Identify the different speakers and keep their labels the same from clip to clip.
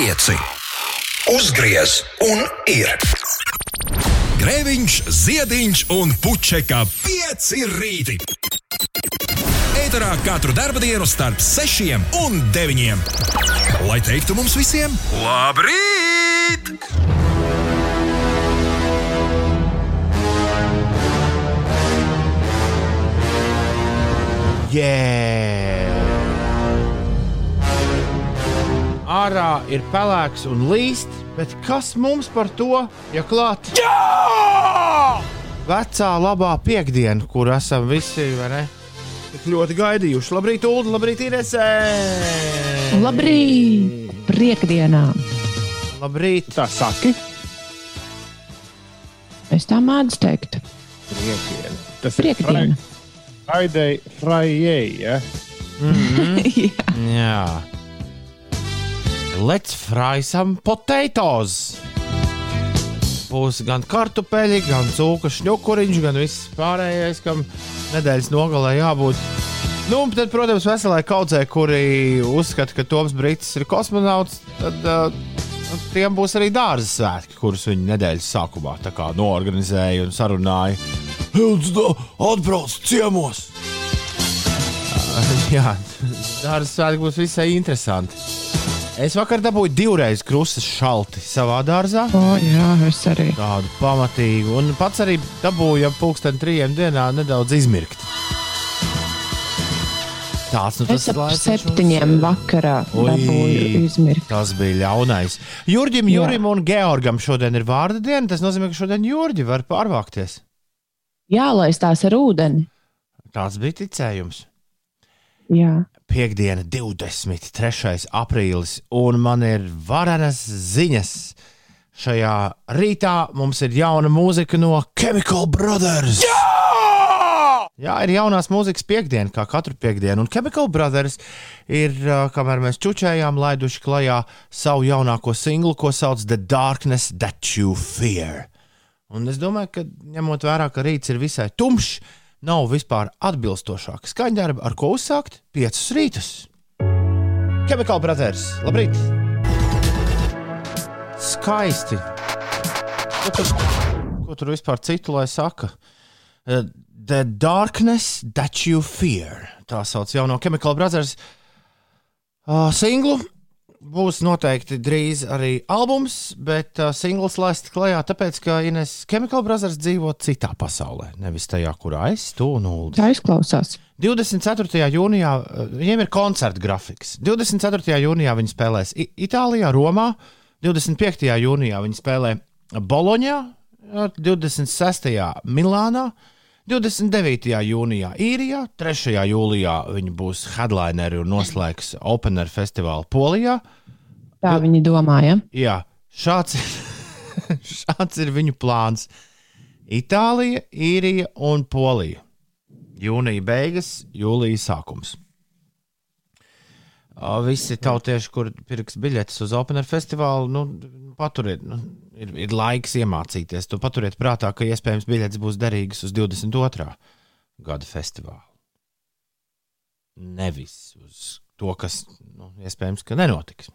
Speaker 1: pieci. Uzgriez un ir. Grēviņš, ziediņš un puķeka pieci rīti. Eterā katru dienu starp sešiem un deviņiem. Lai teiktu mums visiem, labrīt!
Speaker 2: Yeah! Ārā ir pelēks un līst, bet kas mums par to, ja klāt? Jā! Vecā labā piekdiena, kur esam visi, vai ne? Tik ļoti gaidījuši. Labrīt, Ulu, labrīt, Inesē!
Speaker 3: Labrīt! Priekdienā!
Speaker 2: Labrīt!
Speaker 4: Tā saki,
Speaker 3: Es tā mēdzu teikt.
Speaker 4: Priekiena. Tas ir
Speaker 3: Priekdiena.
Speaker 4: Friday, Friday, ja?
Speaker 3: Jā.
Speaker 2: Jā. Let's fry some potatoes! Būs gan kartupeļi, gan cūka šņukuriņš, gan viss pārējais, kam nedēļas nogalē jābūt. Nu, un tad, protams, veselai kaudzē, kuri uzskata, ka Toms Brīsīs ir kosmonauts, tad uh, tiem būs arī dārza svētki, kurus viņi nedēļas sākumā norganizēja un sarunāja. Hilda, atbrauc ciemos! Jā, dārza svētki būs visai interesanti. Es vakar dabūju divreiz krustas šalti savā dārzā.
Speaker 3: O, jā, es arī.
Speaker 2: Tādu pamatīgu, un pats arī dabūju ap pulksten trijiem dienā nedaudz izmirkt. Tāds nu tas
Speaker 3: ap
Speaker 2: laiks,
Speaker 3: septiņiem
Speaker 2: mums,
Speaker 3: vakarā dabūju izmirkt.
Speaker 2: Tas bija ļaunais. Jurģim,
Speaker 3: Jā.
Speaker 2: Jurim un Georgam šodien ir vārda diena. Tas nozīmē, ka šodien Jurģi var pārvākties.
Speaker 3: Jālaistās ar ūdeni.
Speaker 2: Tāds bija ticējums.
Speaker 3: Jā.
Speaker 2: Piektdiena, 23. aprīlis, un man ir varenas ziņas. Šajā rītā mums ir jauna mūzika no Chemical Brothers. Jā! Jā, ir jaunās mūzikas piekdiena, kā katru piekdienu. Un Chemical Brothers ir, kamēr mēs čučējām, laiduši klajā savu jaunāko singlu, ko sauc The Darkness That You Fear. Un es domāju, ka ņemot vērā, ka rīts ir visai tumšs, nav vispār atbilstošāka skaņdarba, ar ko uzsākt piecus rītus. Chemical Brothers, labrīt! Skaisti! Ko tur, ko tur vispār citu lai saka? Uh, The Darkness That You Fear. Tā sauc jauno Chemical Brothers uh, singlu. Būs noteikti drīz arī albums, bet uh, singls laists klajā, tāpēc, ka Ines Chemical Brothers dzīvo citā pasaulē, nevis tajā, kurā es to nulli.
Speaker 3: Tā izklausās.
Speaker 2: 24. jūnijā uh, viņiem ir koncerta grafiks. 24. jūnijā viņi spēlēs I Itālijā, Romā, 25. jūnijā viņi spēlē Boloņā, uh, 26. Milānā, 29. jūnijā Īrijā, 3. jūlijā viņi būs headlineri un noslēgs Open Air festivālu Polijā.
Speaker 3: Tā viņi domāja.
Speaker 2: Jā, šāds ir, šāds ir viņu plāns. Itālija, Īrija un Polija. Jūnija beigas, jūlija sākums. Visi tautieši, kur pirks biļetes uz Open Air festivālu, nu, paturiet, nu, ir, ir laiks iemācīties. To paturiet prātā, ka iespējams biļetes būs derīgas uz 22. gada festivālu. Nevis uz to, kas nu, iespējams ka nenotiks.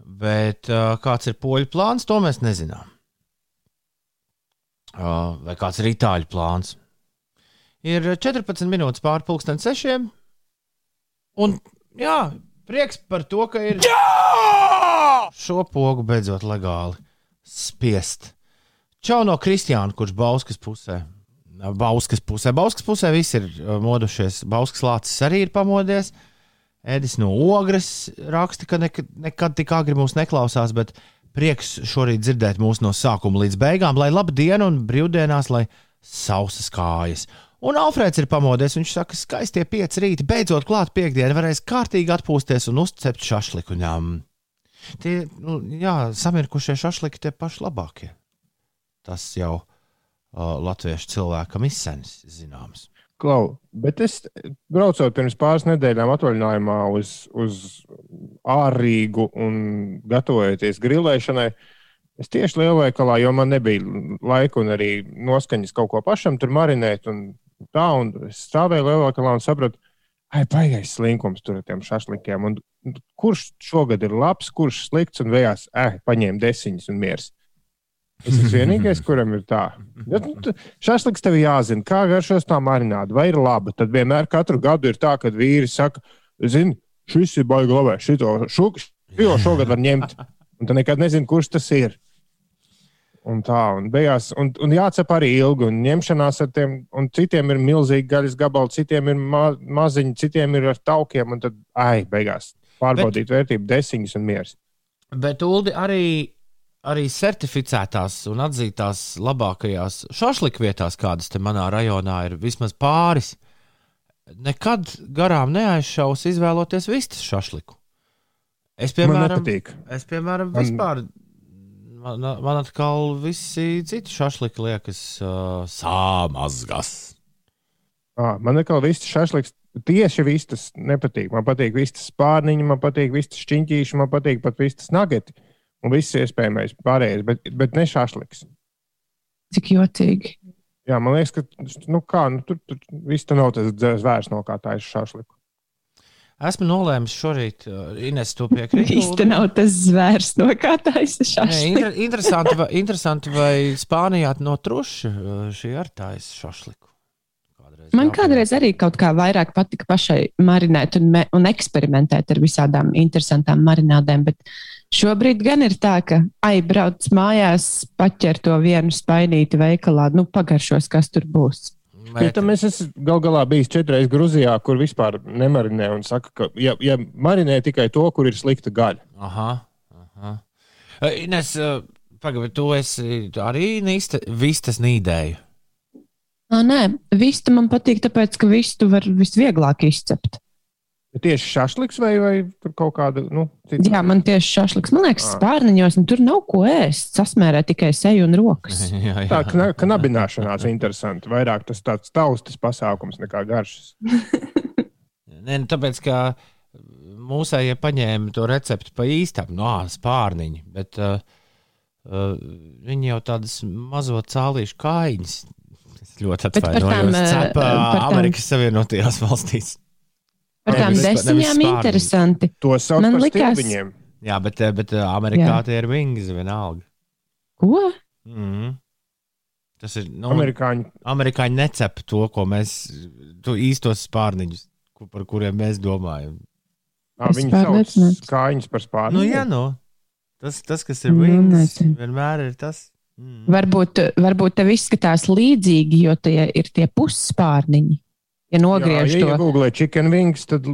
Speaker 2: Bet kāds ir poļu plāns, to mēs nezinām. Vai kāds ir itāļu plāns? Ir 14 minūtes pāri pusdienas sešiem. Un jā, prieks par to, ka ir jā! šo pogu beidzot legāli spiest. Čau no Kristiāna, kurš Bauskas pusē. Bauskas pusē. Bauskas pusē viss ir uh, modušies. Bauskas lācis arī ir pamodies. Edis no Ogres raksta, ka nekad, nekad tik agri mūs neklausās, bet prieks šorīt dzirdēt mūs no sākuma līdz beigām, lai laba diena un brīvdienās, lai sausas kājas. Un Alfrēds ir pamodies. Viņš saka, ka skaistie pieci rīti beidzot klāt piekdiena, varēs kārtīgi atpūsties un uzcept šašliku. Ņem. Tie, nu, jā, samirkušie šašliki tie paši labākie. Tas jau uh, latviešu cilvēkam izsens zināms.
Speaker 4: Klau, bet es braucot pirms pāris nedēļām atvaļinājumā uz, uz ārīgu un gatavojoties grilēšanai, es tieši lielveikalā, jo man nebija laika un arī noskaņas kaut ko pašam tur marinēt. Un tā, un es stāvēju lielveikalā un sapratu, ai, baigais slinkums tur ar tiem šašlikiem. Un, un kurš šogad ir labs, kurš slikts un vējās, eh, paņēma desiņas un miers. Tas ir vienīgais, kuram ir tā. Ja, nu, šašliks tev jāzina, kā garšos tā marināta, vai ir laba. Tad vienmēr katru gadu ir tā, ka vīri saka, zini, šis ir baigi labs, šito jo šogad var ņemt. Un tu nekad nezini, kurš tas ir. Un tā, un beigās, un, un jācep arī ilgi, un ņemšanās ar tiem, un citiem ir milzīgi gaļas gabali, citiem ir ma maziņi, citiem ir ar taukiem, un tad, ai, beigās pārbaudīt Bet... vērtību, desiņas un miers.
Speaker 2: Bet Uldi arī, arī certificētās un atzītās labākajās šašliku vietās, kādas te manā rajonā ir, vismaz pāris. Nekad garām neaizšaus izvēloties vistas šašliku. Es, piemēram, es, piemēram vispār. Man, man atkal visi citi šašliki liekas uh, sāmazgas.
Speaker 4: À, man atkal viss šašliks, tieši vistas nepatīk. Man patīk vistas spārniņi, man patīk vistas šķiņķīši, man patīk pat vistas nageti. Un viss iespējamais pārējais, bet, bet ne šašliks.
Speaker 3: Cik jocīgi.
Speaker 4: Jā, man liekas, ka nu kā, nu, tur, tur viss tur nav tas zvērs, no kā tā ir šašliku.
Speaker 2: Esmu nolēmis šorīt, uh, Ines, to piekrīt.
Speaker 3: Īsti nav tas zvērs, no kā tā ir šašliks.
Speaker 2: inter, interesanti, vai, interesanti, vai Spānijā no truša uh, šī ar tājas šašliku. Kādreiz
Speaker 3: Man kādreiz arī kaut kā vairāk patika pašai marinēt un, me, un eksperimentēt ar visādām interesantām marinādēm, bet šobrīd gan ir tā, ka ai, brauc mājās, paķer to vienu spainīti veikalā, nu pagaržos, kas tur būs.
Speaker 2: Bet,
Speaker 4: Ja tam es esmu gal galā bijis četras Grūzijā, kur vispār nemarinē un saka, ka ja, ja marinē tikai to, kur ir slikta gaļa.
Speaker 2: aha, aha. Uh, Ines, uh, pagaidi, tu esi arī nīsta, vistas nīdēju.
Speaker 3: Nā, nē, vistu man patīk, tāpēc, ka vistu var visvieglāk izcept.
Speaker 4: Bet Tieši šašliks vai, vai tur kaut kāda nu, cita?
Speaker 3: Jā, man tieši šašliks, man liekas,
Speaker 4: Ah.
Speaker 3: spārniņos, un tur nav ko ēst. Sasmērē tikai seju un rokas.
Speaker 2: jā, jā.
Speaker 4: Tā kna, knabināšanās ir interesanti. Vairāk tas tāds taustas pasākums nekā garšas.
Speaker 2: Nē, nu, tāpēc, ka mūsējie paņēma to recepti pa īstam, no ā, spārniņa, bet uh, uh, viņi jau tādas mazo cālīšu kājiņas. Es ļoti
Speaker 3: tām,
Speaker 2: atvainojos.
Speaker 3: eh,
Speaker 2: Cepa
Speaker 3: par tām-
Speaker 2: Amerikas Savienotajās valstīs.
Speaker 3: Par tām desiņām interesanti.
Speaker 4: To sauc
Speaker 3: Man
Speaker 4: par
Speaker 3: likās-
Speaker 4: stilbiņiem.
Speaker 2: Jā, bet, eh, bet eh, Amerikā
Speaker 3: Jā.
Speaker 2: tie ir wings vienalga.
Speaker 3: Ko?
Speaker 2: Mm. Tas ir. Nu,
Speaker 4: Amerikāņi
Speaker 2: Amerikāņi necep to, ko mēs, to īstos spārniņus, ko, par kuriem mēs domājam.
Speaker 4: ā,
Speaker 3: Es
Speaker 4: viņi sauc kājiņas par spārnu.
Speaker 2: Nu, jā, nu. Tas, tas, kas ir
Speaker 3: Nu,
Speaker 2: wings,
Speaker 3: nezinu.
Speaker 2: vienmēr ir tas. Mm.
Speaker 3: Varbūt, varbūt tev izskatās līdzīgi, jo tie ir tie pusspārniņi. Ja nogriež
Speaker 4: jā, ja
Speaker 3: to,
Speaker 4: iegūlē chicken wings, tad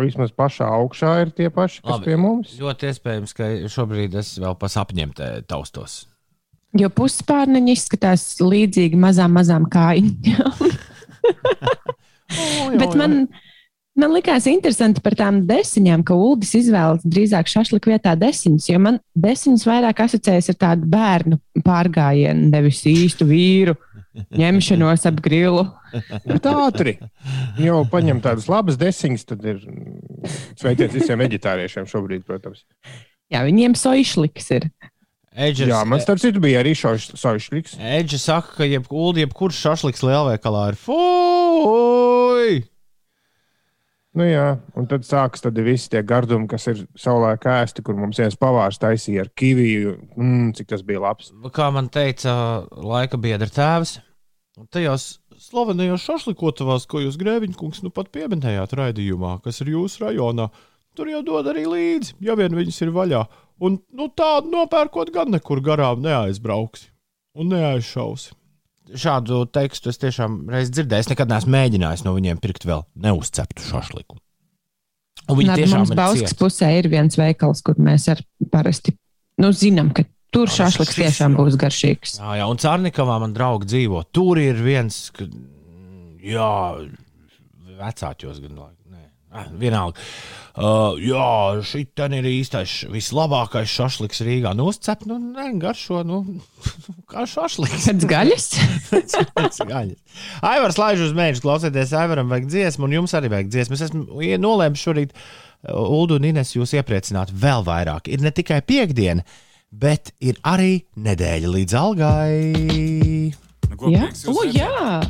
Speaker 4: vismaz pašā augšā ir tie paši, kas
Speaker 2: Labi.
Speaker 4: pie mums.
Speaker 2: Ļoti iespējams, ka šobrīd es vēl pa sapņiem te taustos.
Speaker 3: jo pusspārniņi izskatās līdzīgi mazām, mazām kājām. Bet man, man likās interesanti par tām desiņām, ka Uldis izvēlas drīzāk šašliku vietā desiņas, jo man desiņas vairāk asociējas ar tādu bērnu pārgājienu, nevis īstu vīru ņemšanos ap grilu.
Speaker 4: Bet ātri. Jau paņem tādas labas desiņas, tad ir sveiciens visiem vegetāriešiem šobrīd, protams.
Speaker 3: Jā, viņiem soišliks ir.
Speaker 2: Edžers,
Speaker 4: Jā, man starp citu bija arī šaušļīgs.
Speaker 2: Edžers saka, ka jeb, jebkurš šašliks lielveikalā ir fuj!
Speaker 4: Nu jā, un tad sākas tad visi tie gardumi, kas ir savulaik ēsti, kur mums viens pavārs taisīja ar kiviju. Mm, cik tas bija labs.
Speaker 2: Kā man teica laika biedra tēvs, tajos slavenajos šašlikotavās, ko jūs grēviņkungs nu pat pieminējāt raidījumā, kas ir jūsu rajonā, tur jau dod arī līdzi, ja vien viņas ir vaļā. Un nu, tādu nopērkot gan nekur garām neaizbrauksi un neaizšausi. Šādu tekstu es tiešām reiz dzirdēju. Es nekad neesmu mēģinājis no viņiem pirkt vēl neuzceptu šašliku. Un viņi
Speaker 3: Nā,
Speaker 2: tiešām
Speaker 3: mums Bauskas pusē ir viens veikals, kur mēs ar parasti nu, zinām, ka tur
Speaker 2: Jā,
Speaker 3: šašliks
Speaker 2: šis
Speaker 3: tiešām būs garšīgs.
Speaker 2: Jā, jā, un Cārnikavā man draugi dzīvo. Tur ir viens, ka, jā, vecākos gan laik. Nē, ah, vienalga. Uh, jā, šī ir īstais, vislabākais šašliks Rīgā. Nu, uzcep, nu, nē, garšo, nu, kā šašliks.
Speaker 3: Pēc gaļas?
Speaker 2: Pēc gaļas. Aivars laiž uz mēģi, klausieties, Aivaram vajag dziesmu, un jums arī vajag dziesmu. Es esmu nolēmis šorīt, uh, Ulu un Ines, jūs iepriecināt vēl vairāk. Ir ne tikai piekdiena, bet ir arī nedēļa līdz algai.
Speaker 5: Nu, ko
Speaker 3: Jā, o, jā.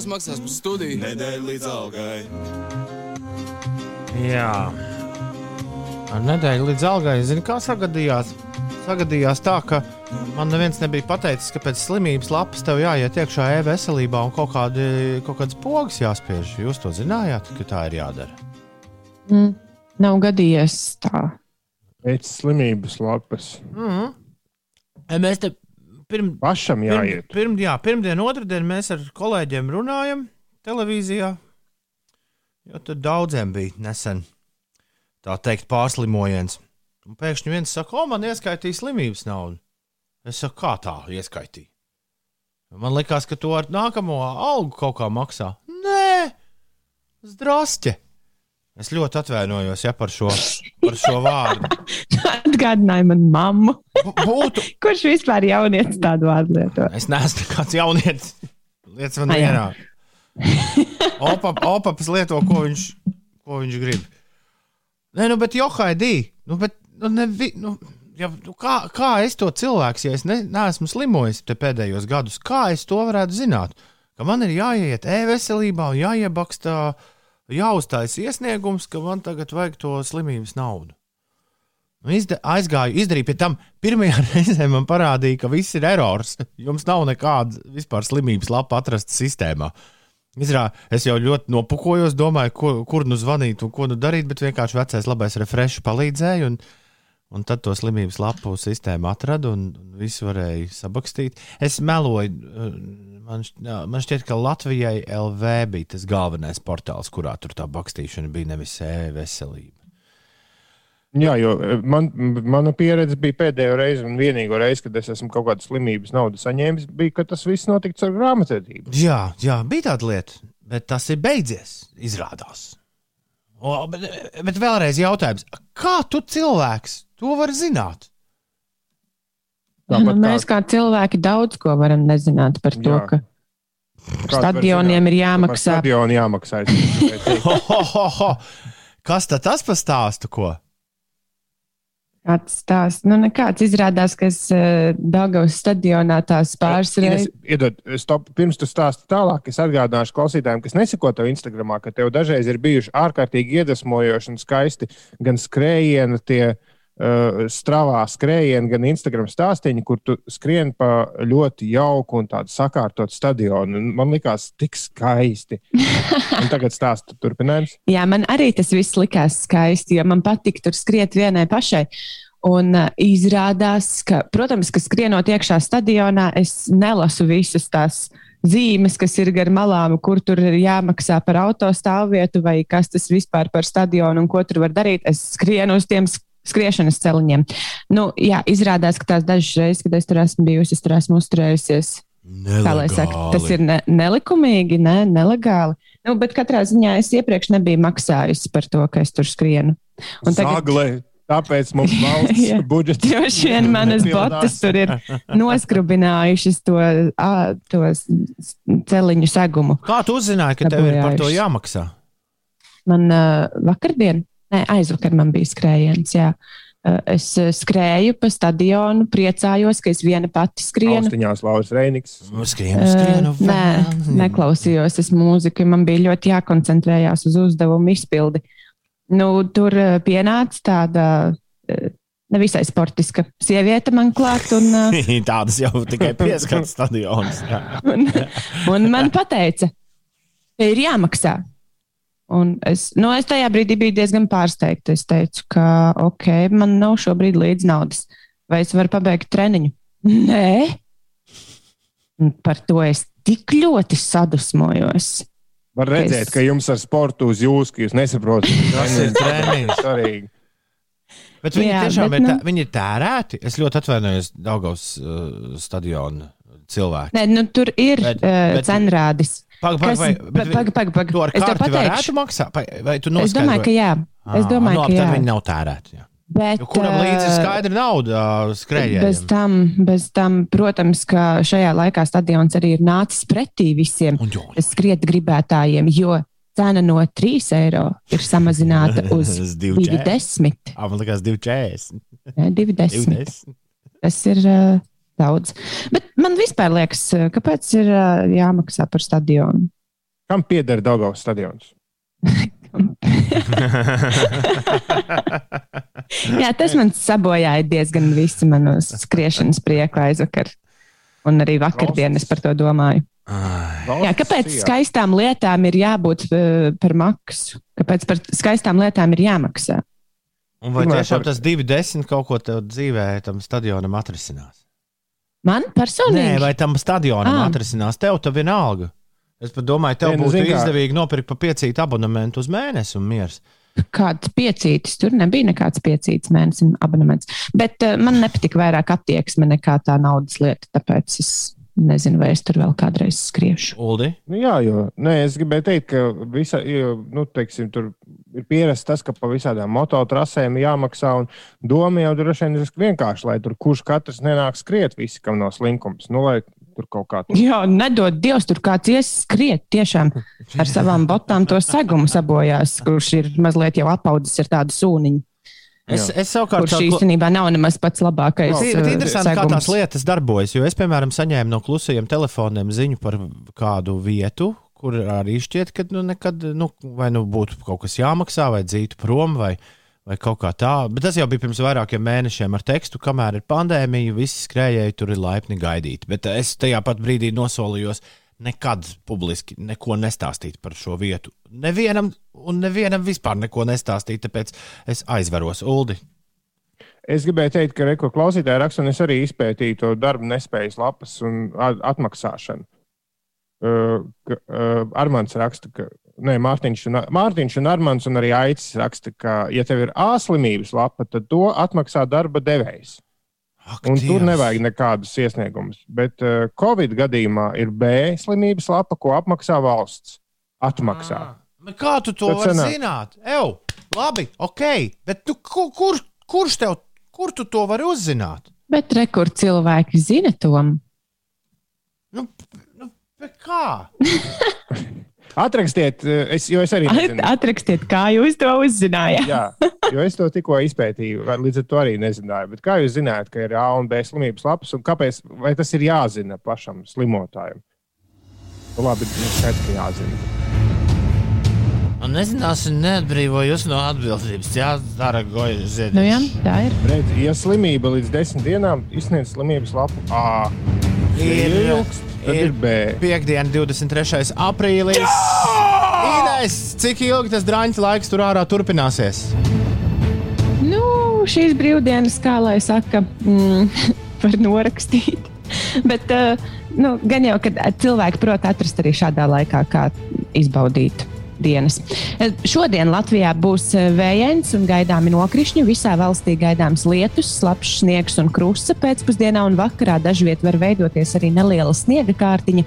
Speaker 5: Kas maksās par studiju?
Speaker 6: Nedēļa līdz algai.
Speaker 2: Jā. Ar nedēļu līdz algai, zini, kā sagadījās? Sagadījās tā, ka man neviens nebija pateicis, ka pēc slimības lapas tev jāiet iekšā e-veselībā un kaut, kādi, kaut kādas pogas jāspiež. Jūs to zinājāt, ka tā ir jādara?
Speaker 3: Mm, nav gadījies tā.
Speaker 4: Pēc slimības lapas.
Speaker 2: Mm -hmm. Mēs te pirm,
Speaker 4: Pašam
Speaker 2: pirm,
Speaker 4: jāiet.
Speaker 2: pirm, jā, pirmdien, otrdien mēs ar kolēģiem runājam televīzijā. Jo tur daudziem bija nesen tā teikt pārslimojiens. Un pēkšņi viens saka, o, man ieskaitīja slimības naudu. Es saku, kā tā ieskaitīja? Man liekas, ka to ar nākamo algu kaut kā maksā. Nē, zdrasķe. Es ļoti atvainojos ja, par, šo, par šo vārdu.
Speaker 3: Atgādināja man mammu,
Speaker 2: būtu,
Speaker 3: kurš vispār jaunietis tādu vārdu lieto.
Speaker 2: Es neesmu nekāds jaunietis. Lietas man
Speaker 3: jā.
Speaker 2: vienā. Opa, opaps lieto, ko viņš, ko viņš grib. Nē, nu, bet Johaidī, nu, bet, nu, nevi, nu, ja, nu, kā, kā es to cilvēks, ja es ne, neesmu slimojis pēdējos gadus, kā es to varētu zināt? Ka man ir jāiet e-veselībā un jāiebaksta, jāuztais iesniegums, ka man tagad vajag to slimības naudu. Nu, izda, aizgāju, izdarīju pie tam. Pirmajā reizē man parādīja, ka viss ir erors. Jums nav nekāda vispār slimības lapa atrasta sistēmā. Izrā, es jau ļoti nopukojos, domāju, kur, kur nu zvanīt un ko nu darīt, bet vienkārši vecais labais refresh palīdzēja. Un, un tad to slimības lapu sistēmu atradu un, visu varēja sabakstīt. Es meloju. uh, Man, man šķiet, ka Latvijai LV bija tas galvenais portāls, kurā tur tā bakstīšana bija nevis e-veselība.
Speaker 4: Jā, jo eh, man, mana pieredze bija pēdējo reizi un vienīgo reizi, kad es esmu kaut kādu slimības naudu saņēmis, bija, ka tas viss notika ar grāmatvedību.
Speaker 2: Jā, jā, bija tāda lieta, bet tas ir beidzies, izrādās. O, bet, bet vēlreiz jautājums, kā tu cilvēks to vari zināt?
Speaker 3: Nu, mēs kā cilvēki daudz ko varam nezināt par to,
Speaker 4: Jā.
Speaker 3: ka
Speaker 4: var
Speaker 3: stadioniem ir jāmaksā.
Speaker 4: Stadionu jāmaksā. es gribēju teikt.
Speaker 2: Ho, ho, ho, ho. Kas tad tas par stāstu? Ko?
Speaker 3: Kāds stāsts? Nu, nekāds izrādās, ka es uh, Dagavas stadionā tās pāris reizes.
Speaker 4: Iedod, stop, pirms tu stāsti tālāk, es atgādināšu klausītājiem, kas neseko tev Instagramā, ka tev dažreiz ir bijuši ārkārtīgi iedvesmojoši un skaisti gan skrējieni, tie stravā skrējieni, gan Instagram stāstīņi, kur tu skrien pa ļoti jauku un tādu sakārtotu stadionu. Man likās tik skaisti. Un tagad stāsta turpinājums.
Speaker 3: Jā, man arī tas viss likās skaisti, jo man patīk tur skriet vienai pašai. Un uh, izrādās, ka, protams, ka skrienot iekšā stadionā, es nelasu visas tās zīmes, kas ir gar malām, kur tur ir jāmaksā par autostāvvietu, vai kas tas vispār par stadionu un ko tur var darīt. Es skrienu uz tiem skriešanas celiņiem. Nu, jā, izrādās, ka tās dažas reizes, kad es tur esmu bijusi, es tur esmu uzturējusies. Kā lai saka, tas ir ne, nelikumīgi, ne, nelegāli. Nu, bet katrā ziņā es iepriekš nebiju maksājusi par to, ka es tur skrienu. Un tagad
Speaker 4: Zagle, tāpēc mums valsts
Speaker 3: Jā.
Speaker 4: budžets.
Speaker 3: droši vien manas botas tur ir noskrubinājušas to, ā, to celiņu segumu.
Speaker 2: Kā tu uzzināji, ka tev ir par to jāmaksā?
Speaker 3: Man uh, vakardien, nē, aizvakar man bija skrējiens. Jā. Es skrēju pa stadionu, priecājos, ka es viena pati skrienu.
Speaker 4: Austiņās Lauris Reiniks.
Speaker 2: Skrienu, skrienu.
Speaker 3: Uh, nē, neklausījos es mūziku. Man bija ļoti jākoncentrējās uz uzdevumu izpildi. Nu, tur pienāca tāda nevisai sportiska sieviete man klāt, un,
Speaker 2: Tādas jau tikai pieskats stadionas. jā.
Speaker 3: un, un man teica, ka ir jāmaksā. Un es, nu, es tajā brīdī biju diezgan pārsteigta. Es teicu, ka ok, man nav šobrīd līdz naudas. Vai es varu pabeigt treniņu? Nē, Un par to es tik ļoti sadusmojos.
Speaker 4: Var redzēt,
Speaker 3: Es-
Speaker 4: ka jums ar sportu uz jūs, ka jūs nesaprotat.
Speaker 2: Tas ir treniņš.
Speaker 4: Svarīgi.
Speaker 2: Bet viņi
Speaker 3: Jā,
Speaker 2: tiešām
Speaker 3: bet,
Speaker 2: ir, tā,
Speaker 3: nu-
Speaker 2: viņi ir tērēti. Es ļoti atvainojos Daugavas uh, stadiona cilvēki.
Speaker 3: Nē, nu, tur ir
Speaker 2: bet,
Speaker 3: uh,
Speaker 2: bet-
Speaker 3: cenrādis.
Speaker 2: Pagaid,
Speaker 3: Kas-
Speaker 2: pagaid, vai,
Speaker 3: pa- pagaid, pagaid, pagaid.
Speaker 2: Tu ar karti varētu maksāt? Vai, vai tu
Speaker 3: Es domāju, ka jā. Es domāju,
Speaker 2: nu,
Speaker 3: ka jā.
Speaker 2: Tad viņi nav tērēti. Jā.
Speaker 3: Bet,
Speaker 2: Jo kuram līdzi ir
Speaker 3: ā,
Speaker 2: skaidra nauda ā,
Speaker 3: Bez
Speaker 2: skrejējiem?
Speaker 3: tam, bez tam, protams, ka šajā laikā stadions arī ir nācis pretī visiem skriet gribētājiem, jo cena no 3 eiro ir samazināta uz
Speaker 2: Uz 2,40.
Speaker 3: 2,10.
Speaker 2: Ā, Man liekas, 2,40.
Speaker 3: Ne, 2,10.
Speaker 2: 20.
Speaker 3: Tas ir uh, daudz. Bet man vispār liekas, uh, kāpēc ir uh, jāmaksā par stadionu?
Speaker 4: Kam pieder Daugavas stadions?
Speaker 3: Jā, tas man sabojāja diezgan visu manu skriešanas prieku aizvakar. Un arī vakardienas par to domāju. Jā, kāpēc skaistām lietām ir jābūt uh, par maksu? Kāpēc par skaistām lietām ir jāmaksā?
Speaker 2: Un vai tiešām tas 2,10 kaut ko tev dzīvē, tam stadionam atrisinās?
Speaker 3: Man personīgi?
Speaker 2: Nē, vai tam stadionam ah. atrisinās? Tev tā vienalga. Es pat domāju, tev Nē, nu, būtu izdevīgi nopirkt pa piecītu abonementu uz mēnesi un miers.
Speaker 3: Kāds piecītis, tur nebija nekāds piecītis mēnesim abonements. Bet uh, man nepatika vairāk attieksme nekā tā naudas lieta, tāpēc es Nezinu, vai es tur vēl kādreiz skriešu.
Speaker 2: Uldi?
Speaker 4: Nu, jā, jo nē, es gribēju teikt, ka visa, jo, nu, teiksim, tur ir pierasts tas, ka pa visādām mototrasēm jāmaksā. Doma jau droši vien ir vienkārši, lai tur kurš katrs nenāk skriet, visi, kam nav slinkums. Nu, lai tur kaut kā tāda.
Speaker 3: Jā, nedod Dievs, tur kāds ies skriet tiešām ar savām botām to segumu sabojās, kurš ir mazliet jau apaudzis ar tādu sūniņu.
Speaker 2: Es, es savukārt
Speaker 3: Kurš īstenībā nav nemaz pats labākais.
Speaker 2: Tas ir interesanti, segums. kā tās lietas darbojas. Jo es, piemēram, saņēmu no klusajiem telefoniem ziņu par kādu vietu, kur arī šķiet, ka nu, nekad nu, vai nu būtu kaut kas jāmaksā, vai dzītu prom, vai, vai kaut kā tā. Bet tas jau bija pirms vairākiem mēnešiem ar tekstu, kamēr ir pandēmija, visi skrējēji tur ir laipni gaidīti. Bet es tajā pat brīdī nosolījos, nekad publiski neko nestāstīt par šo vietu. Nevienam, un nevienam vispār neko nestāstīt, tāpēc es aizveros Uldi.
Speaker 4: Es gribēju teikt, ka reko klausītāji raksta, un es arī izpētīju to darbu nespējas lapas un atmaksāšanu. Uh, uh, Armāns raksta, ka Nē, Mārtiņš un, Mārtiņš un Armāns un arī Aicis raksta, ka, ja tev ir A slimības lapa, tad to atmaksā darba devējs. Ak, un Dievs. tur nevajag nekādus iesniegumus. Bet uh, Covid gadījumā ir B slimības lapa, ko apmaksā valsts. Atmaksā.
Speaker 2: À, kā tu to vari zināt? Ew, labi, ok, bet tu, kur, kur, kurš tev, kur tu to vari uzzināt?
Speaker 3: Bet rekur cilvēki zina to.
Speaker 2: Nu, nu, kā?
Speaker 4: Atrakstiet, eh, es, jo es arī. Nezinu.
Speaker 3: Atrakstiet, kā jūs to uzzinājāt.
Speaker 4: Jā, jo es to tikko izpētīju, līdz ar to arī nezināju. Bet kā jūs zināt, ka ir A un B slimības lapas, un kāpēc tas ir jāzina pašam slimotājam? Nu, labi, nu, skaidrs, ka jāzina.
Speaker 2: Un nezināsim, neatbrīvojos no atbildības. Jā, dara goja ziedus.
Speaker 3: Nu, jā, tā ir.
Speaker 4: Redz, ja slimība līdz desmit dienām izsniedz slimības lapu A, ir ilgs Tad ir, ir B.
Speaker 2: Piektdiena, 23. aprīlis. Ines, cik ilgi tas drāņķis laiks tur ārā turpināsies?
Speaker 3: Nu, šīs brīvdienas, kā lai saka, mm, var norakstīt. Bet uh, nu, gan jau, ka cilvēki prot atrast arī šādā laikā, kā izbaudīt dienas. Eh, šodien Latvijā būs eh, vējains un gaidāmi nokrišņi. Visā valstī gaidāms lietus, slapjš sniegs un krusta. Pēcpusdienā un vakarā dažviet var veidoties arī neliela sniega kārtiņa.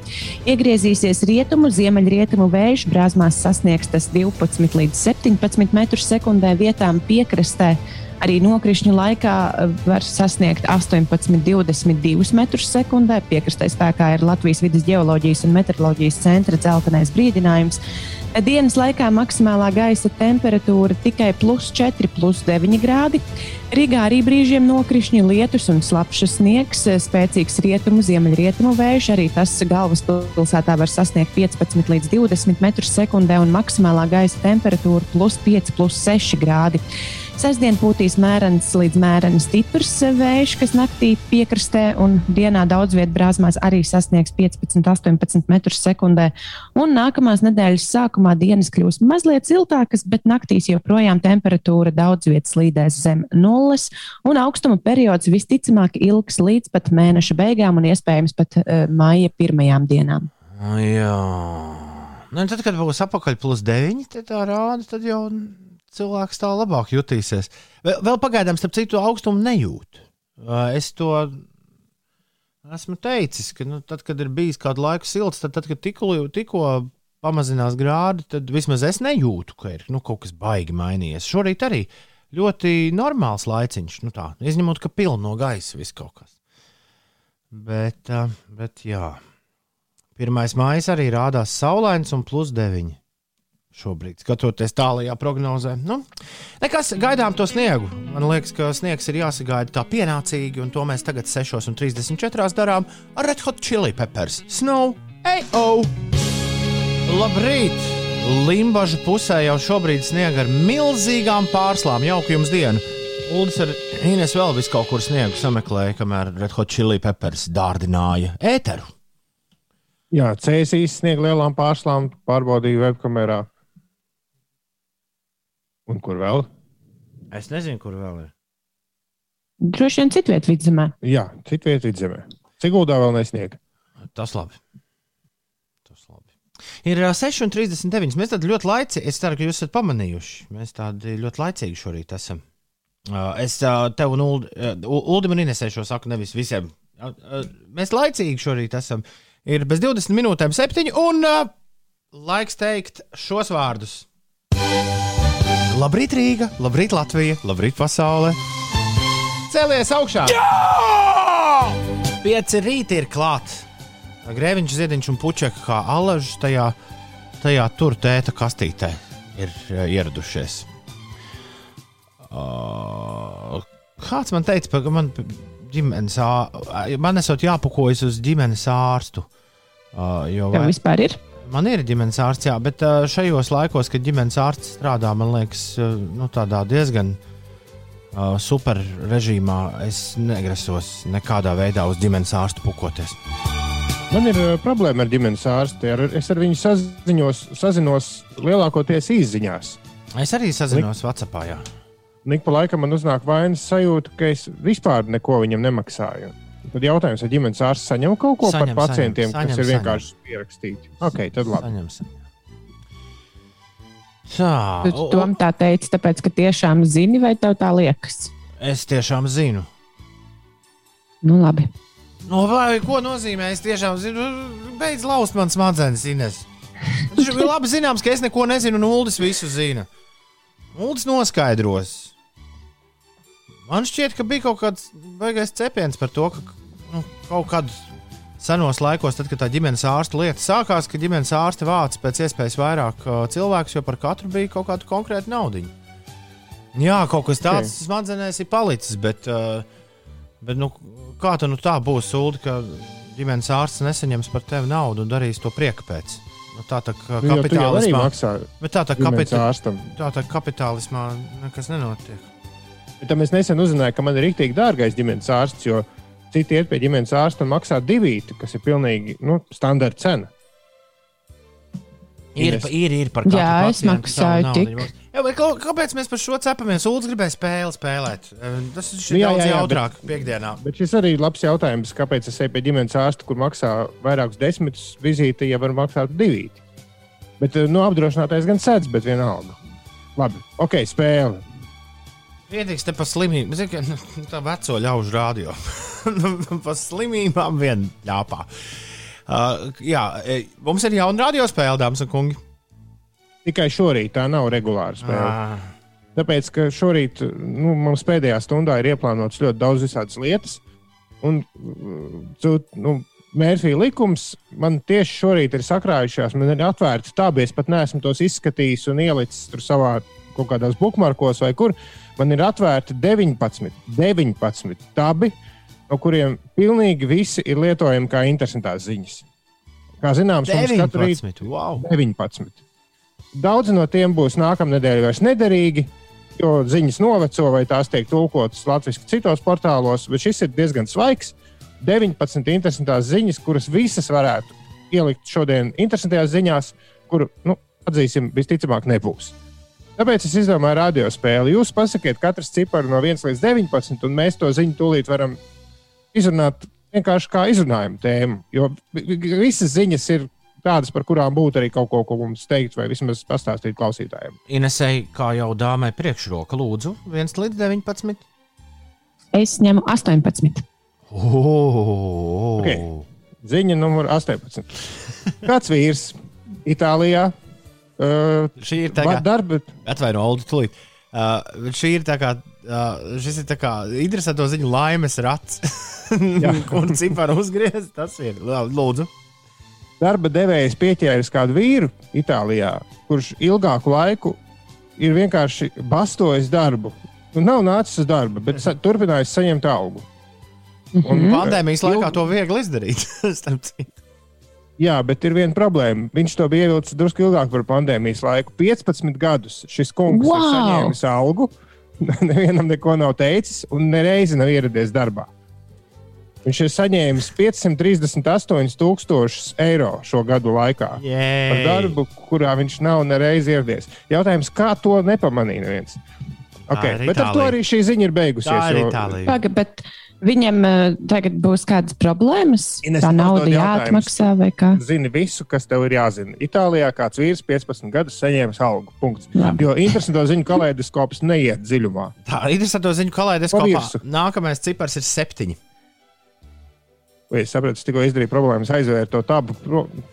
Speaker 3: Iegriezīsies rietumu, ziemeļrietumu vējš, brāzmās sasniegs tas 12 līdz 17 metrus sekundē vietām piekrastē. Arī nokrišņu laikā eh, var sasniegt 18, 22 metrus sekundē. Piekrastē spēkā ir Latvijas vidas geoloģijas un meteoroloģijas centra dzeltenais brīdinājums. Dienas laikā maksimālā gaisa temperatūra tikai plus 4, plus 9 grādi. Rīgā arī brīžiem nokrišņi, lietus un slapjš sniegs, spēcīgs rietumu, ziemeļrietumu vējš. Arī tas galvaspilsētā var sasniegt 15 līdz 20 metrus sekundē un maksimālā gaisa temperatūra plus 5, plus 6 grādi. Sestdien pūtīs mērens līdz mēreni stiprs vējš, kas naktī piekrastē un dienā daudz vietā brāzmās arī sasniegs 15, 18 metrus sekundē. Un nākamās nedēļas sākumā dienas kļūs mazliet siltākas, bet naktīs joprojām temperatūra daudz vietā slīdēs zem nulles, un augstuma periods visticamāk ilgs līdz pat mēneša beigām un iespējams pat uh, maija pirmajām dienām.
Speaker 2: Jā. Nu, tad, kad būs apakaļ plus 9, tad tā rāda, tad jau cilvēks tā labāk jutīsies. Vēl, vēl pagaidām, starp citu, augstumu nejūt. Es to esmu teicis, ka nu, tad, kad ir bijis kādu laiku silts, tad, tad kad tikko, tikko pamazinās grādi, tad vismaz es nejūtu, ka ir nu, kaut kas baigi mainījies. Šorīt arī ļoti normāls laiciņš, nu tā, izņemot, ka pilna no gaisa viss kaut kas. Bet, bet jā, pirmais mājas arī rādās saulains un plus 9 šobrīd, skatoties tālākajā prognozē. Nu, nekas, gaidām to sniegu. Man liekas, ka sniegs ir jāsagaida tā pienācīgi, un to mēs tagad 6,34 darām ar Red Hot Chili Peppers. Snow, AO! Labrīt! Limbaģa pusē jau šobrīd sniega ar milzīgām pārslām. Jauka jums diena! Uldis ar Ines vēl vis kaut kur sniegu sameklēja, kamēr Red Hot Chili Peppers dārdināja ēteru.
Speaker 4: Jā, cēsīs sniega lielām pārslām, pārbaudīja webkamerā. Un kur vēl?
Speaker 2: Es nezinu, kur vēl ir.
Speaker 3: Droši vien citviet vidzemē.
Speaker 4: Jā, citvietā vidzemē. Siguldā vēl nesniega.
Speaker 2: Tas labi. Tas labi. Ir ā, 6,39. Mēs tādi ļoti laicīgi, es ceru, ka jūs esat pamanījuši. Mēs tādi ļoti laicīgi šorīt esam. Es tev un Uld- ā, U- Uldim un Inesē šo saku nevis visiem. Mēs laicīgi šorīt esam. Ir bez 20 minūtēm septiņi un ā, laiks teikt šos vārdus. Labrīt, Rīga, labrīt, Latvija, labrīt, pasaule! Cēlies augšā! Pieci rīti ir klāti. Grēviņš, ziediņš un puķeka kā alažs tajā, tajā tur tēta kastītē ir uh, ieradušies. Uh, kāds man teica, ka man ģimenes ā- man esot jāpakojas uz ģimenes ārstu. Uh, jo
Speaker 3: Tev
Speaker 2: vai-
Speaker 3: vispār ir?
Speaker 2: Man ir ģimenes ārsts, jā, bet šajos laikos, kad ģimenes ārsts strādā, man liekas, nu, tādā diezgan super režīmā, es negrasos nekādā veidā uz ģimenes ārstu pukoties.
Speaker 4: Man ir problēma ar ģimenes ārsti. Ar, es ar viņu saziņos, sazinos lielākoties īsiņās.
Speaker 2: Es arī sazinos WhatsApp. Jā.
Speaker 4: Nik pa laikam man uznāk vainas sajūta, ka es vispār neko viņam nemaksāju. Tad jautājums, vai ģimenes ārsts saņem kaut ko
Speaker 2: Saņem,
Speaker 4: par pacientiem,
Speaker 2: saņem,
Speaker 4: kas
Speaker 2: saņem,
Speaker 4: ir vienkārši pierakstīti? Ok, tad labi.
Speaker 2: Saņemsim. Tā,
Speaker 3: Tu tom tā teici, tāpēc, ka tiešām zini, vai tev tā liekas?
Speaker 2: es tiešām zinu.
Speaker 3: Nu, labi.
Speaker 2: No, vai, ko nozīmē? Es tiešām zinu, beidz laust man smadzenes, Ines. Tas ir labi zināms, ka es neko nezinu, un Uldis visu zina. Uldis noskaidros. Man šķiet, ka bija kaut kāds baigais cepiens par to, ka nu, kaut kad senos laikos, tad, kad tā ģimenes ārsta lieta sākās, ka ģimenes ārste vāca pēc iespējas vairāk uh, cilvēku, jo par katru bija kaut kāda konkrēta naudiņa. Jā, kaut kas tāds okay. smadzenēs ir palicis, bet, uh, bet nu, kā tā nu tā būs, Ulu, ka ģimenes ārsts nesaņems par tevi naudu un darīs to prieka pēc? Nu, tā tā kā
Speaker 4: Nu,
Speaker 2: kapitālismā,
Speaker 4: maksā
Speaker 2: tā tā, kapita, tā tā kapitālismā nekas nenotiek.
Speaker 4: Bet es nesen uzzināju, ka man ir rīktīgi dārgais ģimenes ārsts, jo citi iet pie ģimenes ārsta un maksā divīti, kas ir pilnīgi nu, standarta cena.
Speaker 2: Ir,
Speaker 4: Ines.
Speaker 2: ir, ir par katru
Speaker 3: Jā, es maksāju tik.
Speaker 2: Jā, bet kā- kāpēc mēs par šo cepamies? Uldis gribēja spēli spēlēt. Eh, Tas ir
Speaker 4: Nu, jā,
Speaker 2: daudz
Speaker 4: jā, jā,
Speaker 2: jautrāk piekdienā.
Speaker 4: Bet šis arī ir labs jautājums, kāpēc es eju pie ģimenes ārsta, kur maksā vairākus desmitus vizīti, ja var maksāt divīti. Bet nu, apdrošinātais gan sēdz, bet vienalga. Labi, ok, spēle.
Speaker 2: Viedīgs te par slimību. Zini, ka, nu, tā veco ļaužu rādio. par slimībām vien ļāpā. Uh, jā, e, mums ir jauna radiospēle, dāmas un kungi.
Speaker 4: Tikai šorīt tā nav regulāra spēle.
Speaker 2: Ah,
Speaker 4: Tāpēc, ka šorīt nu, mums pēdējā stundā ir ieplānotas ļoti daudz visādas lietas. Un nu, Mērfija likums man tieši šorīt ir sakrājušās. Man ir atvērti tādi, es pat neesmu tos izskatījis un ielicis tur savā kaut kādos bookmarkos vai kur. Man ir atvērti 19, 19 tabi, no kuriem pilnīgi visi ir lietojami kā interesantās ziņas. Kā zināms, mums katru rītu
Speaker 2: 19. Wow.
Speaker 4: 19. Daudzi no tiem būs nākamnedēļ vairs nederīgi, jo ziņas noveco vai tās tiek tulkotas latviešu citos portālos, bet šis ir diezgan svaigs. 19 interesantās ziņas, kuras visas varētu ielikt šodien interesantajās ziņās, kuru, nu, atzīsim, visticamāk nebūs. Tāpēc es izdomāju radiospēli. Jūs pasakiet katrs ciparu no 1 līdz 19, un mēs to ziņu tūlīt varam izrunāt vienkārši kā izrunājumu tēmu. Jo vi- vi- visas ziņas ir tādas, par kurām būtu arī kaut ko, ko mums teikt, vai vismaz pastāstīt klausītājiem.
Speaker 2: Inesēji, kā jau dāmai priekšroka, lūdzu, 1 līdz 19.
Speaker 3: Es ņemu 18.
Speaker 2: Oh,
Speaker 4: Ok. Ziņa numur 18. Kāds vīrs Itālijā uh,
Speaker 2: Šī ir tā kā
Speaker 4: darba,
Speaker 2: atvaino, Olu, tūlīt. Uh, šī ir tā kā, uh, šis ir tā kā interesanto ziņu laimes rats. Kur ciparu uzgriezt, tas ir. Lūdzu.
Speaker 4: darba devējs pieķēris kādu vīru Itālijā, kurš ilgāku laiku ir vienkārši bastojis darbu. Nu, nav nācis uz darbu, bet sa turpinājis saņemt algu. Un,
Speaker 2: Pandēmijas
Speaker 4: ilg-
Speaker 2: laikā to viegli izdarīt.
Speaker 4: Jā, bet ir viena problēma. Viņš to bija ievilcis drusku ilgāk par pandēmijas laiku. 15 gadus šis kungs wow. ir saņēmis algu, nevienam neko nav teicis un nereizi nav ieradies darbā. Viņš ir saņēmis 538,000 eiro šo gadu laikā par
Speaker 2: Jē,
Speaker 4: darbu, kurā viņš nav nereizi ieradies. Jautājums, kā to nepamanīja neviens? Okay, bet ar to
Speaker 2: Itālija.
Speaker 4: arī šī ziņa ir beigusies.
Speaker 2: tā ir
Speaker 4: jo-
Speaker 2: Itālija.
Speaker 3: Paga, bet viņam uh, tagad būs kādas problēmas.
Speaker 4: Ines,
Speaker 3: Tā nauda jāatmaksā vai kā?
Speaker 4: Zini visu, kas tev ir jāzina. Itālijā kāds vīrs 15 gadus saņēmis algu. Punkts.
Speaker 3: Labi.
Speaker 4: Jo interesanto ziņu kaleidoskops neiet dziļumā.
Speaker 2: Tā ir interesanti ziņu
Speaker 4: virsu.
Speaker 2: Nākamais cipars ir septiņi.
Speaker 4: Vai es sapratu, es tikko izdarīju problēmas, aizvēru to tādu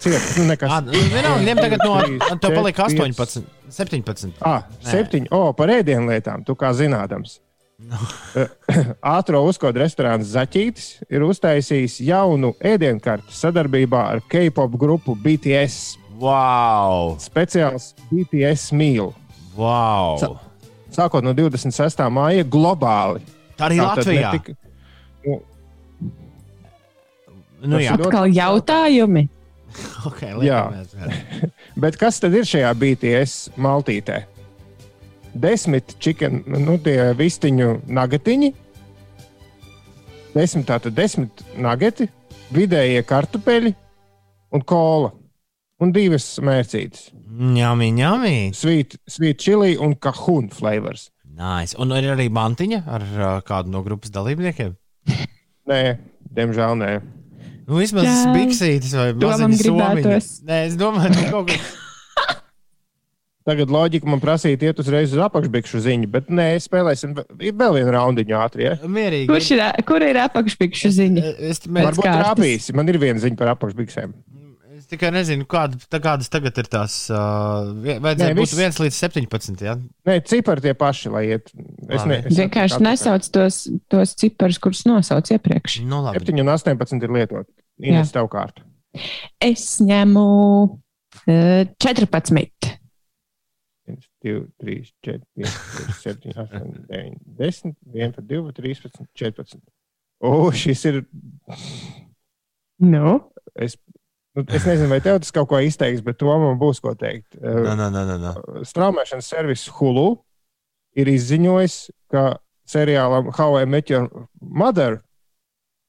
Speaker 4: ciet, nu nekas.
Speaker 2: Ah, nu, vienalga, ņem tagad no. Tev palika
Speaker 4: četri,
Speaker 2: 18, 17.
Speaker 4: Ah, septiņi. O, par ēdienlietām, tu kā zinādams. Ātro uzkodu restorāns Zaķītis ir uztaisījis jaunu ēdienkarti sadarbībā ar K-pop grupu BTS.
Speaker 2: Wow!
Speaker 4: Speciāls BTS mīl.
Speaker 2: wow.
Speaker 4: Sa- Sākot no 26. māja globāli.
Speaker 2: Tā arī
Speaker 4: Tātad
Speaker 2: Latvijā.
Speaker 4: ne tik- nu,
Speaker 2: Nu, jā,
Speaker 3: Atkal jautājumi.
Speaker 2: ok,
Speaker 4: Jā. Bet kas tad ir šajā BTS maltītē? Desmit chicken, nu, tie vistiņu nagatiņi, desmit tātad desmit nagati, vidējie kartupeļi un kola. Un divas mērcītes.
Speaker 2: Ņemī, ņemī.
Speaker 4: Sweet, sweet chili un kahun flavors.
Speaker 2: Nice. Un ir arī mantiņa ar uh, kādu no grupas dalībniekiem.
Speaker 4: Nē, diemžēl nē.
Speaker 2: Nu, vismaz
Speaker 3: Jā.
Speaker 2: biksītis vai
Speaker 3: Domam
Speaker 2: maziņa somiņa.
Speaker 3: gribētos.
Speaker 2: Nē, es domāju, ka kaut kas.
Speaker 4: Tagad loģika man prasīja iet uzreiz uz apakšbikšu ziņu, bet nē, spēlēsim vēl vienu raundiņu ātri. Ja?
Speaker 2: Mierīgi.
Speaker 3: Kurš ir, kur ir apakšpikšu ziņa?
Speaker 2: Es,
Speaker 4: Varbūt
Speaker 3: kārtas.
Speaker 4: trāpīs. Man ir viena ziņa par apakšbiksēm.
Speaker 2: es tikai nezinu, kāda, tā, kādas tagad ir tās. Uh, vajadzēja
Speaker 4: Nē,
Speaker 2: būt
Speaker 4: viss-
Speaker 2: 1 līdz 17. Ja?
Speaker 4: Nē, cipari tie paši, lai iet. Es ne, es
Speaker 3: Vienkārši
Speaker 4: atpakaļ.
Speaker 3: nesauc tos, tos ciparus, kurus nosauc iepriekš.
Speaker 2: Nu, labi.
Speaker 4: 7 un 18 ir lietot. Ines, tev kārta.
Speaker 3: Es ņemu uh, 14.
Speaker 4: 1, 2, 3, 4, 5, 6, 7, 8, 9, 10, 11, 12, 13, 14. O, šis ir.
Speaker 3: Nu,
Speaker 4: Es, nu, es nezinu, vai tev tas kaut ko izteiks, bet to man būs ko teikt.
Speaker 2: Nē, nē, nē, nē, nē.
Speaker 4: Straumēšanas servis Hulu ir izziņojis, ka seriālam How I Met Your Mother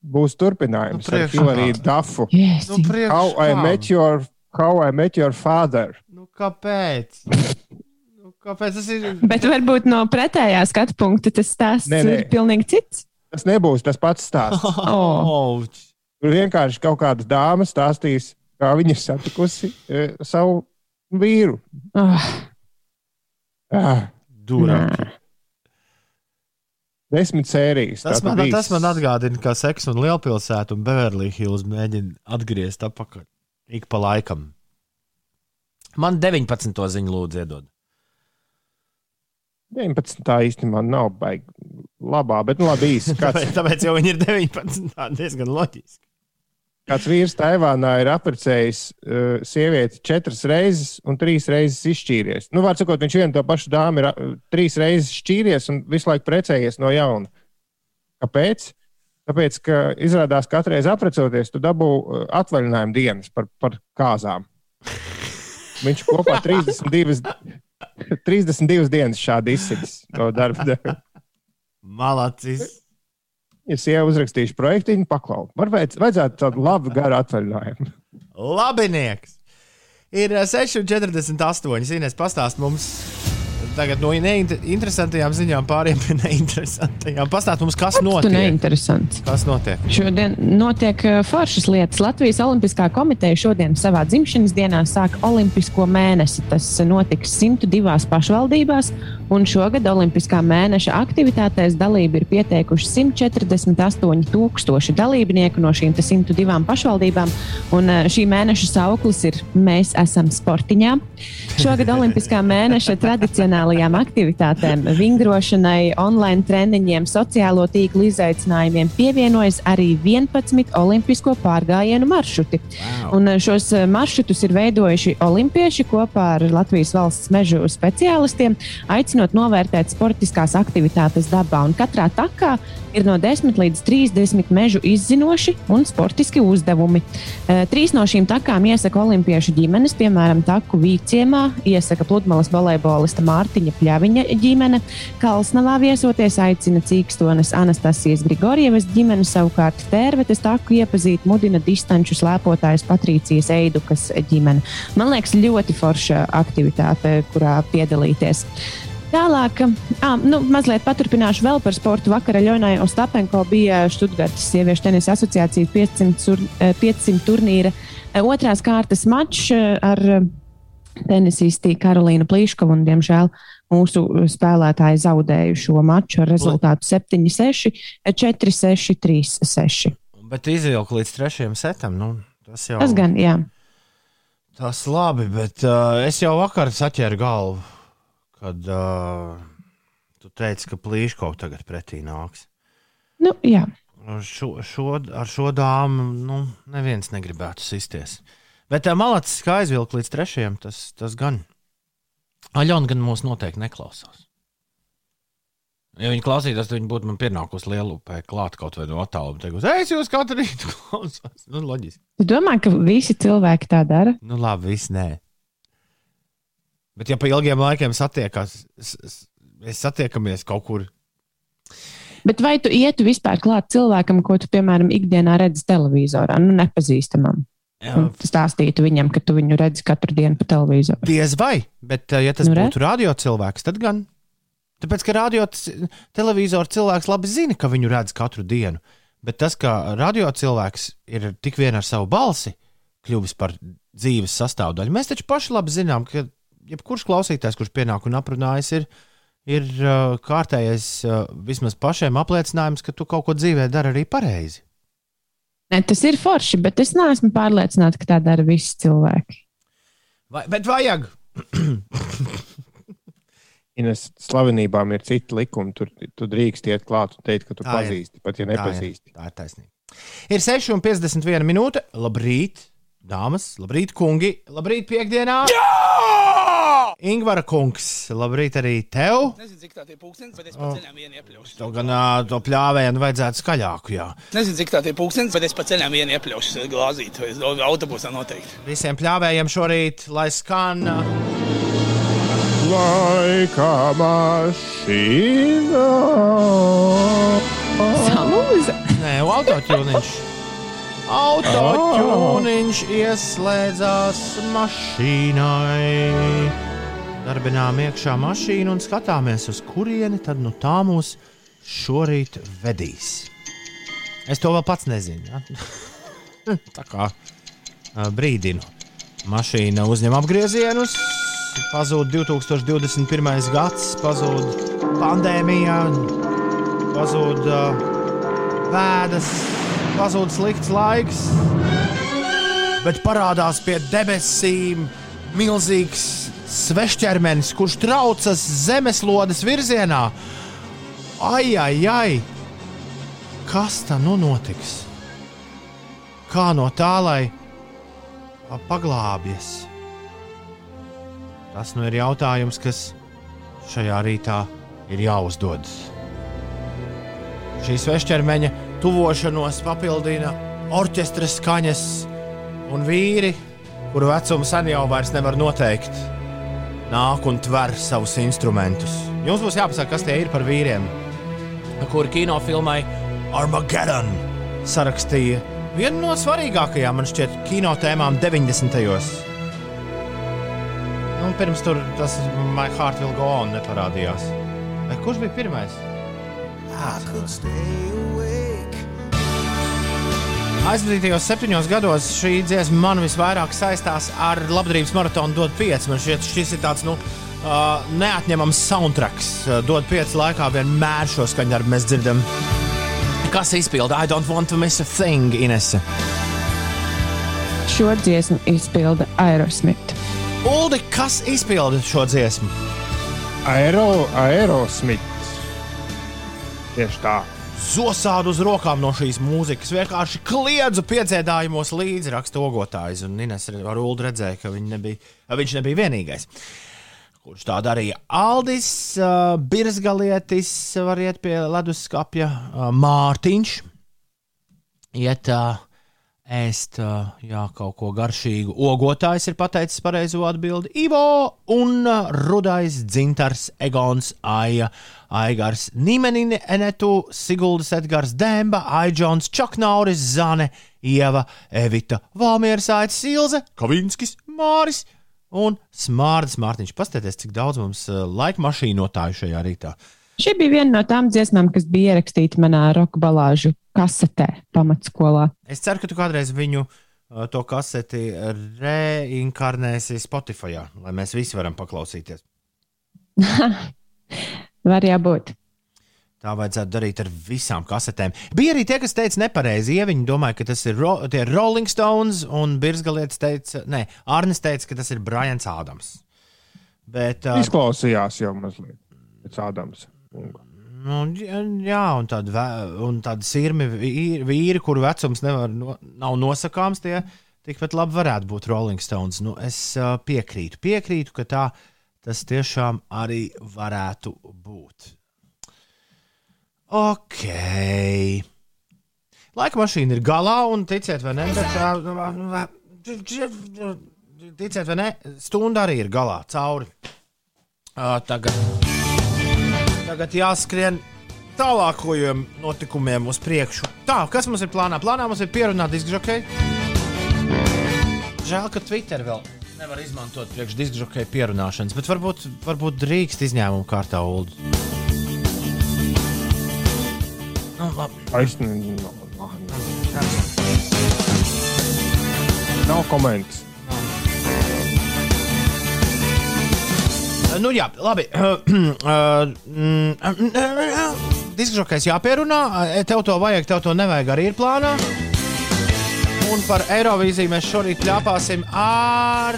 Speaker 4: būs turpinājums
Speaker 2: Nu,
Speaker 4: ar
Speaker 2: priekšā.
Speaker 4: Hillariju Dafu.
Speaker 3: yes.
Speaker 2: Nu, priekš
Speaker 4: How I? Met Your, How I Met Your Father.
Speaker 2: Nu, kāpēc? Kāpēc tas ir?
Speaker 3: Bet varbūt no pretējā skatu punkta tas stāsts
Speaker 4: Nē, nē.
Speaker 3: ir pilnīgi cits.
Speaker 4: Tas nebūs tas pats stāsts.
Speaker 2: Oh.
Speaker 4: Tur vienkārši kaut kāda dāma stāstīs, kā viņa ir satikusi e, savu vīru.
Speaker 3: Oh,
Speaker 4: Ah,
Speaker 2: Durāk.
Speaker 4: desmit sērijas.
Speaker 2: Tas man, tas man atgādina, ka Seks un Lielpilsēta un Beverly Hills mēģina atgriezt atpakaļ ik pa laikam. Man 19. ziņu lūdzu iedod.
Speaker 4: 19. tā īsti man nav baigi labā, bet nu labi īsi. Kāds,
Speaker 2: tāpēc jau viņi ir 19. Tā diezgan loģiski.
Speaker 4: kāds vīrs Taivānā ir apprecējis uh, sievieti četras reizes un trīs reizes izšķīries. Nu, var sakot, viņš vienu to pašu dāmu ir uh, trīs reizes šķīries un visu laiku precējies no jauna. Kāpēc? Tāpēc, ka izrādās, ka katru reizi aprecoties, tu dabū uh, atvaļinājumu dienas par, par kāzām. Viņš kopā 32, 32 dienas šādi izsits no darba.
Speaker 2: Malacis.
Speaker 4: Ja sieva uzrakstīšu projektiņu, paklau. Varbūt vajadzētu tādu labu garu atvaļinājumu.
Speaker 2: Labinieks. Ir eh, 6,48. Ines pastāst mums tagad no neinteresantajām ziņām pāriem pie neinteresantajām. Pastāst mums, kas
Speaker 3: Tu
Speaker 2: notiek.
Speaker 3: neinteresants.
Speaker 2: Kas notiek?
Speaker 3: Šodien notiek uh, foršas lietas. Latvijas Olimpiskā komiteja šodien savā dzimšanas dienā sāk Olimpisko mēnesi. Tas notiks 102 pašvaldībās, un šogad Olimpiskā mēneša aktivitātēs dalību ir pieteikuši 148 tūkstoši dalībnieku no šīm te 102 pašvaldībām. Un uh, šī mēneša sauklis ir Mēs esam sportiņā. Šogad Olimpiskā mēneša tradicionāli tradicionālajām aktivitātēm, vingrošanai, online treniņiem, sociālo tīklu izaicinājumiem pievienojas arī 11 olimpisko pārgājienu maršruti. Wow. Un šos maršrutus ir veidojuši olimpieši kopā ar Latvijas valsts mežu speciālistiem, aicinot novērtēt sportiskās aktivitātes dabā. Un katrā takā ir no 10 līdz 30 mežu izzinoši un sportiski uzdevumi. Trīs no šīm takām iesaka olimpiešu ģimenes, piemēram, taku Vīciemā, iesaka pludmales volejbolista Mārtiņa Pļaviņa ģimene. Kalsnavā viesoties aicina Cīkstonas Anastasijas Grigorievas ģimene, savukārt Tērvetes taku iepazīt mudina distanču slēpotājs Patrīcijas Eidukas ģimene. Man liekas, ļoti forša aktivitāte, kurā piedalīties. Tālāk, ah, nu, mazliet paturpināšu vēl par sportu. Vakar Ļonai Ostapenko bija Študgartas sieviešu tenisa asociācijas 500, 500 turnīra otrās kārtas mačs ar tenisisti Karolīnu Plīškovu un, diemžēl, mūsu spēlētāji zaudēju šo maču ar rezultātu 7-6, 4-6, 3-6.
Speaker 2: Bet izvilkt līdz trešajam setam, nu, tas jau.
Speaker 3: Tas gan, jā.
Speaker 2: Tas labi, bet uh, es jau vakar saķēru galvu kad uh, tu teici, ka plīškau tagad pretī nāks.
Speaker 3: Nu, jā.
Speaker 2: Šo, šo, ar šo dāmu nu, neviens negribētu sisties. Bet tā malacis kā aizvilkt līdz trešajam, tas, tas gan. Aļona gan mūs noteikti neklausās. Ja viņi klausītos, tad viņi būtu man pienākusi lielupē klāt kaut vai no attāluma. Teikot, es jūs katru rītu klausos. Nu, loģiski.
Speaker 3: Tu domā, ka visi cilvēki tā dara?
Speaker 2: Nu, labi, visi nē. Bet, ja pa ilgiem laikiem satiekas, mēs satiekamies kaut kur.
Speaker 3: Bet vai tu ietu vispār klāt cilvēkam, ko tu, piemēram, ikdienā redzi televizorā, nu, nepazīstamam? Stāstītu viņam, ka tu viņu redzi katru dienu pa televizoru.
Speaker 2: Diez vai, bet, ja tas nu, būtu radio cilvēks, tad gan. Tāpēc, ka radio televizoru cilvēks labi zina, ka viņu redz katru dienu. Bet tas, ka radio cilvēks ir tik vien ar savu balsi kļuvis par dzīves sastāvdaļu, mēs taču paši labi zinām, ka jebkurš klausītājs, kurš pienāk un aprunājas, ir, ir uh, kārtējais uh, vismaz pašiem apliecinājums, ka tu kaut ko dzīvē dari arī pareizi.
Speaker 3: Ne, tas ir forši, bet es neesmu pārliecināta, ka tā dara visi cilvēki.
Speaker 2: Vai, bet vajag.
Speaker 4: Ines slavenībām ir citi likumi. Tur tu drīkst iet klāt un teikt, ka tu tā pazīsti, ir. pat ja nepazīsti.
Speaker 2: Tā ir, tā ir taisnība. Ir 6,51 minūte. Labrīt, dāmas, labrīt, kungi, labrīt, piekdienā! Jā! Ingvara kungs, labrīt arī tev.
Speaker 5: Nezinu, cik tā ir pūkstens, bet es pa ceļām vienu iepļaušu.
Speaker 2: To gan to pļāvēju vajadzētu skaļāku, jā.
Speaker 5: Nezinu, cik tā ir pūkstens, bet es pa ceļām vienu iepļaušu glāzīt, vai autobusā noteikti.
Speaker 2: Visiem pļāvējiem šorīt, lai skan.
Speaker 4: Laika mašīna.
Speaker 3: Salūza.
Speaker 2: Nē, autoķūniņš. Autoķūniņš ieslēdzās mašīnai. Darbinām iekšā mašīnu un skatāmies, uz kurieni tad nu tā mūs šorīt vedīs. Es to vēl pats nezinu. Ja? tā kā brīdinu. Mašīna uzņem apgriezienus, pazūd 2021. gads, pazūd pandēmija, pazūd uh, vēdas pazūd slikts laiks, bet parādās pie debesīm milzīgs svešķermenis, kurš traucas zemeslodes virzienā. Ai, ai, ai! Kas tā nu notiks? Kā no tā, lai paglābjas? Tas nu ir jautājums, kas šajā rītā ir jāuzdod. Šī svešķermeņa tuvošanos papildina orķestra skaņas un vīri, kuru vecumu sen jau nevar noteikt, nāk un tver savus instrumentus. Jums būs jāpasaka, kas tie ir par vīriem, kuri kinofilmai Armageddon sarakstīja vienu no svarīgākajām, man šķiet, kino tēmām 90. gados. Un pirms tur tas My Heart Will Go On neparādījās. Vai kurš bija pirmais? I could stay Aizvadītajos septiņos gados šī dziesma man visvairāk saistās ar labdarības maratonu DOT 5. Man šķiet, šis ir tāds nu, uh, neatņemams soundtracks. DOT 5 laikā vienmēr šo skaņdarbu mēs dzirdam. Kas izpilda I don't want to miss a thing, Inese?
Speaker 3: Šo dziesmu izpilda Aerosmith.
Speaker 2: Uldi, kas izpilda šo dziesmu?
Speaker 4: Aero, Aerosmiths. Tieši tā.
Speaker 2: Zosādu uz rokām no šīs mūzikas. Vienkārši kliedzu piecietājumos līdzi raksta ogotājs. Un Ines ar Ulu redzēja, ka nebija, viņš nebija vienīgais. Kurš tā darīja? Aldis, uh, Birzgalietis, var iet pie leduskapja, uh, Mārtiņš. Iet uh, ēst jā, kaut ko garšīgu. Ogotājs ir pateicis pareizo atbildi. Ivo un rudais dzintars Egons Aija. Aigars, Nīmenine, Enetu, Siguldas, Edgars, Dēmba, Aidžons, Čaknauris, Zane, Ieva, Evita, Valmieras, Aits, Ilze, Kavinskis, Māris un Smārdas Mārtiņš. Paskatieties, cik daudz mums laika mašīnotāju šajā rītā.
Speaker 3: Šī bija viena no tām dziesmām, kas bija ierakstīta manā roka balāžu kasetē pamatskolā.
Speaker 2: Es ceru, ka tu kādreiz viņu uh, to kaseti reinkarnēsi Spotify, lai mēs visi varam paklausīties.
Speaker 3: Var jābūt.
Speaker 2: Tā vajadzētu darīt ar visām kasetēm. Bija arī tie, kas teica nepareizi. Viņi domāja, ka tas ir ro Rolling Stones, un Birzgalietis teica, nē, Arnis teica, ka tas ir Brians Ādams. Bet, uh,
Speaker 4: Izklausījās jau mazliet pēc Ādams.
Speaker 2: Nu, jā, un tādi, un tādi sirmi vīri, vīri, kuru vecums nevar, no, nav nosakāms, tie tikpat labi varētu būt Rolling Stones. Nu, es uh, piekrītu, piekrītu, ka tā tas tiešām arī varētu būt. Ok. Laika mašīna ir galā, un ticiet vai nē, bet ticiet vai nē, stunda arī ir galā, cauri. Ā, Tagad, tagad jāskrien tālākajiem notikumiem uz priekšu. Tā, kas mums ir plānā? Plānā mums ir pierunāt diskžokei. Žēl, ka Twitter vēl nevar izmantot priekš diskžokei pierunāšanas, bet varbūt, varbūt drīkst izņēmumu kārtā ulu. Nu, labi.
Speaker 4: Es ne- no, no, no. Nav komentārs.
Speaker 2: Nu, jā, labi. Diskžokais jāpierunā. Tev to vajag, tev to nevajag arī ir plānā. Un par Eirovīziju mēs šorīt ļāpāsim ar.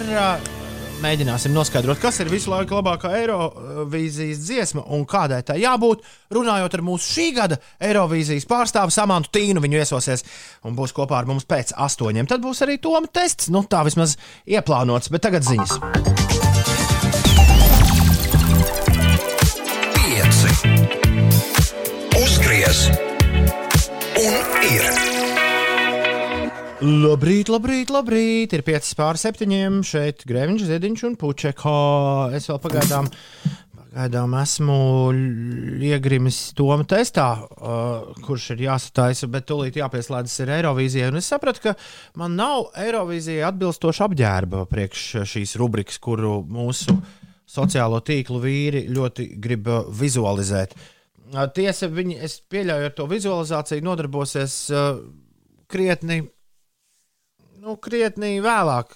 Speaker 2: Mēģināsim noskaidrot, kas ir visu laiku labākā Eirovīzijas dziesma un kādai tai jābūt. Runājot ar mūsu šī gada Eirovīzijas pārstāvu Samantu Tīnu, viņu iesosies un būs kopā ar mums pēc astoņiem. Tad būs arī Toma tests. Nu, tā vismaz ieplānots, bet tagad ziņas.
Speaker 1: Uzgriez un ir.
Speaker 2: Labrīt, labrīt, labrīt. Ir 5 pār 7. Šeit Grēviņš, Ziedņš un Puķeka. Es vēl pagaidām, pagaidām esmu iegrimis Toma testā, uh, kurš ir jāsataisa, bet tūlīt jāpieslēdzas ir Eirovīzijai. Un es sapratu, ka man nav Eirovīzijai atbilstoša apģērba priekš šīs rubrikas, kuru mūsu sociālo tīklu vīri ļoti grib uh, vizualizēt. Uh, Tiesa, viņi, es pieļauju, ar to vizualizāciju nodarbosies uh, krietni nu, krietni vēlāk.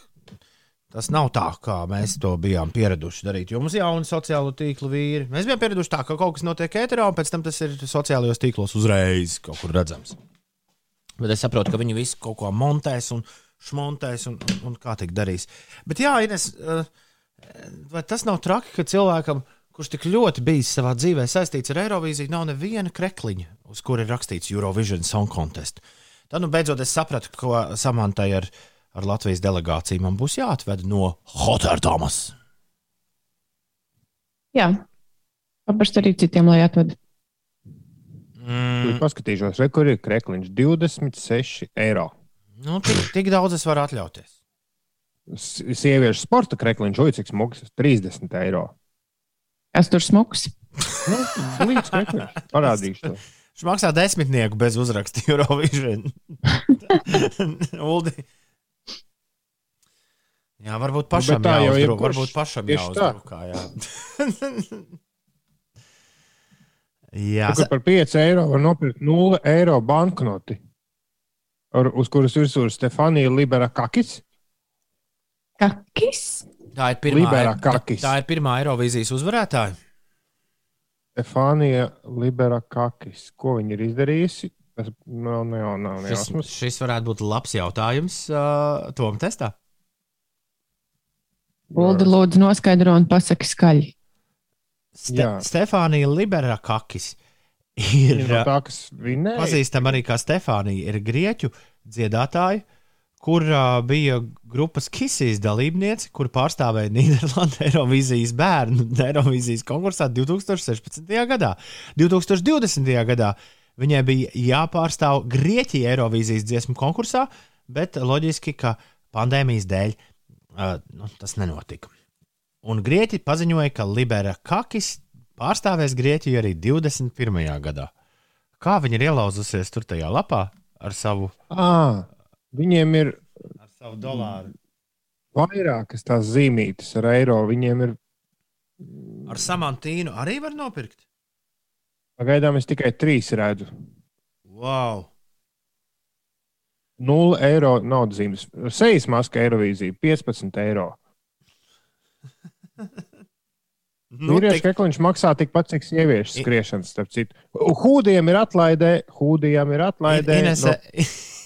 Speaker 2: Tas nav tā, kā mēs to bijām pieraduši darīt. Jo mums ir jauni sociālo tīklu vīri. Mēs bijām pieraduši tā, ka kaut kas notiek ēterā, un pēc tam tas ir sociālajos tīklos uzreiz kaut kur redzams. Bet es saprotu, ka viņi visi kaut ko montēs un šmontēs un, un, un kā tik darīs. Bet jā, Ines, eh, vai tas nav traki, ka cilvēkam, kurš tik ļoti bijis savā dzīvē saistīts ar Eirovīziju, nav neviena krekliņa, uz kura ir rakstīts Eurovision Song Contest? Tad, nu, beidzot, es sapratu, ko samantai ar, ar Latvijas delegāciju man būs jāatved no Hotterdamas.
Speaker 3: Jā, paprasti arī citiem, lai atved.
Speaker 4: Mm. Paskatīšos, re, kur ir krekliņš. 26 eiro.
Speaker 2: Nu, tik, tik daudz es varu atļauties.
Speaker 4: Sieviešu sporta krekliņš, oi, cik smags, 30 eiro.
Speaker 3: Es tur smuks.
Speaker 4: Nu, Līdz krekliņš. Parādīšu to.
Speaker 2: Viņš maksā desmitnieku bez uzraksta Eurovision. Uldi. Jā, varbūt pašam
Speaker 4: Nu, tā jau jebkurš-
Speaker 2: Varbūt pašam
Speaker 4: tā.
Speaker 2: jāuzdrukā. Jā.
Speaker 4: Tur par 5 eiro var nopirkt 0 eiro banknoti, ar, uz kuras virsū ir Stefānija Libera Kakis.
Speaker 3: Kakis.
Speaker 2: tā ir pirmā,
Speaker 4: Liberā
Speaker 2: tā,
Speaker 4: kakis.
Speaker 2: tā ir pirmā Eirovīzijas uzvarētāja.
Speaker 4: Stefānija Libera Kakis. Ko viņa ir izdarījusi? Tas nav, nav, nav
Speaker 2: Šis, šis varētu būt labs jautājums uh, Tom testā.
Speaker 3: Uldi, lūdzu, noskaidro un pasaki skaļi.
Speaker 2: Ste
Speaker 4: Jā.
Speaker 2: Stefānija Libera Kakis ir
Speaker 4: no tā, kas vinēja.
Speaker 2: pazīstama arī kā Stefānija, ir grieķu dziedātāja, kur uh, bija grupas Kisijas dalībniece, kur pārstāvēja Nīderlandes Eirovīzijas bērnu Eirovīzijas konkursā 2016. gadā. 2020. gadā viņai bija jāpārstāv Grieķija Eirovīzijas dziesmu konkursā, bet loģiski, ka pandēmijas dēļ uh, nu, tas nenotika. Un Grieķi paziņoja, ka Libera Kakis pārstāvēs Grieķiju arī 21. gadā. Kā viņa ir ielauzusies tur tajā lapā ar savu,
Speaker 4: À, viņiem ir
Speaker 2: ar savu dolāru?
Speaker 4: vairākas tās zīmītes ar eiro. Viņiem ir
Speaker 2: Ar samantīnu arī var nopirkt.
Speaker 4: pagaidām es tikai trīs redzu.
Speaker 2: Wow!
Speaker 4: 0 eiro naudas zīmes. Sejas maska Eirovīzija 15 eiro.
Speaker 2: Nu,
Speaker 4: Vīriešu
Speaker 2: tik,
Speaker 4: kekliņš maksā tikpat, cik sieviešu skriešanas, starp citu. Hūdiem ir atlaidē, hūdiem ir atlaidē.
Speaker 2: Inese, Ines,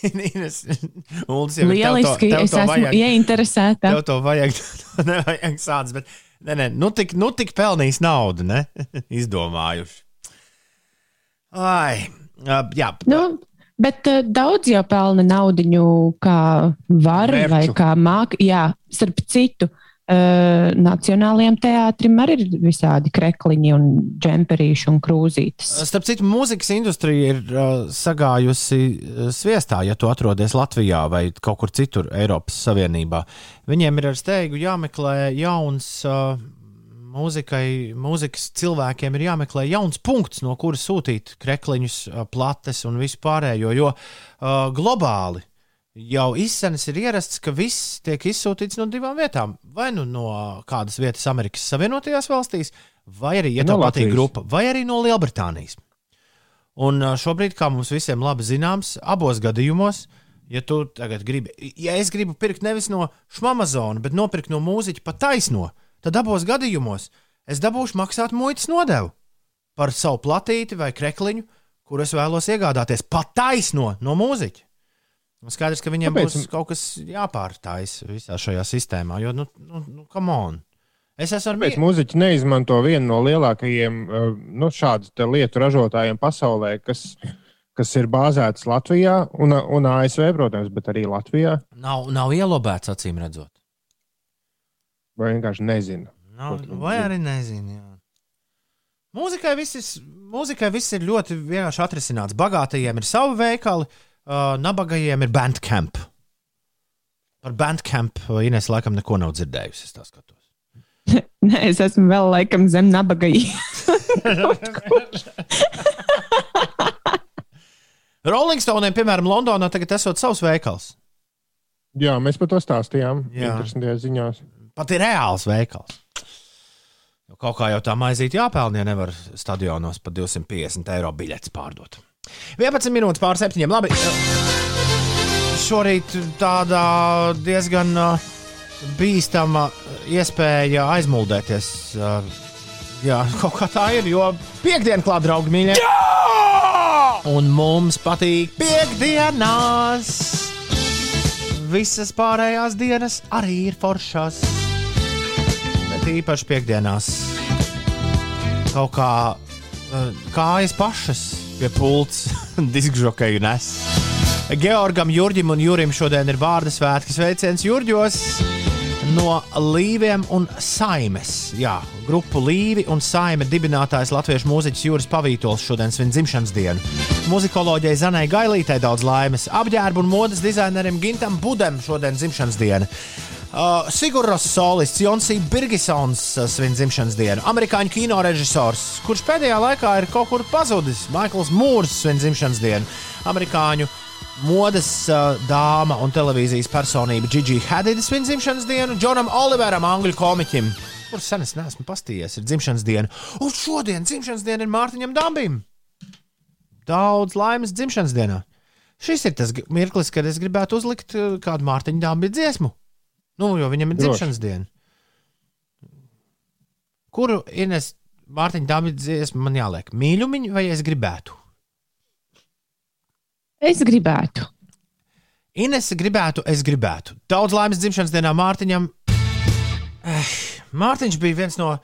Speaker 2: Uldis jau
Speaker 3: Lieliski,
Speaker 2: tev to, tev
Speaker 3: es esmu
Speaker 2: vajag.
Speaker 3: ieinteresēta.
Speaker 2: Tev to vajag, to nevajag sāds, bet nē, nē, nu tik, nu tik pelnījis naudu, ne? Izdomājuši. Ai, jā,
Speaker 3: Nu, bet uh, daudz jau pelna naudu, kā var
Speaker 4: Mērču.
Speaker 3: vai kā māk. Jā, starp citu, uh, Nacionālajiem teātrim arī ir visādi krekliņi un džemperīši un krūzītes.
Speaker 2: Starp citu, mūzikas industrija ir uh, sagājusi sviestā, ja tu atrodies Latvijā vai kaut kur citur Eiropas Savienībā. Viņiem ir ar steigu jāmeklē jauns. Uh, Mūzikai, mūzikas cilvēkiem ir jāmeklē jauns punkts, no kuras sūtīt krekliņus, plates un visu pārējo. Jo uh, globāli jau izsmeļs ir ierasts, ka viss tiek izsūtīts no divām vietām. Vai nu no kādas vietas Amerikas Savienotajās valstīs, vai arī, ja
Speaker 4: No
Speaker 2: tev patīk grupa, vai arī no Lielbritānijas. Un šobrīd, kā mums visiem labi zināms, abos gadījumos, ja tu tagad gribi, ja es gribu pirkt nevis no Šmamazona, bet nopirkt no mūziķa pa taisno, tad abos gadījumos es dabūšu maksāt muitas nodevu par savu platīti vai krekliņu, kur es vēlos iegādāties pa taisno no mūziķa. Un Skaidrs, ka viņiem
Speaker 4: Kāpēc?
Speaker 2: būs kaut kas jāpārtaisa visā šajā sistēmā, jo, nu, nu, nu come on. Es esmu mieru.
Speaker 4: mūziķi neizmanto vienu no lielākajiem uh, nu, šādu lietu ražotājiem pasaulē, kas, kas ir bāzēts Latvijā un, un ASV, protams, bet arī Latvijā?
Speaker 2: Nav, nav ielobēts, acīm redzot.
Speaker 4: Vai vienkārši nezinu?
Speaker 2: Nav,
Speaker 4: tu
Speaker 2: vai arī nezinu. Jā. Mūzikai viss, ir, mūzikai viss ir ļoti vienkārši atrisināts. Bagātajiem ir savi veikali, uh, nabagajiem ir bandcamp. Par bandcamp uh, Ines laikam neko nav dzirdējusi. Es tā skatos.
Speaker 3: Nē, es esmu vēl laikam zem nabaga.
Speaker 2: Rolling Stoneiem, piemēram, Londonā tagad esot savs veikals.
Speaker 4: Jā, mēs par to stāstījām.
Speaker 2: Jā.
Speaker 4: Interesantajās ziņās.
Speaker 2: Pat ir reāls veikals. Jo kaut kā jau tā maizīt jāpelnā, ja nevar stadionos par 250 eiro biļetes pārdot. 11 minūtes pār 7. Labi. Šorīt tāda diezgan uh, bīstama iespēja aizmuldēties. uh, Jā, kaut kā tā ir, jo piekdiena klāt, draugi, mīļie. Un mums patīk piekdienās. Visas pārējās dienas arī ir foršas. Bet īpaši piekdienās kaut kā eh, kājas pašas pie pults diskžokeju nes. Georgam, Jurģim un Jurim šodien ir vārdu svētki sveiciens Jurģos no Līviem un Saimes. Jā, grupu Līvi un Saime dibinātājs latviešu mūziķis Juris Pavītols šodien svin dzimšanas dienu. Muzikoloģijai Zanai Gailītei daudz laimes, apģērbu un modes dizainerim Gintam Budem šodien dzimšanas diena. Uh, Sigurds Solists, Jonsī Birgisons uh, svin dzimšanas dienu. Amerikāņu kino režisors, kurš pēdējā laikā ir kaut kur pazudis, Maikls Mūrs svin dzimšanas dienu. Amerikāņu modes uh, dāma un televīzijas personība Gigi Hadida svin dzimšanas dienu, Džonam Oliveram, angļu komiķim, kurš sen es neesmu pastījies, ir dzimšanas diena. Un šodien dzimšanas diena ir Mārtiņam Dambim. Daudz laimes dzimšanas dienā. Šis ir tas mirklis, kad es gribētu uzlikt uh, kādu Mārtiņa Dambia dziesmu. Nu, jo viņam ir
Speaker 4: Droši.
Speaker 2: dzimšanas diena. Kuru Ines Mārtiņa Dambia dziesmu man jāliek? Mīļumiņu vai es gribētu?
Speaker 3: Es gribētu.
Speaker 2: Ines gribētu, es gribētu. Daudz laimes dzimšanas dienā Mārtiņam. Eh, Mārtiņš bija viens no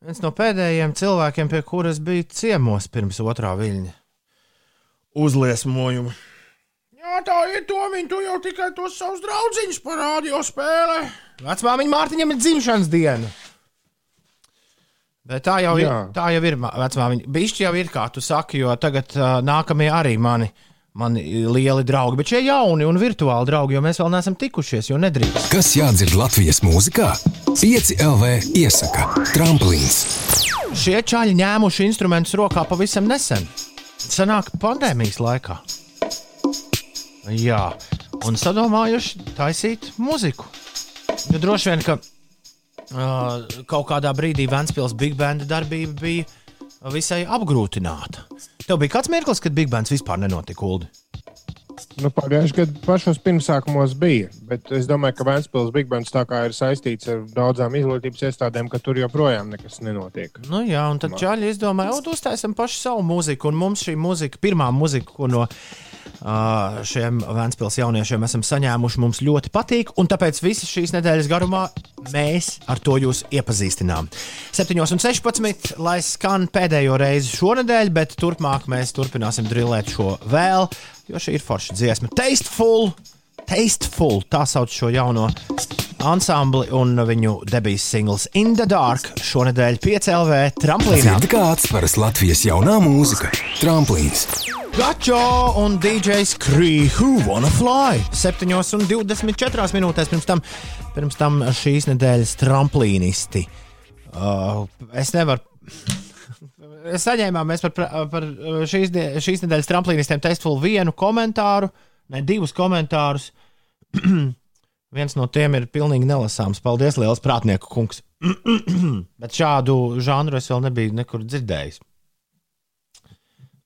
Speaker 2: viens no pēdējiem cilvēkiem, pie kuras bija ciemos pirms otrā viļņa uzliesmojuma. Jā, tā ir Tomiņa, tu jau tikai tos savus draugus parādīji, spēlē. Vecmāmiņa Mārtiņam ir dzimšanas diena. Bet tā jau ir.
Speaker 4: Jā.
Speaker 2: Tā jau ir vecmāmiņa. Bišķi jau ir, kā tu saki, jo tagad uh, nākamie arī mani. Mani lieli draugi, bet šie jauni un virtuāli draugi, jo mēs vēl neesam tikušies, jo nedrīkst.
Speaker 1: Kas jādzird Latvijas mūzikā? 5 LV iesaka Tramplīns.
Speaker 2: Šie čaļi ņēmuši instrumentus rokā pavisam nesen. Sanāk, pandēmijas laikā. Jā, un sadomājuši taisīt muziku. Jo droši vien, ka uh, kaut kādā brīdī Vēncpils Big Band darbība bija visai apgrūtināta. Tev bija kāds mirklis, kad Big Bands vispār nenotika, Ulu.
Speaker 4: Nu, Pagājušajā gadā pašos pirmsākumos bija, bet es domāju, ka Vēncpils Big Bands tā kā ir saistīts ar daudzām izglītības iestādēm, ka tur joprojām nekas nenotiek.
Speaker 2: Nu, jā, un tad čaļi izdomāja, ka uztaisām pašu savu mūziku, un mums šī mūzika, pirmā mūzika, ko no uh, šiem Vēncpils jauniešiem esam saņēmuši, mums ļoti patīk, un tāpēc visas šīs nedēļas garumā mēs ar to jūs iepazīstinām. 7,16, lai skan pēdējo reizi šonadēļ, bet turpmāk mēs turpināsim drillēt šo vēl, jo šī ir forša dziesma. Tasteful! Tasteful, tā sauc šo jauno ansambli un viņu debijas singls In the Dark šonadēļ 5LV tramplīnā.
Speaker 1: Dzirdi kā atspēras Latvijas jaunā mūzika Tramplīns.
Speaker 2: Gačo un DJs Kree, who wanna fly? 7,24 minūtēs pirms tam, pirms tam šīs nedēļas tramplīnisti. Uh, es nevaru. Es saņēmām mēs par, par šīs, die- šīs nedēļas tramplīnistiem testful vienu komentāru, ne divus komentārus. Viens no tiem ir pilnīgi nelasāms. Paldies, liels prātnieku kungs. Bet šādu žanru es vēl nebiju nekur dzirdējis.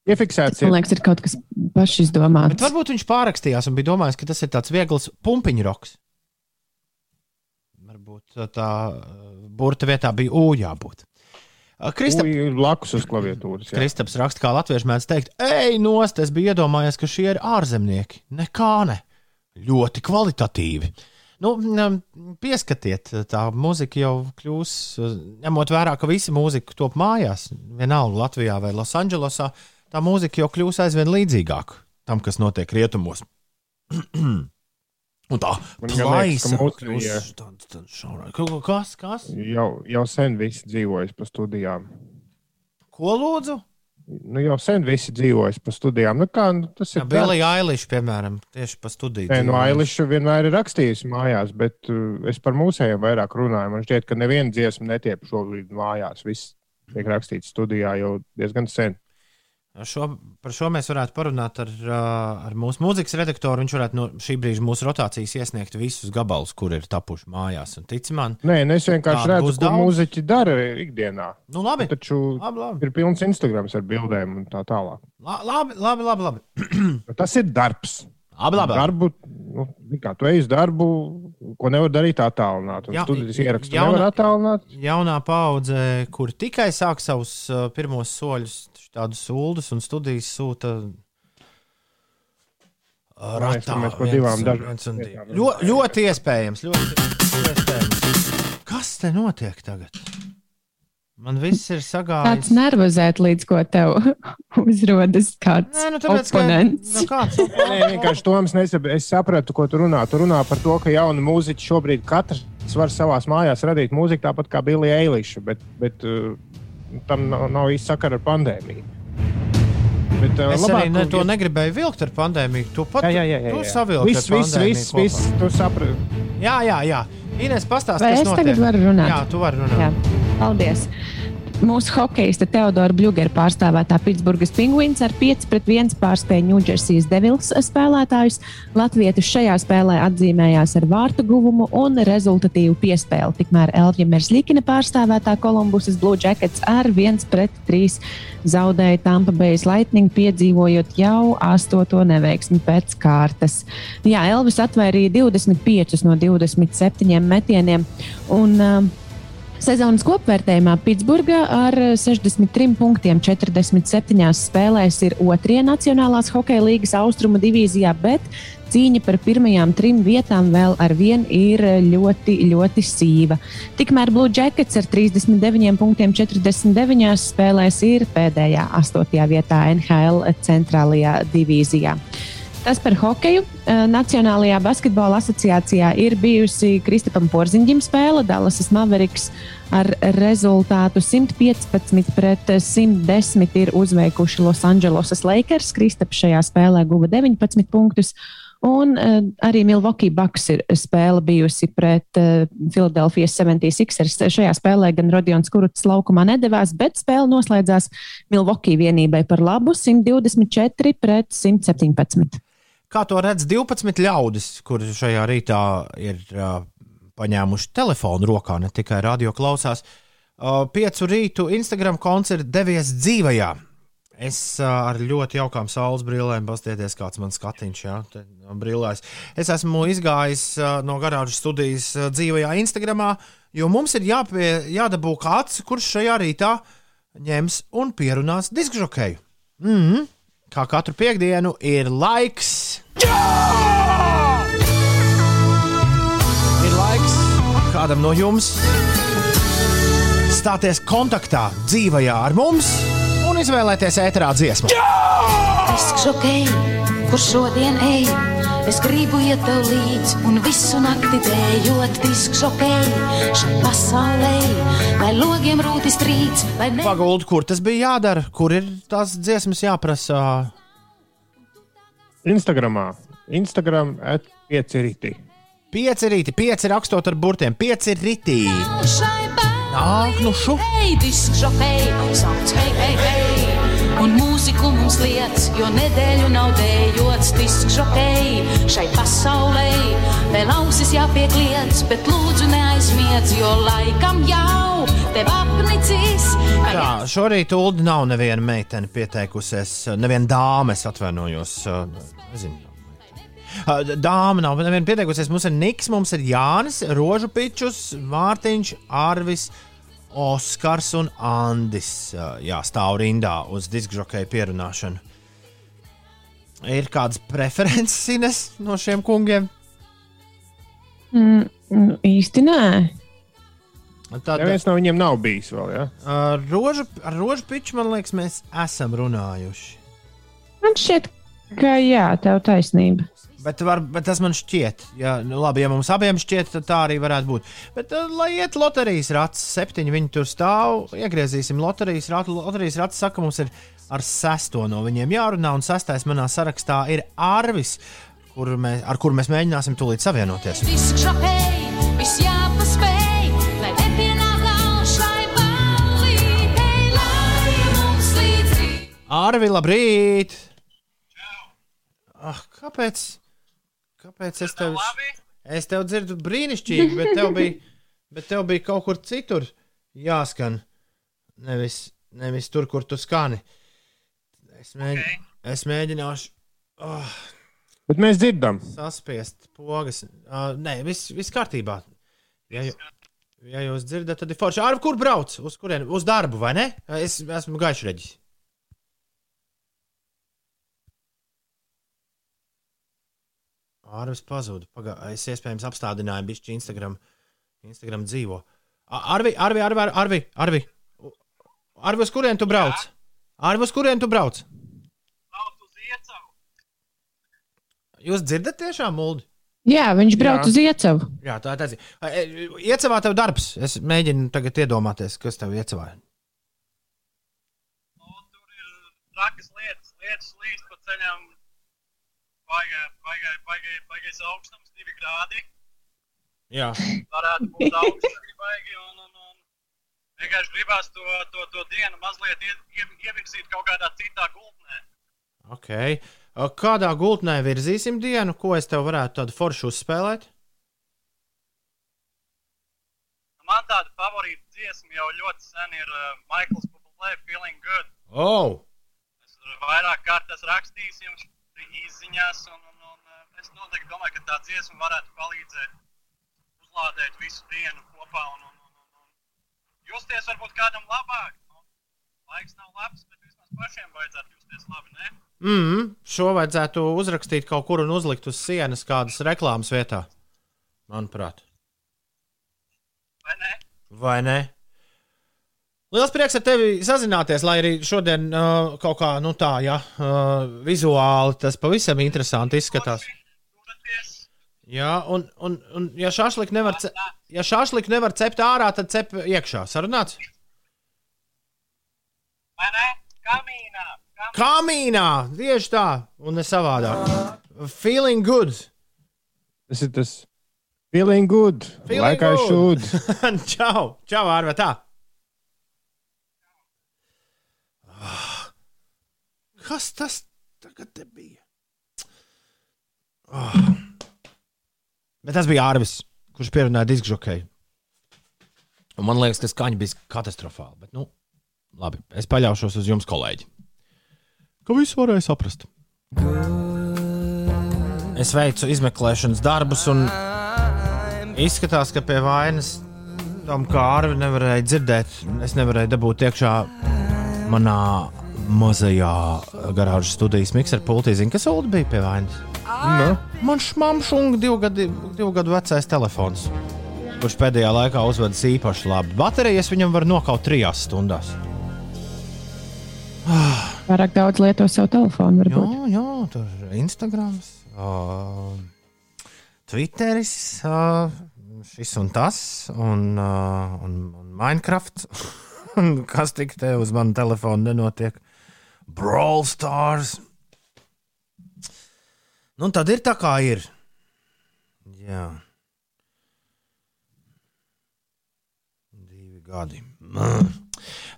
Speaker 4: Iefiksēts
Speaker 3: Man
Speaker 4: ir
Speaker 3: liekas, ir kaut kas pašizdomāts.
Speaker 2: Bet varbūt viņš pārrakstījās un bija domājis, ka tas ir tāds viegls pumpiņroks. Varbūt uh, tā uh, burta vietā bija U jābūt. Kristap,
Speaker 4: blakus uz klaviatūras. jā.
Speaker 2: Kristaps raksta, kā latvieši mēdz teikt, ej, nost, es biju iedomājies, ka šie ir ārzemnieki. Nekā ne. Ļoti kvalitatīvi. Nu, pieskatiet, tā mūzika jau kļūs, ņemot vērā, ka visi mūzika top mājās, vienalga Latvijā vai Losandželosā, tā mūzika jau kļūs aizvien līdzīgāka tam, kas notiek rietumos. Un tā plaisa. Ka- Kas, kas?
Speaker 4: Jau, jau sen visi dzīvojas pa studijām.
Speaker 2: Ko lūdzu?
Speaker 4: Nu, jau sen visi dzīvojas pa studijām. Nu, kā, nu, tas ir
Speaker 2: Jā, Bilija Ailiša, piemēram, tieši pa studiju.
Speaker 4: Nē,
Speaker 2: dzīvojusi.
Speaker 4: Ailiša vienmēr ir rakstījusi mājās, bet uh, es par mūsējiem vairāk runāju. Man šķiet, ka neviena dziesma netiek šobrīd mājās. Viss tiek rakstīts studijā jau diezgan sen.
Speaker 2: Šo, par šo mēs varētu parunāt ar, ar mūsu mūzikas redaktoru. Viņš varētu no šī brīža mūsu rotācijas iesniegt visus gabalus, kur ir tapuši mājās. Un tic man,
Speaker 4: Nē, nu, es vienkārši redzu, ko
Speaker 2: daudz?
Speaker 4: mūziķi dara ikdienā.
Speaker 2: nu labi,
Speaker 4: Taču
Speaker 2: labi, labi,
Speaker 4: ir pilns Instagrams ar bildēm un tā tālāk.
Speaker 2: La- labi, labi, labi, labi.
Speaker 4: Nu, Tas ir darbs.
Speaker 2: Labi, labi.
Speaker 4: Darbu, nu, kā tu ej uz darbu, ko nevar darīt attālināt. Un
Speaker 2: Jā,
Speaker 4: studijas ierakstu
Speaker 2: jauna-
Speaker 4: nevar attālināt.
Speaker 2: Jaunā paudze, kur tikai sāk savus uh, pirmos soļus, tādus soļus un studijas sūta. uh, Ratā,
Speaker 4: mēs par divām dažādām lietām
Speaker 2: Ļo, ļoti iespējams, ļoti iespējams. Kas te notiek tagad? Man viss ir
Speaker 3: Tāds
Speaker 2: sagājis.
Speaker 3: nervozēt, līdz ko tev uzrodas kāds
Speaker 2: Nē, nu, tāpēc, ka,
Speaker 3: oponents.
Speaker 2: nu, kāds
Speaker 4: Nē, vienkārši Toms nesap, es sapratu, ko tu runā. Tu runā par to, ka jauni mūziķi šobrīd katrs var savā mājās radīt mūziku tāpat kā Bilija Eiliša, bet, bet uh, tam nav, nav īsti sakara ar pandēmiju. Bet, uh,
Speaker 2: Es
Speaker 4: labāk,
Speaker 2: arī ne, to negribēju vilkt ar pandēmiju. Tu pat
Speaker 4: Jā, jā, jā. jā, jā.
Speaker 2: savilki
Speaker 4: Viss,
Speaker 2: ar
Speaker 4: viss,
Speaker 2: pandēmiju
Speaker 4: viss,
Speaker 2: kopā.
Speaker 4: viss, tu saprati.
Speaker 2: Jā, jā, jā. Ines, pastāsti, kas
Speaker 3: es
Speaker 2: notiek.
Speaker 3: tagad varu runāt?
Speaker 2: Jā, tu vari runāt.
Speaker 3: Jā, paldies. Mūsu hokeja Teodora Bļūgera pārstāvētā Pitsburgas pingvīns ar 5 pret 1 pārspēja Ņūdžersijas Devils spēlētājus. Latvietis šajā spēlē atzīmējās ar vārtu guvumu un rezultatīvu piespēli. Tikmēr Elvija Merzlikina pārstāvētā Kolumbusas Blue Jackets ar 1 pret 3 zaudēja Tampa Bay Lightning, piedzīvojot jau astoto neveiksmi pēc kārtas. Jā, Elvis atvērīja 25 no 27 metieniem. Un, uh, Sezonas kopvērtējumā Pitsburgā ar 63 punktiem 47 spēlēs ir otrie Nacionālās hokeja līnijas austrumu divīzijā, bet cīņa par pirmajām trim vietām vēl ar vienu ir ļoti, ļoti sīva. Tikmēr Blue Jackets ar 39 punktiem 49 spēlēs ir pēdējā astotajā vietā NHL centrālajā divīzijā. Tas par hokeju. Nacionālajā basketbola asociācijā ir bijusi Kristapam Porziņģim spēle. Dallasas Mavericks ar rezultātu 115 pret 110 ir uzveikuši Losandželosas Lakers. Kristaps šajā spēlē guva 19 punktus. Un uh, arī Milwaukee Bucks ir spēle bijusi pret uh, Philadelphia 76ers. Šajā spēlē gan Rodions Kuruts laukumā nedavās, bet spēle noslēdzās Milwaukee vienībai par labu 124 pret 117.
Speaker 2: Kā to redz 12 ļaudis, kuri šajā rītā ir uh, paņēmuši telefonu rokā, ne tikai radio klausās. Uh, piecu rītu Instagram koncerts devies dzīvajā. Es uh, ar ļoti jaukām saules brīlēm, paskatieties, kāds man skatiņš, jā, brīlēs. Es esmu izgājis uh, no garāžas studijas uh, dzīvajā Instagramā, jo mums ir jāpie, jādabū kāds, kurš šajā rītā ņems un pierunās diskžokeju. Mm -hmm. Kā katru piekdienu ir laiks Jā! Ir laiks kādam no jums stāties kontaktā dzīvajā ar mums un izvēlēties ēterā dziesmu.
Speaker 6: Disks ok, kur šodien ej? Es gribu iet tev līdzi un visu nakti dējot disks ok, šai pasaulē, vai logiem rūtis trīc, vai ne.
Speaker 2: Paguldu, kur tas bija jādara, kur ir tās dziesmas jāprasa?
Speaker 4: Instagramā. Instagram at 5 rītī.
Speaker 2: 5 rītī, 5 rakstot ar burtiem, 5 rītī. Nāk, nu šo.
Speaker 6: Hei, disks žokei, sauc, hei, hei, hei. Un mūziku mums liec, jo nedēļu nav dējots disks žokei. Šai pasaulē vēl ausis jāpiekliedz, bet lūdzu neaizmiedz, jo laikam jau tev apnicis.
Speaker 2: Tā, šorīt Ulu nav neviena meitene pieteikusies, neviena dāma, es atvainojos. Nezinu. Dāma nav neviena pieteikusies. Mums ir Niks, mums ir Jānis, Rožu Pičus, Mārtiņš, Arvis, Oskars un Andis. Jā, stāv rindā uz diskžokeja pierunāšanu. Ir kādas preferences Ines, no šiem kungiem?
Speaker 3: Mm, īsti nē.
Speaker 4: Tad, Neviens no viņiem nav bijis vēl. Ja?
Speaker 2: Ar rožu, ar rožu piču, man liekas, mēs esam runājuši.
Speaker 3: Man šķiet, ka jā, tev taisnība.
Speaker 2: Bet, var, bet tas man šķiet, ja, nu, labi, ja mums abiem šķiet, tad tā arī varētu būt. Bet, uh, lai iet loterijas rats, septiņi viņi tur stāv, iegriezīsim loterijas ratu. Loterijas rats saka, mums ir ar sesto no viņiem jārunā, un sestais manā sarakstā ir Arvis, kur mēs, ar kuru mēs mēģināsim tūlīt savienoties.
Speaker 6: Diskžokei, viss jāpaspēj.
Speaker 2: Arvi, labrīt! Ah, kāpēc? Kāpēc es tev, es tev dzirdu brīnišķīgi, bet tev bija, bet tev bija kaut kur citur jāskan. Nevis, nevis tur, kur tu skani. Es, mēģ, okay. es mēģināšu. Oh,
Speaker 4: bet mēs dzirdam.
Speaker 2: Saspiest pogas. Uh, nē, viss vis kārtībā. Ja, ja jūs dzirdat, tad ir forši. Ar kur brauc? Uz kurien? Uz darbu, vai ne? Es esmu gaišreģis. Ārvis pazuda. Pagā, es iespējams apstādināju bišķi Instagram, Instagram dzīvo. Arvi, Arvi, Arvi, Arvi, Arvi. Arvi, uz kurien tu brauc? Arvi, uz kurien tu brauc? Jūs dzirdat tiešām, Muldi?
Speaker 3: Jā, viņš brauc Jā. uz Iecavu.
Speaker 2: Jā, tā ir taisnība. Iecavā tev darbs. Es mēģinu tagad iedomāties, kas tev iecavā.
Speaker 7: Nu, tur ir trakas lietas, lietas līdz pa ceļam baigais augstums, divi grādi.
Speaker 2: Jā.
Speaker 7: Varētu būt augsts, baigi. Un, un, un vienkārši gribās to, to, to dienu mazliet ievirzīt kaut kādā citā gultnē.
Speaker 2: Okay. Kādā gultnē virzīsim dienu, ko es tev varētu tādu foršu uzspēlēt?
Speaker 7: Man tāda favorīta dziesma jau ļoti sen ir uh, Maikls Bublé, Feeling Good.
Speaker 2: Oh!
Speaker 7: Es vairāk kārtas rakstīju jums izziņās. Un, un, un, eh, es noteikti domāju, ka tā dziesma varētu palīdzēt uzlādēt visu dienu kopā un, un, un, un, un justies varbūt kādam labāk. Nu, laiks nav labs, bet vismaz pašiem vajadzētu justies labi, ne?
Speaker 2: Mm, šo vajadzētu uzrakstīt kaut kur un uzlikt uz sienas kādas reklāmas vietā. Manuprāt,
Speaker 7: Vai ne?
Speaker 2: vai ne? Liels prieks ar tevi sazināties, lai arī šodien uh, kaut kā nu tā, ja, uh, vizuāli tas pavisam interesanti izskatās. Jā, un, un, un ja šāšlik nevar, ce ja šāšlik nevar cept ārā, tad cep iekšā. Sarunāts?
Speaker 7: Kamīnā. Kam...
Speaker 2: Kamīnā! Tieši tā, un ne savādāk. Feeling good!
Speaker 4: Tas ir tas feeling good.
Speaker 2: Feeling
Speaker 4: like I
Speaker 2: good.
Speaker 4: should.
Speaker 2: čau, čau, Arve, tā. Kas tas tagad bija? Oh. Bet tas bija Arvis, kurš pierunāja diskžokēju. Un man liekas, ka skaņa bija katastrofāla. Bet, nu, labi, es paļaušos uz jums, kolēģi. Ka visu varēja saprast. Es veicu izmeklēšanas darbus, un izskatās, ka pie vainas tam kārvi nevarēja dzirdēt. Es nevarēju dabūt iekšā manā mazajā garāžas studijas mikseru pultī. Zini, kas Ulu bija pie vainas?
Speaker 4: nu,
Speaker 2: Man šmamšunga divu gadu, divu gadu vecais telefons, kurš pēdējā laikā uzvedas īpaši labi. Baterijas viņam var nokaut trijās stundās.
Speaker 3: Pārāk daudz lieto savu telefonu.
Speaker 2: Jā,
Speaker 3: Varbūt.
Speaker 2: jā tur ir Instagram, uh, Twitteris, uh, šis un tas, un, uh, un, un Minecraft. Kas tik te uz manu telefonu nenotiek? Brawl Stars. Nu, tad ir tā kā ir. Jā. Divi gadi. Mm.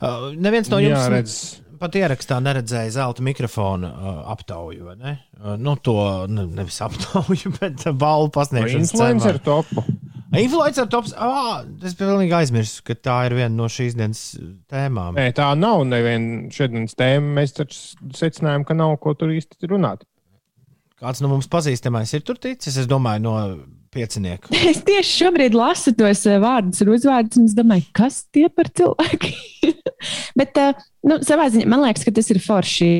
Speaker 2: Uh, neviens no jums
Speaker 4: jā, redz,
Speaker 2: pat ierakstā neredzēja zelta mikrofona uh, aptauju, vai ne? Uh, nu, to ne, nevis aptauju, bet balvu pasniegšanas
Speaker 4: influencer
Speaker 2: cenu.
Speaker 4: topu.
Speaker 2: Influencer tops. Ah, es pilnīgi aizmirsu, ka tā ir viena no šīs dienas tēmām.
Speaker 4: Nē, tā nav neviena šodienas tēma. Mēs taču secinājām, ka nav ko tur īsti runāt.
Speaker 2: Kāds no mums pazīstamais ir tur ticis? Es domāju, no piecinieka.
Speaker 3: Es tieši šobrīd lasu tos eh, vārdus un uzvārdus, un es domāju, kas tie par cilvēki. Bet, eh, nu, savā ziņā man liekas, ka tas ir forši,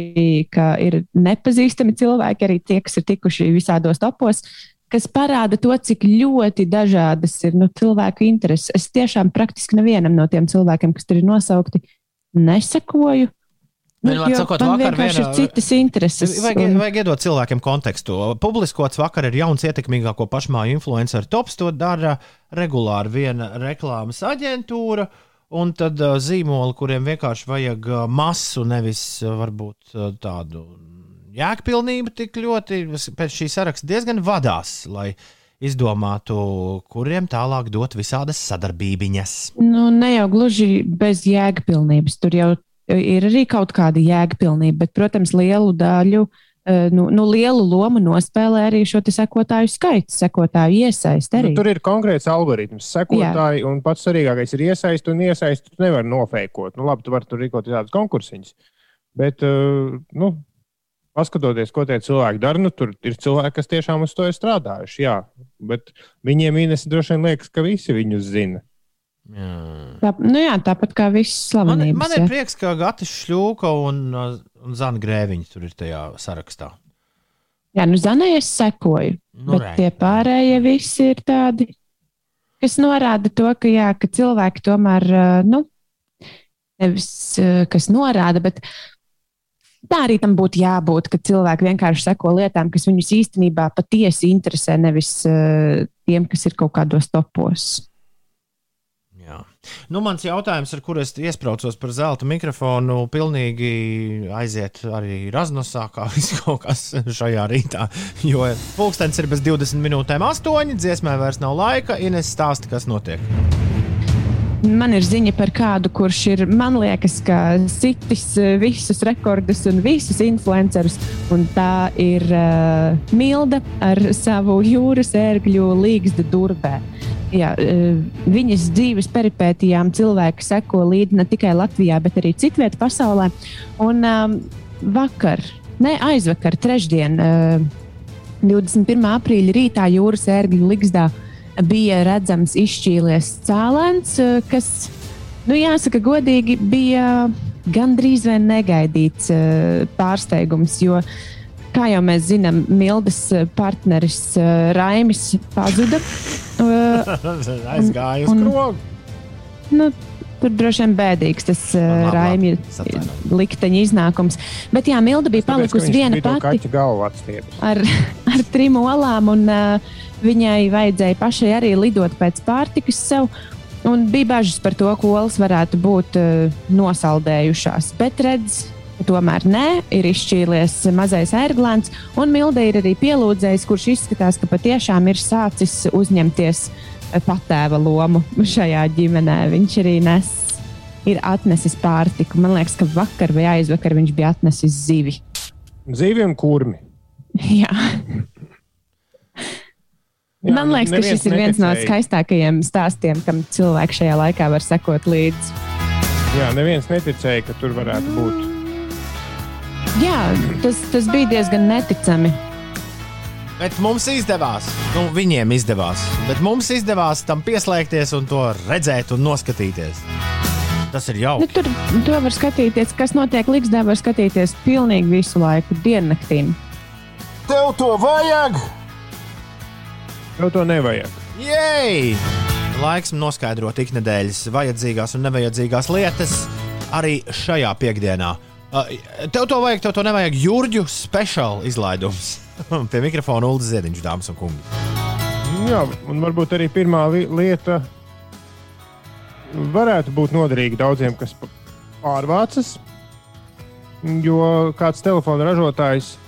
Speaker 3: ka ir nepazīstami cilvēki, arī tie, kas ir tikuši visādos topos, kas parāda to, cik ļoti dažādas ir nu, cilvēku intereses. Es tiešām praktiski nevienam no tiem cilvēkiem, kas tur ir nosaukti, nesakoju. Nu,
Speaker 2: Vienmēr
Speaker 3: jo
Speaker 2: sakot,
Speaker 3: man
Speaker 2: vakar
Speaker 3: vienkārši
Speaker 2: vienā-
Speaker 3: ir citas intereses.
Speaker 2: Vajag,
Speaker 3: un-
Speaker 2: vajag iedot cilvēkiem kontekstu. Publiskots vakar ir jauns ietekmīgāko pašmāju influenceru tops. To dara regulāri viena reklāmas aģentūra. Un tad uh, zīmoli, kuriem vienkārši vajag masu, nevis uh, varbūt uh, tādu jēgpilnību, tik ļoti pēc šī saraksta diezgan vadās, lai izdomātu, kuriem tālāk dot visādas sadarbībiņas.
Speaker 3: Nu, ne jau gluži bez jēgpilnības. Tur jau ir arī kaut kāda jēgpilnība, bet, protams, lielu daļu, eh, nu, nu lielu lomu nospēlē arī šo te sekotāju skaits, sekotāju iesaist arī.
Speaker 4: Nu, tur ir konkrēts algoritms, sekotāji, Jā. un pats svarīgākais ir iesaist un iesaist. Tu nevari nofēkot. Nu, labi, tu vari tur rīkot tādus konkursiņus. Bet, uh, nu, paskatoties, ko tie cilvēki dara, nu, tur ir cilvēki, kas tiešām uz to ir strādājuši. Jā, bet viņiem Ines droši vien liekas, ka visi viņus zina.
Speaker 2: Jā.
Speaker 3: Tā, nu jā, tāpat kā visas
Speaker 2: Man,
Speaker 3: slavenības.
Speaker 2: man ir
Speaker 3: jā.
Speaker 2: prieks, ka Gatis Šļūka un, un Zana Grēviņš tur ir tajā sarakstā.
Speaker 3: Jā, nu Zanai es sekoju,
Speaker 2: Nu,
Speaker 3: bet
Speaker 2: re.
Speaker 3: tie pārējie visi ir tādi, kas norāda to, ka, jā, ka cilvēki tomēr, eh, nu, nevis eh, kas norāda, bet tā arī tam būtu jābūt, ka cilvēki vienkārši seko lietām, kas viņus īstenībā patiesi interesē, nevis eh, tiem, kas ir kaut kādos topos.
Speaker 2: Jā. Nu, mans jautājums, ar kuru es iesprāstos par zelta mikrofonu, pilnīgi aiziet arī raznosā, kā viss kaut kas šajā rītā. Jo pulkstenis ir bez 20 minūtēm, 8. dziesmai vairs nav laika. Ines stāsta, kas notiek.
Speaker 3: Man ir ziņa par kādu, kurš ir, man liekas, ka sitis visus rekordus un visus influencerus. Un tā ir uh, Milda ar savu jūras ērgļu līgstu durbē. Jā, uh, viņas dzīves peripētijām cilvēki seko līdzi ne tikai Latvijā, bet arī citvietā pasaulē. Un um, vakar, ne aizvakar, trešdien, uh, 21. aprīļa rītā jūras ērgļu līgstā bija redzams izšķīlies cēlēns, eh, kas, nu, jāsaka, godīgi bija gandrīz vai negaidīts uh, pārsteigums, jo, kā jau mēs zinām, Mildes uh, partneris Raimis pazuda.
Speaker 2: Aizgāja uz
Speaker 3: un-
Speaker 2: krogu.
Speaker 3: nu, tur droši vien bēdīgs tas uh,
Speaker 2: Es atvainojos.
Speaker 3: likteņa iznākums. Bet jā, Milda bija palikusi viena pati ar, ar trim olām, un uh, viņai vajadzēja pašai arī lidot pēc pārtikas sev. Un bija bažas par to, ka olas varētu būt uh, nosaldējušās. Bet redz, tomēr nē, ir izšķīlies mazais ērglēns, un Milda ir arī pielūdzējis, kurš izskatās, ka patiešām ir sācis uzņemties eh, patēva lomu šajā ģimenē. Viņš arī nes, ir atnesis pārtiku. Man liekas, ka vakar vai aizvakar viņš bija atnesis zivi.
Speaker 4: Zīvi un kurmi.
Speaker 3: Jā.
Speaker 4: Jā,
Speaker 3: Man liekas, ka šis ir viens no
Speaker 4: neticēja.
Speaker 3: skaistākajiem stāstiem, kam cilvēki šajā laikā var sekot līdzi.
Speaker 4: Jā, neviens neticēja, ka tur varētu būt.
Speaker 3: Jā, tas, tas bija diezgan neticami.
Speaker 2: Bet mums izdevās, nu, viņiem izdevās. Bet mums izdevās tam pieslēgties un to redzēt un noskatīties. Tas ir
Speaker 3: Nu,
Speaker 2: jauki.
Speaker 3: tur to var skatīties, kas notiek Ligzdā, var skatīties pilnīgi visu laiku, diennaktīm.
Speaker 2: Tev to vajag!
Speaker 4: Tev to nevajag.
Speaker 2: Jej! Laiks noskaidrot iknedēļas vajadzīgās un nevajadzīgās lietas arī šajā piekdienā. Uh, Tev to vajag, tev to nevajag. Jurģu speciāla izlaidums. Pie mikrofona Ulu Ziediņš, dāmas un kungi.
Speaker 4: Jā, un varbūt arī pirmā li lieta varētu būt noderīga daudziem, kas pārvācas. Jo kāds telefona ražotājs,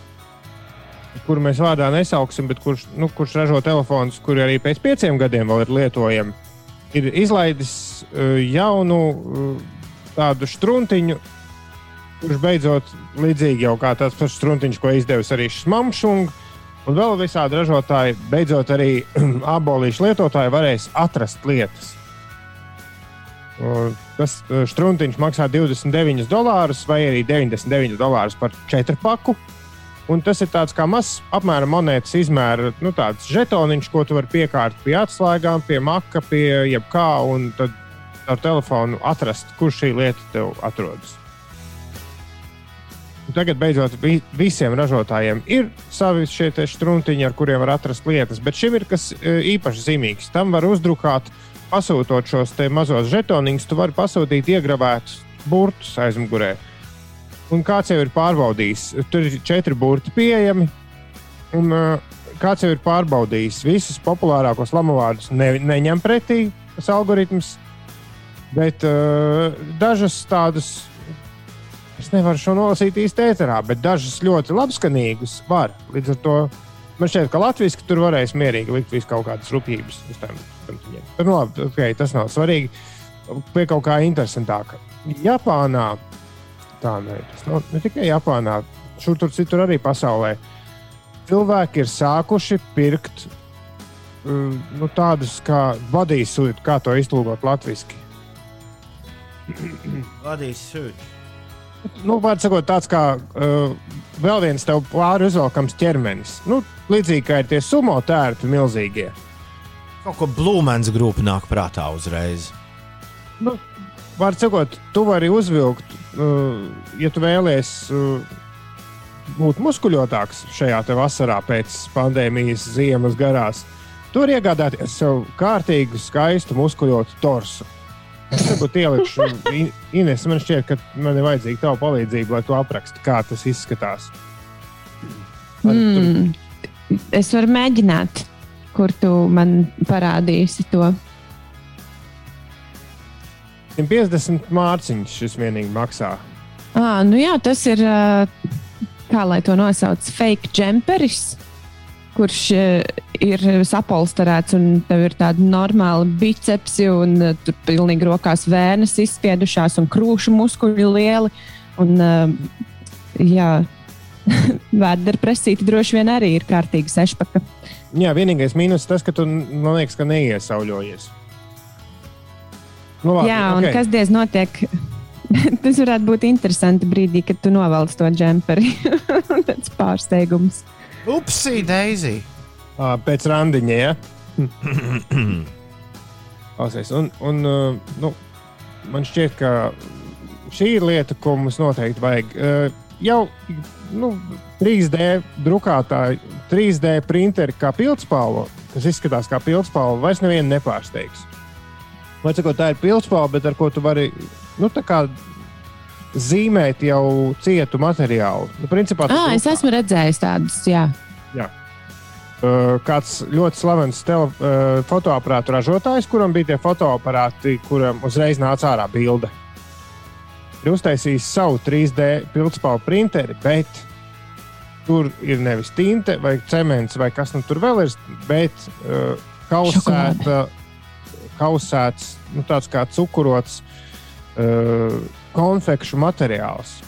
Speaker 4: kuru mēs vārdā nesauksim, bet kurš, nu, kurš ražo telefonus, kuri arī pēc pieciem gadiem vēl ir lietojami, ir izlaidis uh, jaunu uh, tādu struntiņu, kurš beidzot līdzīgi jau kā tāds pats struntiņš, ko izdevusi arī Šmamšunga. Un vēl visādi ražotāji, beidzot arī abolīšu lietotāji varēs atrast lietas. Tas uh, struntiņš maksā 29 dolārus vai arī 99 dolārus par četru paku. Un tas ir tāds kā mazs, apmēram monētas izmēra, nu, žetoniņš, ko tu vari piekārt pie atslēgām, pie maka, pie jebkā, un tad ar telefonu atrast, kur šī lieta tev atrodas. Un Tagad beidzot vi visiem ražotājiem ir savi šie struntiņi, ar kuriem var atrast lietas, bet šim ir kas e, īpaši zīmīgs. Tam var uzdrukāt, pasūtot šos mazos žetoniņus, tu vari pasūtīt iegravētus burtus aizmugurē. Un kāds jau ir pārbaudījis, tur ir četri burti pieejami. Un, kāds jau ir pārbaudījis visus populārākos lamuvārdus, ne, neņem pretī tas algoritms, bet uh, dažas tādas Es nevaru šo nolasīt īsti ēterā, bet dažas ļoti labskanīgas var. Līdz ar to man šķiet, ka Latvijas tur varēs mierīgi likt visu kaut kādas rupjības nu, labi, okay, tas nav svarīgi. Pie kaut kā interesantāka. Japānā, tā ne, tas nav ne tikai Japānā, šur tur citur arī pasaulē. Cilvēki ir sākuši pirkt uh, nu, tādus kā vadīsūdi, kā to iztulkot latviešu.
Speaker 2: Vadīs sūdi.
Speaker 4: Nu, Vārds sakot, tāds kā uh, vēl viens tev pāri uzvelkams ķermenis. Nu, līdzīgi kā ir tie sumo tērpi milzīgie.
Speaker 2: Kaut ko blūmens grupa nāk prātā uzreiz.
Speaker 4: Nu, Vārds sakot, tu vari uzvilkt, ja tu vēlies uh, būt muskuļotāks šajā vasarā pēc pandēmijas ziemas garās. Tu vari iegādāties sev kārtīgu, skaistu, muskuļotu torsu. Es varbūt ielikšu, In- Ines, man šķiet, ka man ir vajadzīga tava palīdzība, lai tu apraksti, kā tas izskatās.
Speaker 3: Mm. Es varu mēģināt, kur tu man parādīsi to.
Speaker 4: 150 mārciņas šis vienīgi maksā.
Speaker 3: À, nu jā, tas ir, kā lai to nosauc, fake jumperis, kurš ir sapolsterēts un tev ir tāda normāla bicepsi un tur pilnīgi rokās vēnes izspiedušās un krūšu muskuļi lieli. Un, jā, vēdera presīte droši vien arī ir kārtīga sešpaka.
Speaker 4: Jā, vienīgais mīnus tas, ka tu, man liekas, ka neiesauļojies. Nu, labi,
Speaker 3: Jā, un
Speaker 4: ok.
Speaker 3: kas diez notiek? Tas varētu būt interesanti brīdī, kad tu novelc to džemperi. Tas pārsteigums.
Speaker 2: Upsi, Daisy!
Speaker 4: Ā, Pēc randiņa, ja? Klausies, un, un nu, man šķiet, ka šī ir lieta, ko mums noteikti vajag. Jau nu, 3D drukātāji, 3D printeri kā pildspalva, kas izskatās kā pildspalva, vairs nevienu nepārsteigs. Vai cikot, tā ir pildspalva, bet ar ko tu vari nu, zīmēt jau cietu materiālu. Nu, principā, tas
Speaker 3: Ah, es esmu redzējis tādus, jā.
Speaker 4: Uh, kāds ļoti slavens tele, uh, fotoaparātu ražotājs, kuram bija tie fotoaparāti, kuram uzreiz nāca ārā bilde. Ir uztaisījis savu 3D pildspalvu printeri, bet tur ir nevis tinte vai cements vai kas nu tur vēl ir, bet uh, kausēta, kausēts, nu, tāds kā cukurots uh, konfekšu materiāls.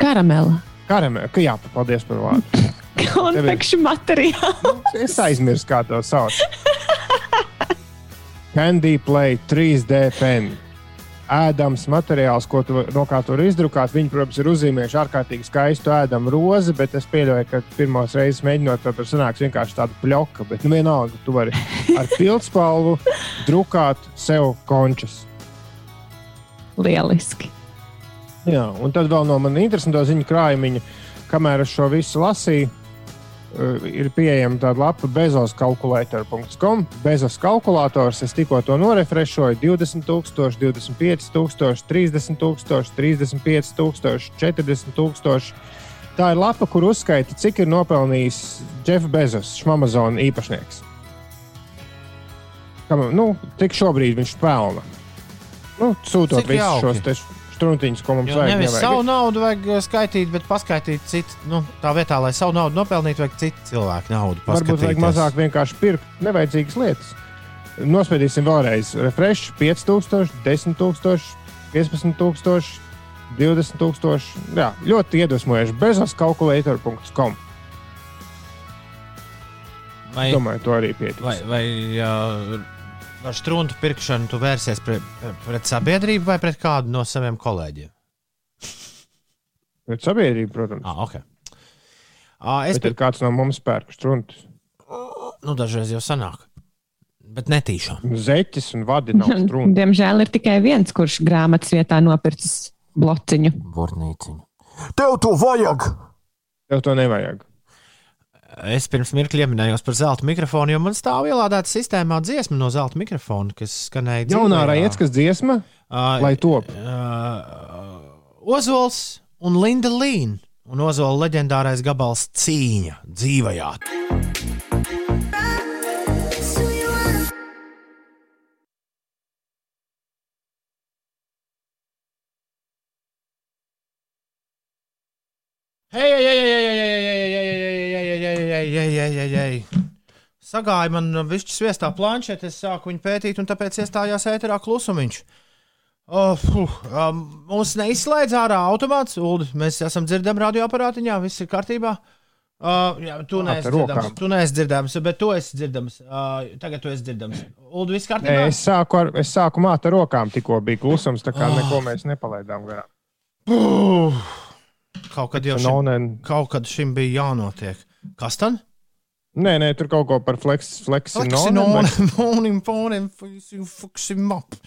Speaker 3: Karamela.
Speaker 4: Karamē, ka jā, paldies par vārdu.
Speaker 3: Konfekšu materiāls.
Speaker 4: Es aizmirsu, kā to sauc. Candy Play 3D pen. Ēdams materiāls, ko tu, no kā tu vari izdrukāt. Viņi, protams, ir uzzīmējuši ārkārtīgi skaistu ēdamu rozi, bet es pieļauju, ka pirmās reizes mēģinot to tur sanāks vienkārši tāda pļoka. Bet nu, vienalga, tu vari ar pildspalvu drukāt sev končus.
Speaker 3: Lieliski.
Speaker 4: Jā, un tad vēl no manas interesantā ziņu krājuma, kamēr es šo visu lasīju, ir pieejama tāda lapa bezoskalkulator.com. Bezos kalkulators, es tikko to norefrešoju 20, 000, 25, 000, 30, 000, 35, 000, 40 tūkstoši. Tā ir lapa, kur uzskaita, cik ir nopelnījis Jeffs Bezos, Amazon īpašnieks. Kam, nu, cik šobrīd viņš pelna? Nu, sūtot visus šos te struntiņus, ko mums
Speaker 2: Jo
Speaker 4: vajag.
Speaker 2: nevis
Speaker 4: nevajag.
Speaker 2: savu naudu vajag uh, skaitīt, bet paskaidrot citu. Nu, tā vietā, lai savu naudu nopelnītu, vajag citu cilvēku naudu.
Speaker 4: Varbūt vajag mazāk vienkārši pirkt nevajadzīgas lietas. Nospēdīsim vēlreiz. Refresh 5000, 10,000, 15,000, 20,000. Jā, ļoti iedvesmojoši. Bezoskalkulator.com.
Speaker 2: Vai,
Speaker 4: Domāju, to arī pietiks.
Speaker 2: vai, vai uh, ar struntu pirkšanu tu vērsies pret, pret sabiedrību vai pret kādu no saviem kolēģiem?
Speaker 4: Bet sabiedrība, protams.
Speaker 2: Ah, okay. ah, es
Speaker 4: Bet ir kāds no mums pērk struntus.
Speaker 2: nu, dažreiz jau sanāk. Bet netīšām.
Speaker 4: Zeķis un vadi nav strunti.
Speaker 3: Diemžēl ir tikai viens, kurš grāmatas vietā nopircis blociņu.
Speaker 2: Bornīciņu. Tev to vajag!
Speaker 4: Tev to nevajag.
Speaker 2: Es pirms mirkli pieminējos par zelta mikrofonu, jo man stāv ielādēta sistēmā dziesma no zelta mikrofona, kas skanēja.
Speaker 4: Jaunā raidījuma dziesma,
Speaker 2: uh,
Speaker 4: lai top.
Speaker 2: Uh, Ozols un Linda Līna un Ozola leģendārais gabals Cīņa dzīvajā. Hei, hei, hei, hei! Hei, hei, hei. Sagāja man višķi sviestā planšetē, es sāku viņu pētīt, un tāpēc iestājās ēterā klusumiņš. Oh, fuh, um, mums neizslēdz ārā automāts, Ulu. Mēs esam dzirdami radioaparātiņā, viss ir kārtībā. Uh, jā, tu neesi dzirdams, tu neesi dzirdams, bet tu esi dzirdams. Uh, tagad tu esi dzirdams. Ulu, viss
Speaker 4: Nē,
Speaker 2: kārtībā.
Speaker 4: es sāku, ar, es sāku māt ar rokām, tikko bija klusums, tā kā
Speaker 2: Oh.
Speaker 4: neko mēs nepalaidām garām.
Speaker 2: Uh, kaut kad jau šim, kaut kad šim bija jānotiek. Kas tad?
Speaker 4: Nē, nē, tur kaut ko par fleks, fleksinonim.
Speaker 2: Fleksinonim, fonim, fuksim up.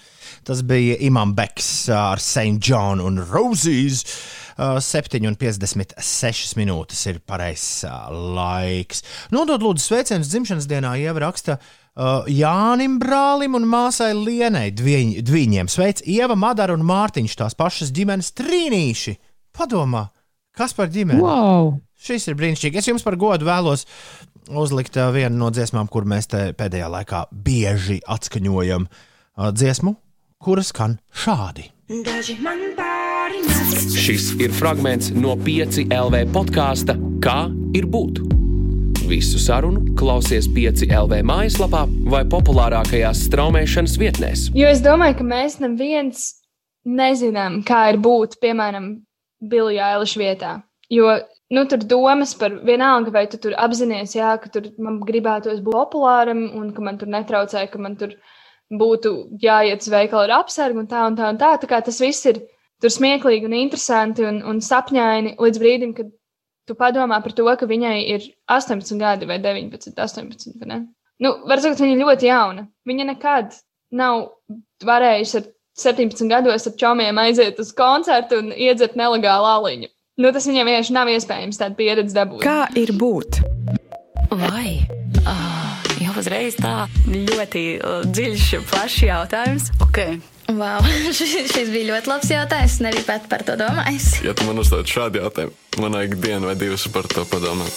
Speaker 2: Tas bija Imants Beks ar St. John un Roses. Uh, 7,56 minūtes ir pareizs uh, laiks. Nodod lūdzu sveicienus dzimšanas dienā, Ieva raksta uh, Jānim Brālim un māsai Lienai dviņ, Dviņiem. Sveic Ieva, Madara un Mārtiņš, tās pašas ģimenes trīnīši. Padomā, kas par ģimeni?
Speaker 3: Wow!
Speaker 2: Šis ir brīnišķīgi. Es jums par godu vēlos uzlikt uh, vienu no dziesmām, kur mēs te pēdējā laikā bieži atskaņojam uh, dziesmu, kuras skan šādi.
Speaker 8: Šis ir fragments no 5 LV podkāsta Kā ir būt? Visu sarunu klausies 5 LV mājaslapā vai populārākajās straumēšanas vietnēs.
Speaker 9: Jo es domāju, ka mēs neviens nezinām, kā ir būt, piemēram, Billijā Eiliša vietā. Jo nu, tur domas par vienalga, vai tu tur apzinājies, jā, ka tur man gribētos būt populāram un ka man tur netraucēja, ka man tur būtu jāiet uz veikalu ar apsargu un tā un tā un tā. Tā kā tas viss ir tur smieklīgi un interesanti un, un sapņaini līdz brīdim, kad tu padomā par to, ka viņai ir 18 gadi vai 19, 18. vai ne? Nu, var teikt, viņa ir ļoti jauna. Viņa nekad nav varējusi ar 17 gados ar čomiem aiziet uz koncertu un iedzert nelegālu aliņu. Nu, tas viņam vienkārši nav iespējams tādu pieredzi dabūt.
Speaker 10: Kā ir būt?
Speaker 11: Vai? Ah, jau uzreiz tā ļoti uh, dziļš, plašs jautājums. Okay.
Speaker 12: Wow, šis, šis bija ļoti labs jautājums. Es nebiju pat par to domājis.
Speaker 13: Ja tu man uzdod šādu jautājumu, man vajag dienu vai divas par to padomāt.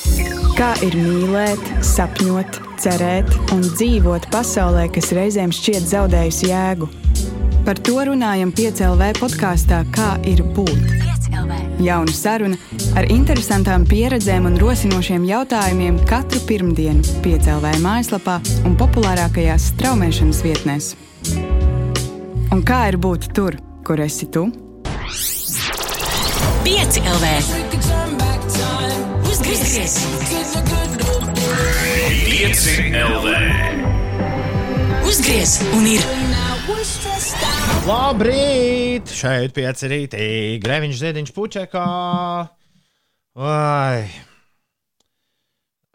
Speaker 10: Kā ir mīlēt, sapņot, cerēt un dzīvot pasaulē, kas reizēm šķiet zaudējusi jēgu? Par to runājam piecēlē podkāstā Kā ir būt. Jauna saruna ar interesantām pieredzēm un rosinošiem jautājumiem katru pirmdienu piecēlē mājaslapā un populārākajās straumēšanas vietnēs. Un kā ir būt tur, kur esi tu?
Speaker 6: 5 LV. Uzgriez!
Speaker 1: 5 LV.
Speaker 6: Uzgriez! Un ir!
Speaker 2: Labrīt! Šeit pieci rītī. Greviņš ziediņš pučekā. Vai.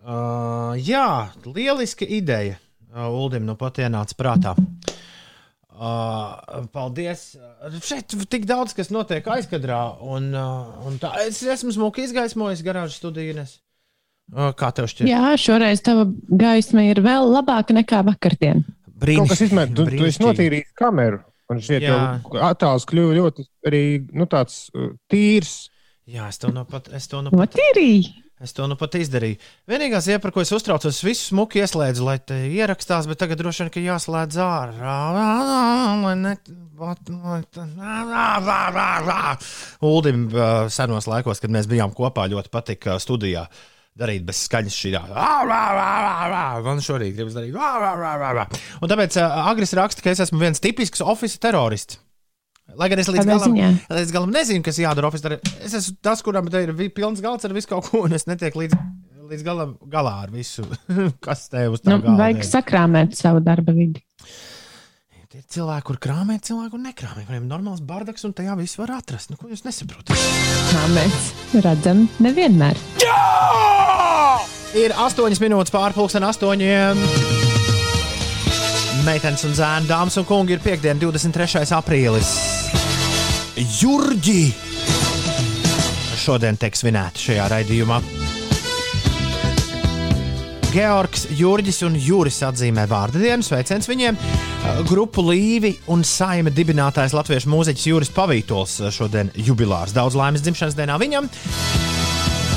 Speaker 2: Uh, jā, lieliska ideja. Uldim nu pat ienāca prātā. Uh, paldies. Šeit tik daudz kas notiek aizkadrā. Un, uh, un tā, es esmu smuki izgaismojis garāžas studiju. Ines. Uh, kā tev šķiet?
Speaker 3: Jā, šoreiz tava gaisma ir vēl labāka nekā vakardien.
Speaker 4: Kaut kas izmēr, tu, tu esi notīrījis kameru. Un šeit jau attēls kļuva ļoti arī nu, tāds uh, tīrs.
Speaker 2: Jā, es to nu pat, es to nu
Speaker 3: pat,
Speaker 2: es to nu pat izdarīju. Vienīgā lieta, par ko es uztraucos, es visu smuki ieslēdzu, lai te ierakstās, bet tagad droši vien, ka jāslēdz ārā. Lai ne... Uldim uh, senos laikos, kad mēs bijām kopā, ļoti patika studijā darīt bez skaņas šī tā. Man šorīt gribas darīt. Un tāpēc uh, Agris raksta, ka es esmu viens tipisks oficiāls terorists. Lai gan es līdz
Speaker 3: Kādā
Speaker 2: galam,
Speaker 3: ziņā?
Speaker 2: līdz galam nezinu, kas jādara oficiālā. Es esmu tas, kuram te ir pilns galds ar visu kaut ko, un es netieku līdz, līdz galam galā ar visu, kas te uz tā
Speaker 3: Nu,
Speaker 2: galda
Speaker 3: vajag sakrāmēt savu darba vidi.
Speaker 2: Tie ir cilvēki, kur krāmē, cilvēki, kur nekrāmē. Viņiem ir normāls bardaks, un tajā viss var atrast. Nu, ko jūs nesaprotat?
Speaker 3: Kā mēs redzam, nevienmēr.
Speaker 2: Ir 8 minūtes pārpusdienas, 8. Meitenes un zēni, dāmas un kungi, ir piekdiena, 23. aprīlis. Jurģi! Šodien tiek svinēti šajā raidījumā. Georgs, Jurģis un Juris atzīmē vārdu dienu, sveiciens viņiem. Grupu Līvi un Saima dibinātājs latviešu mūziķis Juris Pavītols šodien jubilārs. Daudz laimes dzimšanas dienā viņam!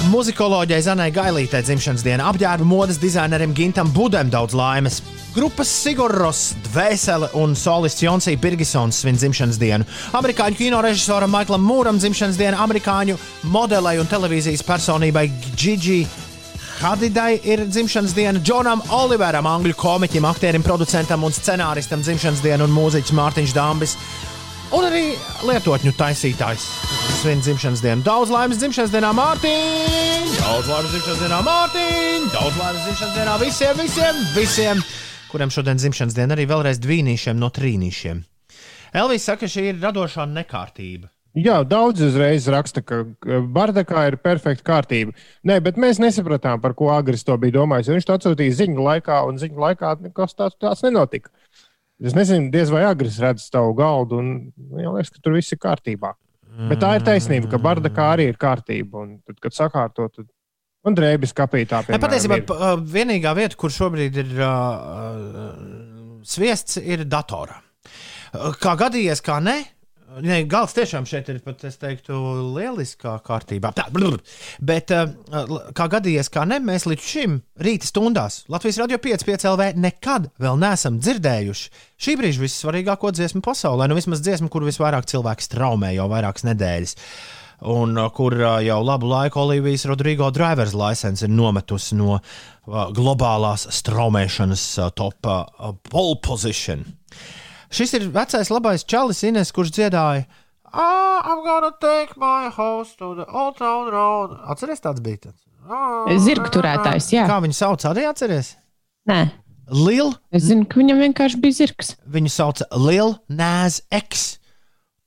Speaker 2: Muzikoloģijai Zanai Gailītei dzimšanas diena, apģērba modes dizainerim Gintam Budam daudz laimes. Grupas Sigurros, Dvēsele un solists Jonsija Birgisons svin dzimšanas dienu. Amerikāņu kino režisoram Maiklam Mūram dzimšanas diena, amerikāņu modelei un televīzijas personībai Gigi Hadidai ir dzimšanas diena, Džonam Oliveram, angļu komiķim, aktierim, producentam un scenāristam dzimšanas diena un mūziķis Mārtiņš Dambis. Un arī lietotņu taisītājs svin dzimšanas dienu. Daudz laimes dzimšanas dienā, Mārtiņ! Daudz laimes dzimšanas dienā, Mārtiņ! Daudz laimes dzimšanas dienā visiem, visiem, visiem, kuriem šodien dzimšanas diena arī vēlreiz divīnīšiem no trīnīšiem. Elvis saka, šī ir radošā nekārtība.
Speaker 4: Jā, daudz uzreiz raksta, ka ka Bardakā ir perfekta kārtība. Nē, bet mēs nesapratām, par ko Agris to bija domājis. Viņš to atsūtīja ziņu laikā, un ziņu laikā nekas tāds, tāds nenotika. Es nezinu, diez vai Agris redz tavu galdu, un man liekas, ka tur viss ir kārtībā. Bet tā ir taisnība, ka Bardakā arī ir kārtība. Un tad, kad sakārto, tad un drēbes kapītā piemēram,
Speaker 2: patiesībā
Speaker 4: ir.
Speaker 2: vienīgā vieta, kur šobrīd ir uh, sviests, ir datorā. Kā gadījies, kā ne? Nē, galds tiešām šeit ir pat, es teiktu, lieliskā kārtībā. Tā, blr. Bet, uh, l- kā gadījies, kā ne, mēs līdz šim rīta stundās Latvijas radio 5,5 LV nekad vēl neesam dzirdējuši šī brīža vissvarīgāko dziesmu pasaulē. Nu, vismaz dziesmu, kur visvairāk cilvēku straumē jau vairākas nedēļas. Un uh, kur uh, jau labu laiku Olivijas Rodrigo drivers license ir nometusi no uh, globālās straumēšanas uh, top uh, pole position. Šis ir vecais labais čalis Ines, kurš dziedāja Ah, I'm gonna take my house to the old town road. Atceries tāds bija? Tāds? Ah,
Speaker 3: Zirgu turētājs, jā.
Speaker 2: Kā viņu sauc? Arī atceries?
Speaker 3: Nē,
Speaker 2: Lil,
Speaker 3: es zinu, ka viņam vienkārši bija zirgs.
Speaker 2: viņu sauc Lil Naz X.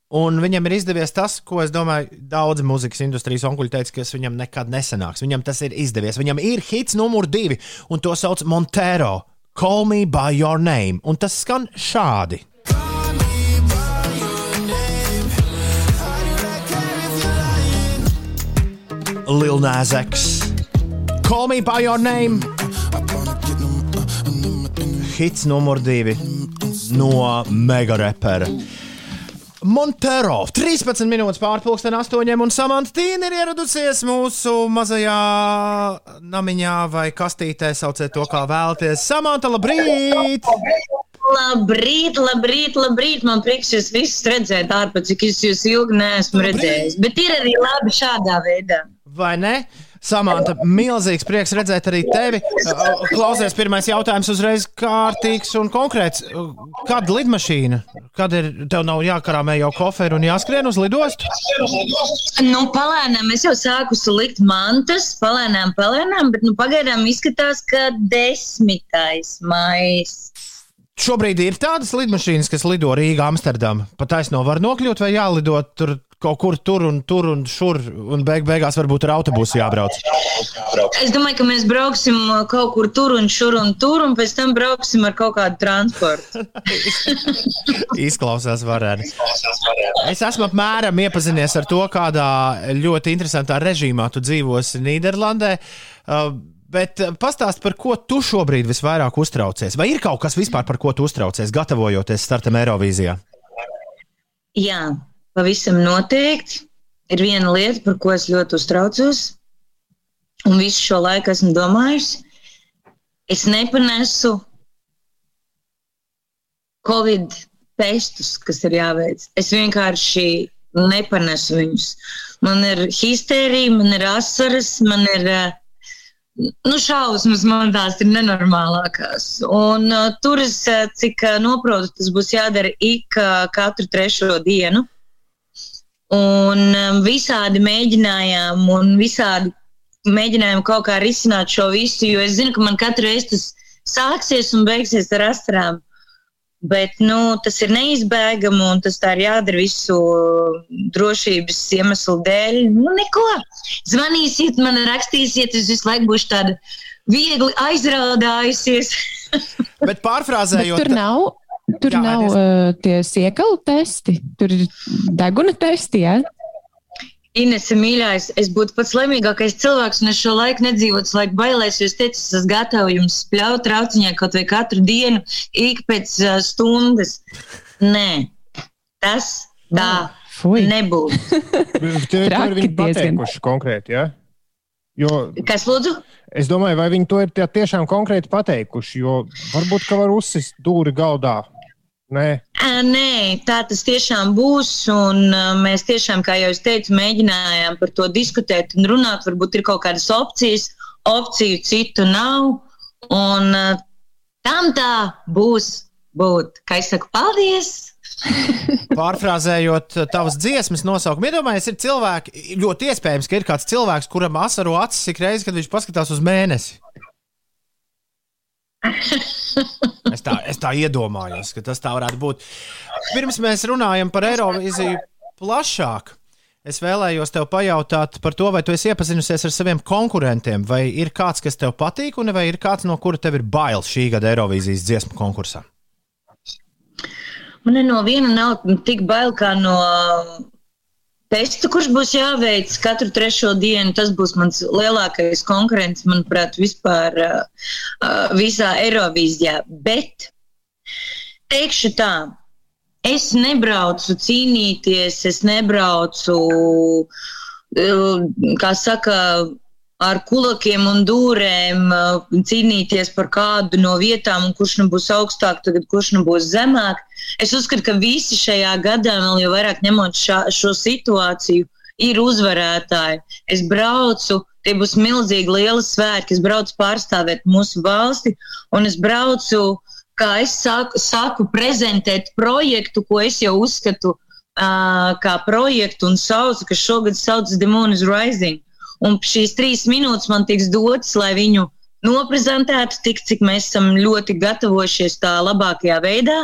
Speaker 2: Un viņam ir izdevies tas, ko es domāju, daudzi mūzikas industrijas onkuļi teica, ka tas viņam nekad nesanāks. Viņam tas ir izdevies. Viņam ir hits numur divi, un to sauc Montero. Call me by your name. Un tas skan šādi. Lil Nas X. Call me by your name. Hits numur divi no mega repera. Montero 13 minūtes pārpusdien, 8 un Samants Tīna ir ieradusies mūsu mazajā namiņā vai kastītē. Sauciet to, kā vēlaties. Samanta, labrīt!
Speaker 14: Labrīt, labrīt, labrīt. Man prieks jūs visus redzēt ārpus, cik es jūs ilgi neesmu redzējis. Bet ir arī labi šādā veidā.
Speaker 2: Vai ne? Samanta, milzīgs prieks redzēt arī tevi. Klausies, pirmais jautājums uzreiz kārtīgs un konkrēts. Kāda lidmašīna? Kad ir tev nav jākarāmē jau koferi un jāskrien uz lidostu?
Speaker 14: Nu, palēnām es jau sāku likt mantas, palēnām, palēnām, bet nu, pagaidām izskatās, ka desmitais maijs.
Speaker 2: Šobrīd ir tādas lidmašīnas, kas lido Rīgā, Amsterdamā. Pat taisno var nokļūt vai jālido tur kaut kur tur un tur un šur, un beig beigās varbūt ar autobusu jābrauc.
Speaker 14: Es domāju, ka mēs brauksim kaut kur tur un šur un tur, un pēc tam brauksim ar kaut kādu transportu.
Speaker 2: Izklausās varēni. Es esmu apmēram iepazinies ar to, kādā ļoti interesantā režīmā tu dzīvosi Nīderlandē. Uh, Bet pastāst, par ko tu šobrīd visvairāk uztraucies? Vai ir kaut kas vispār, par ko tu uztraucies, gatavojoties startam Eirovīzijā?
Speaker 14: Jā, pavisam noteikti. Ir viena lieta, par ko es ļoti uztraucos, un visu šo laiku esmu domājusi. Es nepanesu Covid testus, kas ir jāveic. Es vienkārši nepanesu viņus. Man ir histērija, man ir asaras, man ir uh, nu, šausmas man tās ir nenormālākās. Un uh, tur es, cik uh, noprotu, tas būs jādara ik uh, katru trešo dienu. Un um, visādi mēģinājām, un visādi mēģinājām kaut kā risināt šo visu, jo es zinu, ka man katru reizi tas sāksies un beigsies ar astrām. Bet nu, tas ir neizbēgami un tas tā ir jādara visu drošības iemeslu dēļ. Nu, neko. Zvanīsiet, man rakstīsiet, es visu laiku būšu tāda viegli aizraudājusies.
Speaker 2: Bet pārfrāzējot,
Speaker 3: Bet tur nav. Tur Jā, nav uh, tie siekalu testi, tur ir deguna testi. Ja?
Speaker 14: Inese, mīļākais, es būtu pats laimīgākais cilvēks, un es šo laiku nedzīvotu, laiku bailēs, jo es teicu, es esmu gatavs jums spļaut trauciņā kaut vai katru dienu, ik pēc uh, stundas. Nē, tas tā
Speaker 3: Fui.
Speaker 14: nebūs.
Speaker 4: Tie ir viņi pateikuši konkrēti, ja? Jo,
Speaker 14: Kas lūdzu?
Speaker 4: Es domāju, vai viņi to ir tiešām konkrēti pateikuši, jo varbūt, ka var uzsist dūri galdā Nē.
Speaker 14: Nē, tā tas tiešām būs. Un, uh, mēs tiešām, kā jau es teicu, mēģinājām par to diskutēt un runāt. Varbūt ir kaut kādas opcijas, opciju citu nav. Un uh, tam tā būs būt. Kā es saku, paldies!
Speaker 2: Pārfrāzējot tavas dziesmas nosaukumu, iedomājieties, ir cilvēki, ļoti iespējams, ka ir kāds cilvēks, kuram asaro acis ik reizi, kad viņš paskatās uz mēnesi. Es tā, es tā iedomājos, ka tas tā varētu būt. Pirms mēs runājam par Eirovīziju plašāk, es vēlējos tev pajautāt par to, vai tu esi iepazinusies ar saviem konkurentiem, vai ir kāds, kas tev patīk, un vai ir kāds, no kura tev ir bail šī gada Eirovīzijas dziesmu konkursā.
Speaker 14: Man no viena nav tik bail kā no testu, kurš būs jāveic katru trešo dienu. Tas būs mans lielākais konkurents, manuprāt, vispār uh, uh, visā Eirovīzijā. Bet teikšu tā. Es nebraucu cīnīties, es nebraucu, uh, kā saka, ar kulakiem un dūrēm cīnīties par kādu no vietām, kurš nu būs augstāk, tagad kurš nu būs zemāk. Es uzskatu, ka visi šajā gadā, vēl jau vairāk ņemot šā, šo situāciju, ir uzvarētāji. Es braucu, tie būs milzīgi lieli svētki, es braucu pārstāvēt mūsu valsti, un es braucu, kā es saku, saku prezentēt projektu, ko es jau uzskatu uh, kā projektu un saucu, kas šogad saucas The Moon is Rising. Un šīs trīs minūtes man tiks dotas, lai viņu noprezentētu, tik cik mēs esam ļoti gatavojušies tā labākajā veidā.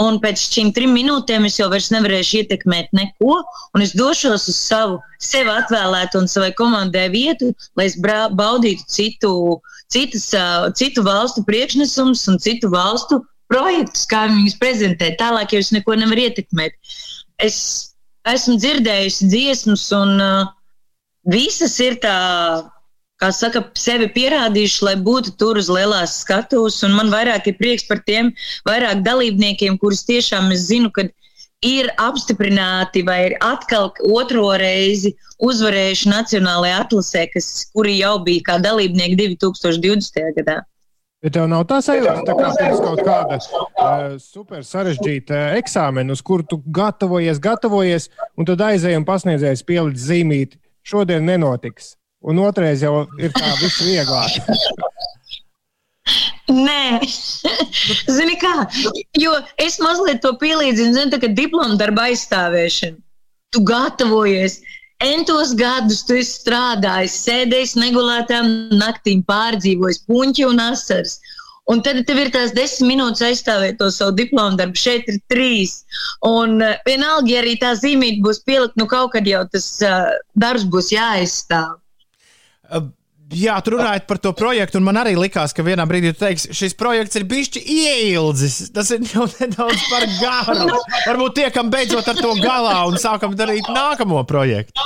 Speaker 14: Un pēc šīm trim minūtēm es jau nevarēšu ietekmēt neko, un es došos uz savu sev atvēlētu un savai komandai vietu, lai es baudītu citu, citas, citu valstu priekšnesumus un citu valstu projektus, kā viņus prezentēt. Tālāk jau es neko nevaru ietekmēt. Es esmu dzirdējusi dziesmas un uh, visas ir tā, kā saka, sevi pierādījuši, lai būtu tur uz lielās skatuves. Man vairāk ir prieks par tiem vairāk dalībniekiem, kurus tiešām es zinu, ka ir apstiprināti vai ir atkal otro reizi uzvarējuši Nacionālajā atlasē, kas, kuri jau bija kā dalībnieki 2020. gadā.
Speaker 4: Bet tev nav tā sajūta, tā kā pirms kaut kāda uh, super sarežģīta eksāmena, uz kuru tu gatavojies, gatavojies, un tad aizēji un pasniedzējis pielikt zīmīti. Šodien nenotiks. Un otrais jau ir tā viss vieglāk.
Speaker 14: Nē, zini kā, jo es mazliet to pielīdzinu, zini, tā kā diplomu darba aizstāvēšana. Tu gatavojies, entos gadus tu esi strādājis, sēdējis negulētām naktīm, pārdzīvojis puņķi un asaras. Un tad tev ir tās desmit minūtes aizstāvēt to savu diplomu darbu. Šeit ir trīs. Un uh, vienalga, ja arī tā zīmīte būs pielikt, nu kaut kad jau tas uh, darbs būs jāaizstāv.
Speaker 2: Uh, Jā, tur runājot par to projektu, un man arī likās, ka vienā brīdī tu teiksi, šis projekts ir bijis ieildzis. Tas ir jau nedaudz par garu. Varbūt tiekam beidzot ar to galā un sākam darīt nākamo projektu.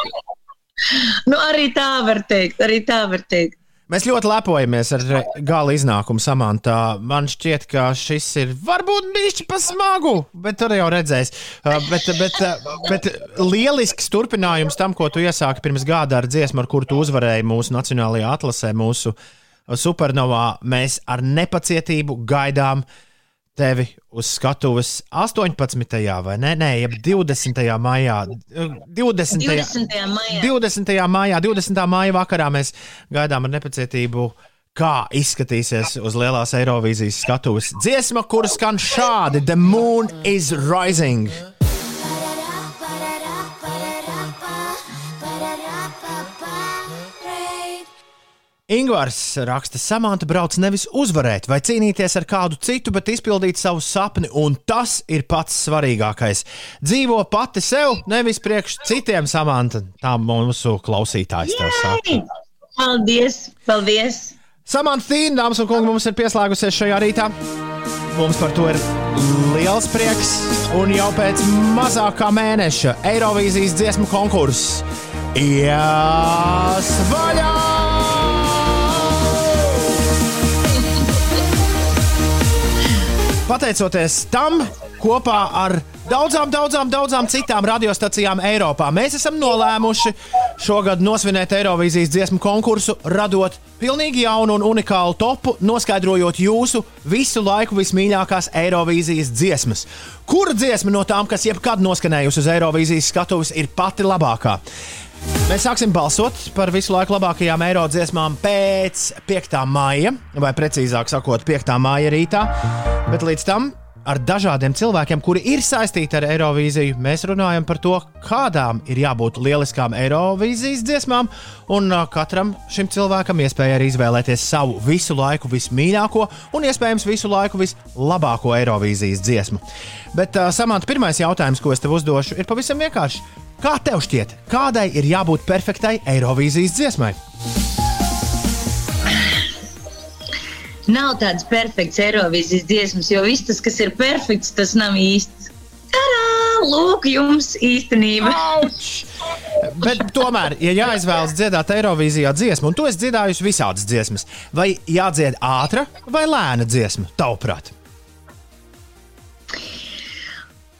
Speaker 14: Nu, arī tā var teikt, arī tā var teikt.
Speaker 2: Mēs ļoti lepojamies ar gala iznākumu samantā. Man šķiet, ka šis ir varbūt bijis pa smagu, bet tur jau redzēs. Uh, bet, bet, bet lielisks turpinājums tam, ko tu iesāki pirms gada ar dziesmu, ar kuru tu uzvarēji mūsu nacionālajā atlasē, mūsu supernovā. Mēs ar nepacietību gaidām tevi uz skatuves 18. vai ne? Nē, jeb 20. maijā. 20.
Speaker 14: 20. maijā.
Speaker 2: 20. maijā, 20. maijā vakarā mēs gaidām ar nepacietību. Kā izskatīsies uz lielās Eirovīzijas skatuves dziesma, kuras skan šādi: The moon is rising. Ingūns raksta, Samants brauc nevis uzvarēt vai cīnīties ar kādu citu, bet izpildīt savu sapni, un tas ir pats svarīgākais. Dzīvo pati sev, nevis priekš citiem, Samants. Tā mūsu klausītājs tev saka.
Speaker 14: Paldies! paldies.
Speaker 2: Samants Tīna, dāmas un kungi, mums ir pieslēgusies šajā rītā. Mums par to ir liels prieks, un jau pēc mazākā mēneša Eirovīzijas dziesmu konkurss iesvaļā! Pateicoties tam, kopā ar daudzām, daudzām, daudzām citām radiostacijām Eiropā, mēs esam nolēmuši šogad nosvinēt Eirovīzijas dziesmu konkursu, radot pilnīgi jaunu un unikālu topu, noskaidrojot jūsu visu laiku vismīļākās Eirovīzijas dziesmas. Kura dziesma no tām, kas jebkad noskanējusi uz Eirovīzijas skatuves, ir pati labākā? Mēs sāksim balsot par visu laiku labākajām eiro dziesmām pēc 5. maija, vai precīzāk sakot, 5. maija rītā. Bet līdz tam ar dažādiem cilvēkiem, kuri ir saistīti ar Eirovīziju, mēs runājam par to, kādām ir jābūt lieliskām Eirovīzijas dziesmām, un katram šim cilvēkam iespēja arī izvēlēties savu visu laiku vismīļāko un iespējams visu laiku vislabāko Eirovīzijas dziesmu. Bet, uh, Samants, pirmais jautājums, ko es tev uzdošu, ir pavisam vienkāršs. Kā tev šķiet, kādai ir jābūt perfektai Eirovīzijas dziesmai?
Speaker 14: Nav tādas perfektas Eirovīzijas dziesmas, jo viss tas, kas ir perfekts, tas nav īsts. Tarā! Lūk, jums īstenība.
Speaker 2: Bet tomēr, ja jāizvēlas dziedāt Eirovīzijā dziesmu, un tu esi dziedājusi visādas dziesmas, vai jādzied ātra vai lēna dziesma, tavuprāt?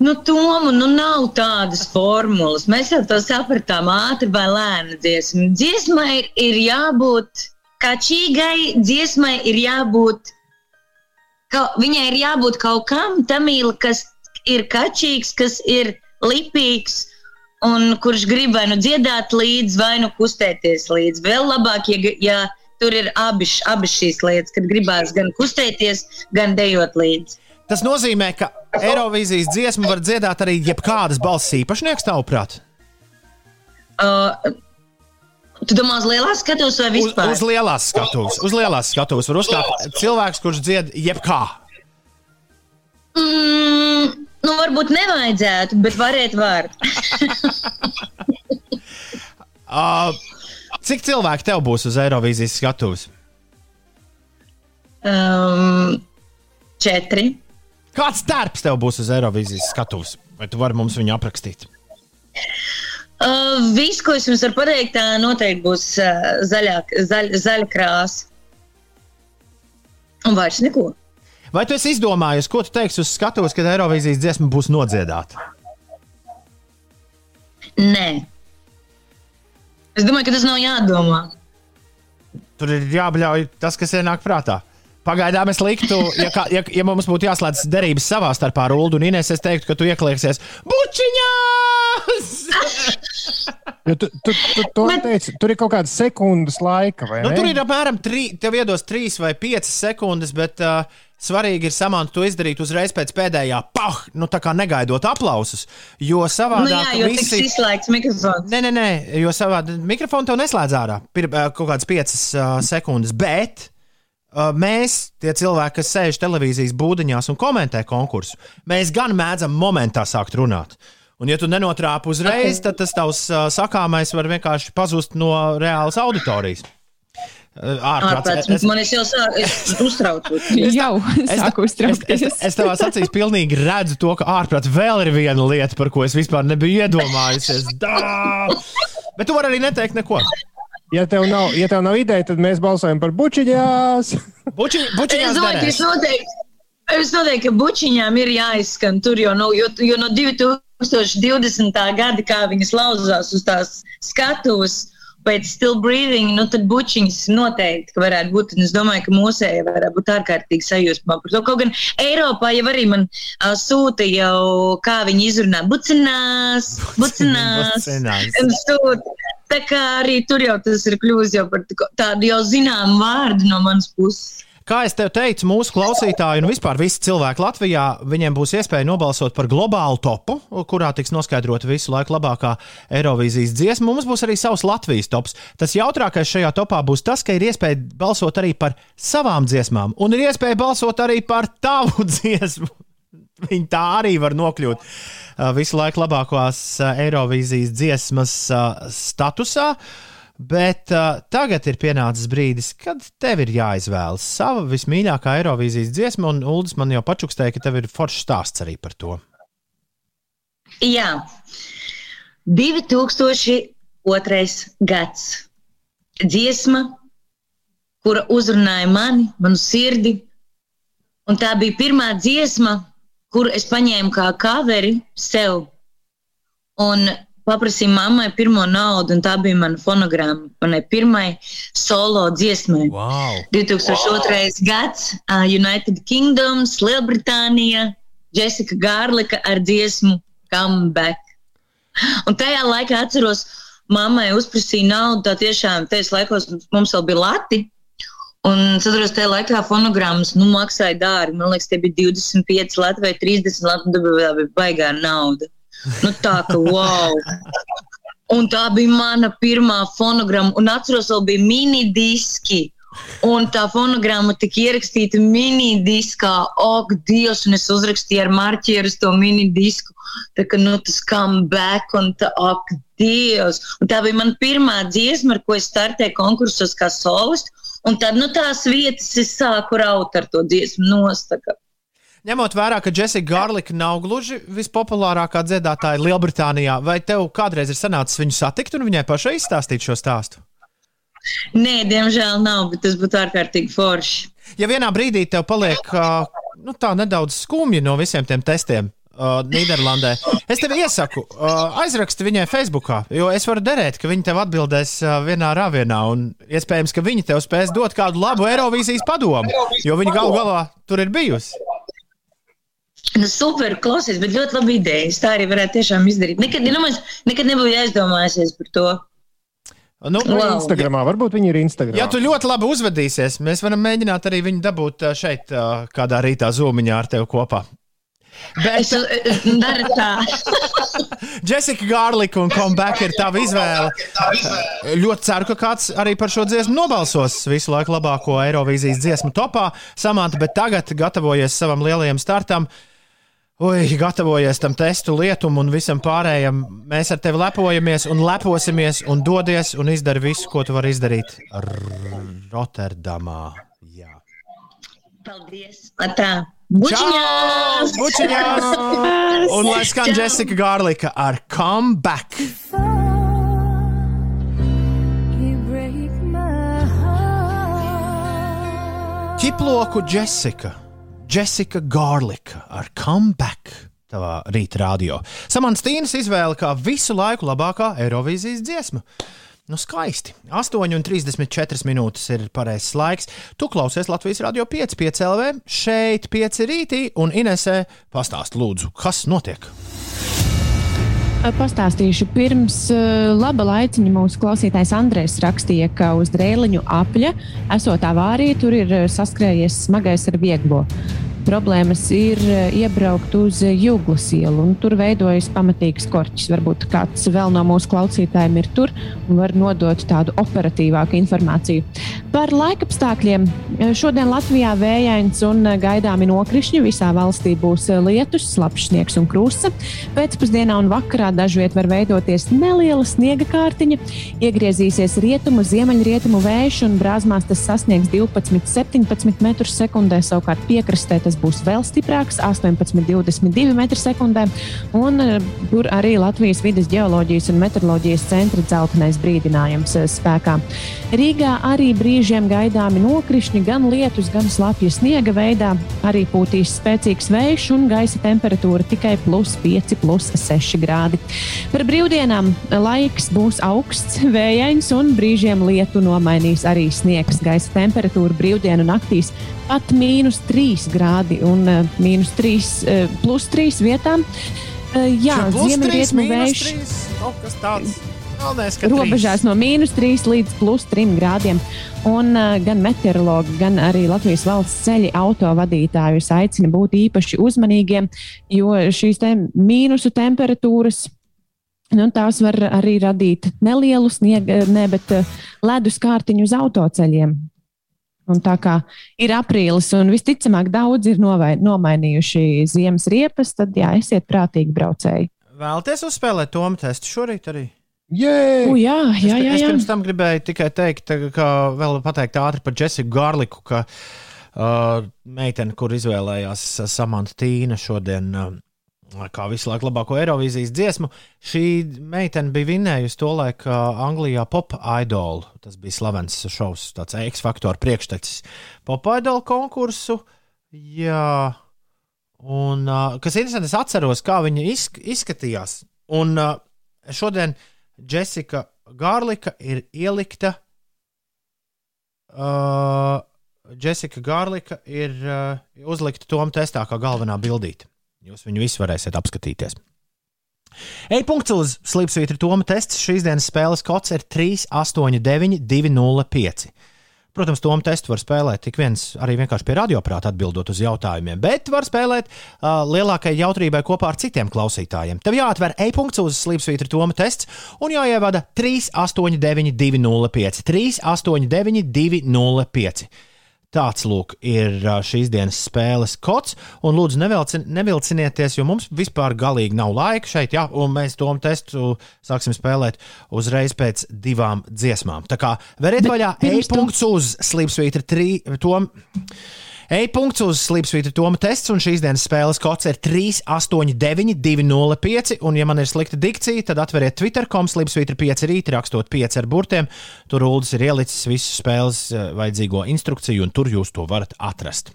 Speaker 14: Nu, Tomu, nu nav tādas formulas. Mēs jau to sapratām, ātri vai lēni dziesma. Dziesmai ir, ir jābūt kačīgai, dziesmai ir jābūt, ka, viņai ir jābūt kaut kam tamīl, kas ir kačīgs, kas ir lipīgs. Un kurš grib vai nu dziedāt līdzi, vai nu kustēties līdzi. Vēl labāk, ja, ja tur ir abi, abi šīs lietas, kad gribās gan kustēties, gan dejot līdzi.
Speaker 2: Tas nozīmē, ka Eirovīzijas dziesmu var dziedāt arī jebkādas balss īpašnieks, tavuprāt?
Speaker 14: Uh, tu domā, uz lielās skatuves vai vispār?
Speaker 2: Uz, uz lielās skatuves. Uz lielās skatuves var uzkāpt cilvēks, kurš dzied jebkā.
Speaker 14: Mm, nu, varbūt nevajadzētu, bet varētu var.
Speaker 2: uh, cik cilvēki tev būs uz Eirovīzijas skatuves?
Speaker 14: Um, četri.
Speaker 2: Kāds darbs tev būs uz Eirovīzijas skatuves? Vai tu vari mums viņu aprakstīt?
Speaker 14: Uh, viss, ko es jums varu pateikt, tā noteikti būs uh, zaļā, zaļ, zaļa krāsa. Un vairs neko.
Speaker 2: Vai tu esi izdomājies, ko tu teiksi uz skatuves, kad Eirovīzijas dziesma būs nodziedāta?
Speaker 14: Nē. Es domāju, ka tas nav jādomā.
Speaker 2: Tur ir jābļauj tas, kas ienāk prātā. Pagaidām es liktu, ja, kā, ja, ja mums būtu jāslēdz derības savā starpā ar Ulu un Inês, es teiktu, ka tu iekliksies bučiņās!
Speaker 4: Jo tu, tu, tu, tu teici, tur ir kaut kāda sekundes laika, vai
Speaker 2: Nu, tur ir apmēram trī, tev iedos 3 vai 5 sekundes, bet uh, svarīgi ir samant to izdarīt uzreiz pēc pēdējā pah, nu tā kā negaidot aplausus. Jo
Speaker 14: Nu,
Speaker 2: savādāk
Speaker 14: jā, jo tiks
Speaker 2: visi.
Speaker 14: izslēgts mikrofons.
Speaker 2: Nē, nē, nē, jo savādi mikrofonu tev neslēdz ārā pir, ā, kaut kādas 5 uh, sekundes. Bet uh, mēs, tie cilvēki, kas sēž televīzijas būdiņās un komentē konkursu, mēs gan mēdzam momentā sākt runāt. Un, ja tu nenotrāpi uzreiz, tad tas tavs uh, sakāmais var vienkārši pazust no reālas auditorijas. Uh, ārprāts.
Speaker 14: Ārprāts.
Speaker 2: Es-
Speaker 14: Man es jau sāku, es uztraucos.
Speaker 3: Jau
Speaker 2: Es,
Speaker 3: sāku
Speaker 2: es, es,
Speaker 3: uztraukties.
Speaker 2: es tavā acīs pilnīgi redzu to, ka ārprāts vēl ir viena lieta, par ko es vispār nebiju iedomājusies. Dā! Bet tu vari arī neteikt neko.
Speaker 4: Ja tev nav, ja tev nav ideja, tad mēs balsojam par bučiņās.
Speaker 2: Buči,
Speaker 14: Es domāju, ka es noteikti, es noteikti, ka bučiņām ir jāizskan tur, jo no, jo, jo no 2020. gada, kā viņas lauzās uz tās skatuves, pēc Still Breathing, nu tad bučiņas noteikti ka varētu būt. Un es domāju, ka mūsēji varētu būt ārkārtīgi sajūsmā par to. Kaut gan Eiropā jau arī man uh, sūta jau, kā viņi izrunā, bucinās, bucinās.
Speaker 2: Bucinās.
Speaker 14: Tā kā arī tur jau tas ir kļuvis par tādu jau zināmu vārdu no manas puses.
Speaker 2: Kā jau te teicu, mūsu klausītāji un vispār visi cilvēki Latvijā, viņiem būs iespēja nobalsot par globālu topu, kurā tiks noskaidrota visu laiku labākā Eirovīzijas dziesma. Mums būs arī savs Latvijas tops. Tas jautrākais šajā topā būs tas, ka ir iespēja balsot arī par savām dziesmām, un ir iespēja balsot arī par tavu dziesmu. Viņi tā arī var nokļūt visu laiku labākās uh, Eirovīzijas dziesmas uh, statusā. Bet uh, tagad ir pienācis brīdis, kad tev ir jāizvēlas sava vismīļākā Eirovīzijas dziesma, un Uldis man jau pačukstēja, ka tev ir foršs stāsts arī par to.
Speaker 14: Jā, 2002. gads. Dziesma, kura uzrunāja mani, manu sirdi. Un tā bija pirmā dziesma, kuru es paņēmu kā kaveri sev. Un paprasīju mammai pirmo naudu, un tā bija mana fonogramma. Manai pirmai solo dziesmai.
Speaker 2: Wow.
Speaker 14: 2002. gads, uh, United Kingdoms, Lielbritānija, Jessica Gārlika ar dziesmu Comeback. Un tajā laikā atceros, mammai uzprasīja naudu. Tā tiešām tajos laikos mums vēl bija lati. Un es atceros, tajā laikā fonogrammas nu, maksāja dārgi. Man liekas, tie bija 25 lati vai 30 lati. Tā bija, baigā nauda. Nu, tā kā wow! Un tā bija mana pirmā fonogramma. Un atceros, vēl bija mini diski. Un tā fonogramma tika ierakstīta mini diskā. Ak, Dievs, un es uzrakstīju ar marķieru to mini disku. Tā kā nu, tas comeback, un tā, ak, Dievs. Un tā bija mana pirmā dziesma, ar ko es startēju konkursos kā solists. Un tad nu, tās vietas es sāku raut ar to dziesmu nostaka.
Speaker 2: Ņemot vērā, ka Jessica Garlika nav gluži vispopulārākā dziedātāja Lielbritānijā, vai tev kādreiz ir sanācis viņu satikt un viņai pašai izstāstīt šo stāstu?
Speaker 14: Nē, diemžēl nav, bet tas būtu ārkārtīgi forši.
Speaker 2: Ja vienā brīdī tev paliek nu, tā nedaudz skumji no visiem tiem testiem, uh, Nīderlandē. Es tev iesaku, uh, aizraksti viņai Facebookā, jo es varu derēt, ka viņi tev atbildēs uh, vienā rāvienā. Un iespējams, ka viņi tev spēs dot kādu labu Eirovīzijas padomu, jo viņi galu galā tur ir bijusi.
Speaker 14: Nu, super, klausies, bet ļoti labi ideja. Es tā arī varētu tiešām izdarīt. Nekad, nu, man, nekad nebūtu aizdomājusies par to.
Speaker 2: Nu,
Speaker 14: Wow.
Speaker 4: Instagramā, varbūt viņi ir Instagramā.
Speaker 2: Ja tu ļoti labi uzvedīsies, mēs varam mēģināt arī viņu dabūt uh, šeit, uh, kādā rītā zūmiņā ar tevi kopā. Bet
Speaker 14: Es daru tā.
Speaker 2: Jessica Garlika un Comeback ir tava izvēle. Ļoti ceru, ka kāds arī par šo dziesmu nobalsos visu laiku labāko Eirovīzijas dziesmu topā. Samants, bet tagad gatavojies savam lielajam startam. Ui, gatavojies tam testu lietum un visam pārējam. Mēs ar tevi lepojamies un leposimies un dodies un izdari visu, ko tu vari izdarīt Rotterdamā.
Speaker 14: Paldies! Tā! Bučiņās!
Speaker 2: Bučiņās! Un lai skan Jessica Gārlika ar Come Back! Ķiploku Jessica, Jessica Gārlika ar Come Back! Tavā rīta radio. Samantīnas izvēle kā visu laiku labākā Eirovīzijas dziesma. Nu, skaisti. 8,34 minūtes ir pareizais laiks. Tu klausies Latvijas radio 5, 5 LV, šeit 5 rītī, un Inesē pastāst, lūdzu, kas notiek.
Speaker 3: Pastāstīšu, pirms laba laiciņa mūsu klausītājs Andrēs rakstīja, ka uz drēliņu apļa esot avārija, tur ir saskrējies smagais ar vieglo. Problēmas ir iebraukt uz Jūglas ielu, un tur veidojas pamatīgs korķis. Varbūt kāds vēl no mūsu klausītājiem ir tur un var nodot tādu operatīvāku informāciju. Par laikapstākļiem. Šodien Latvijā vējains un gaidāmi nokrišņi. Visā valstī būs lietus, slapjš sniegs un krusta. Pēcpusdienā un vakarā dažviet var veidoties neliela sniega kārtiņa. Iegriezīsies rietumu, ziemeļrietumu vējš un brāzmās tas sasniegs 12, 17 metrus sekundē. Savukārt piekrastē tas būs vēl stiprāks, 18, 22 m2. Un tur arī Latvijas vidas geoloģijas un meteoroloģijas centra dzeltenais brīdinājums spēkā. Rīgā arī brīžiem gaidāmi nokrišņi, gan lietus, gan slapja sniega veidā. Arī pūtīs spēcīgs vējš un gaisa temperatūra tikai plus 5, plus 6 grādi. Par brīvdienām laiks būs augsts, vējains un brīžiem lietu nomainīs arī sniegs. Gaisa temperatūra brīvdienu naktīs pat mīnus 3 grādi un uh, mīnus 3, uh, plus 3 vietām. Uh, jā, ziemeļrietumu vējš.
Speaker 2: Oh, kas tāds? Galvenais,
Speaker 3: robežās no mīnus 3 līdz plus 3 grādiem. Un uh, gan meteorologi, gan arī Latvijas valsts ceļi autovadītājus aicina būt īpaši uzmanīgiem, jo šīs te mīnusu temperatūras. Nu, tās var arī radīt nelielu sniegu, ne, bet ledus kārtiņu uz autoceļiem. Un tā kā ir aprīlis, un visticamāk daudzi ir novai, nomainījuši ziemas riepas, tad jā, esiet prātīgi braucēji.
Speaker 2: Vēlaties uzspēlēt to testu šorīt arī?
Speaker 3: Jē, U, jā, jā, jā, jā.
Speaker 2: Es, es pirms tam gribēju tikai teikt, ka vēl pateikt ātri par Jessiku Garliku, ka uh, meitene, kur izvēlējās Samanta Tīna šodien. Uh, Kā visu laiku labāko Eirovīzijas dziesmu. Šī meitene bija vinnējusi to laiku Anglijā Pop Idol. Tas bija slavens šovs, tāds X-faktora priekštecis. Pop Idol konkursu. Jā, un kas interesanti, es atceros, kā viņa izsk izskatījās. Un šodien Jessica Gārlika ir ielikta. Uh, Jessica Gārlika ir uh, uzlikta Toma testā kā galvenā bildīte. Jūs viņu visu varēsiet apskatīties. E-punkts uz Slipsvītra Toma tests šīs dienas spēles kods ir 389, 205. Protams, Tomu testu var spēlēt tik viens arī vienkārši pie radioprāta atbildot uz jautājumiem, bet var spēlēt uh, lielākai jautrībai kopā ar citiem klausītājiem. Tev jāatver e-punkts uz Slipsvītra Toma tests un jāievada 389, 205, 389, 205. Tāds lūk, ir šīs dienas spēles kods. Un, lūdzu, nevilcin, nevilcinieties, jo mums vispār galīgi nav laika šeit. Jā, un mēs to testu sāksim spēlēt uzreiz pēc divām dziesmām. Tā kā veriet vaļā e-punkts uz Slipsvītra 3. Tom. E-punkts uz Slipsvītra Toma tests, un šīs dienas spēles kods ir 389, 205. Un, ja man ir slikta dikcija, tad atveriet Twitter.com, Slipsvītra 5 rīta, rakstot 5 ar burtiem. Tur Ulas ir ielicis visu spēles eh, vajadzīgo instrukciju, un tur jūs to varat atrast.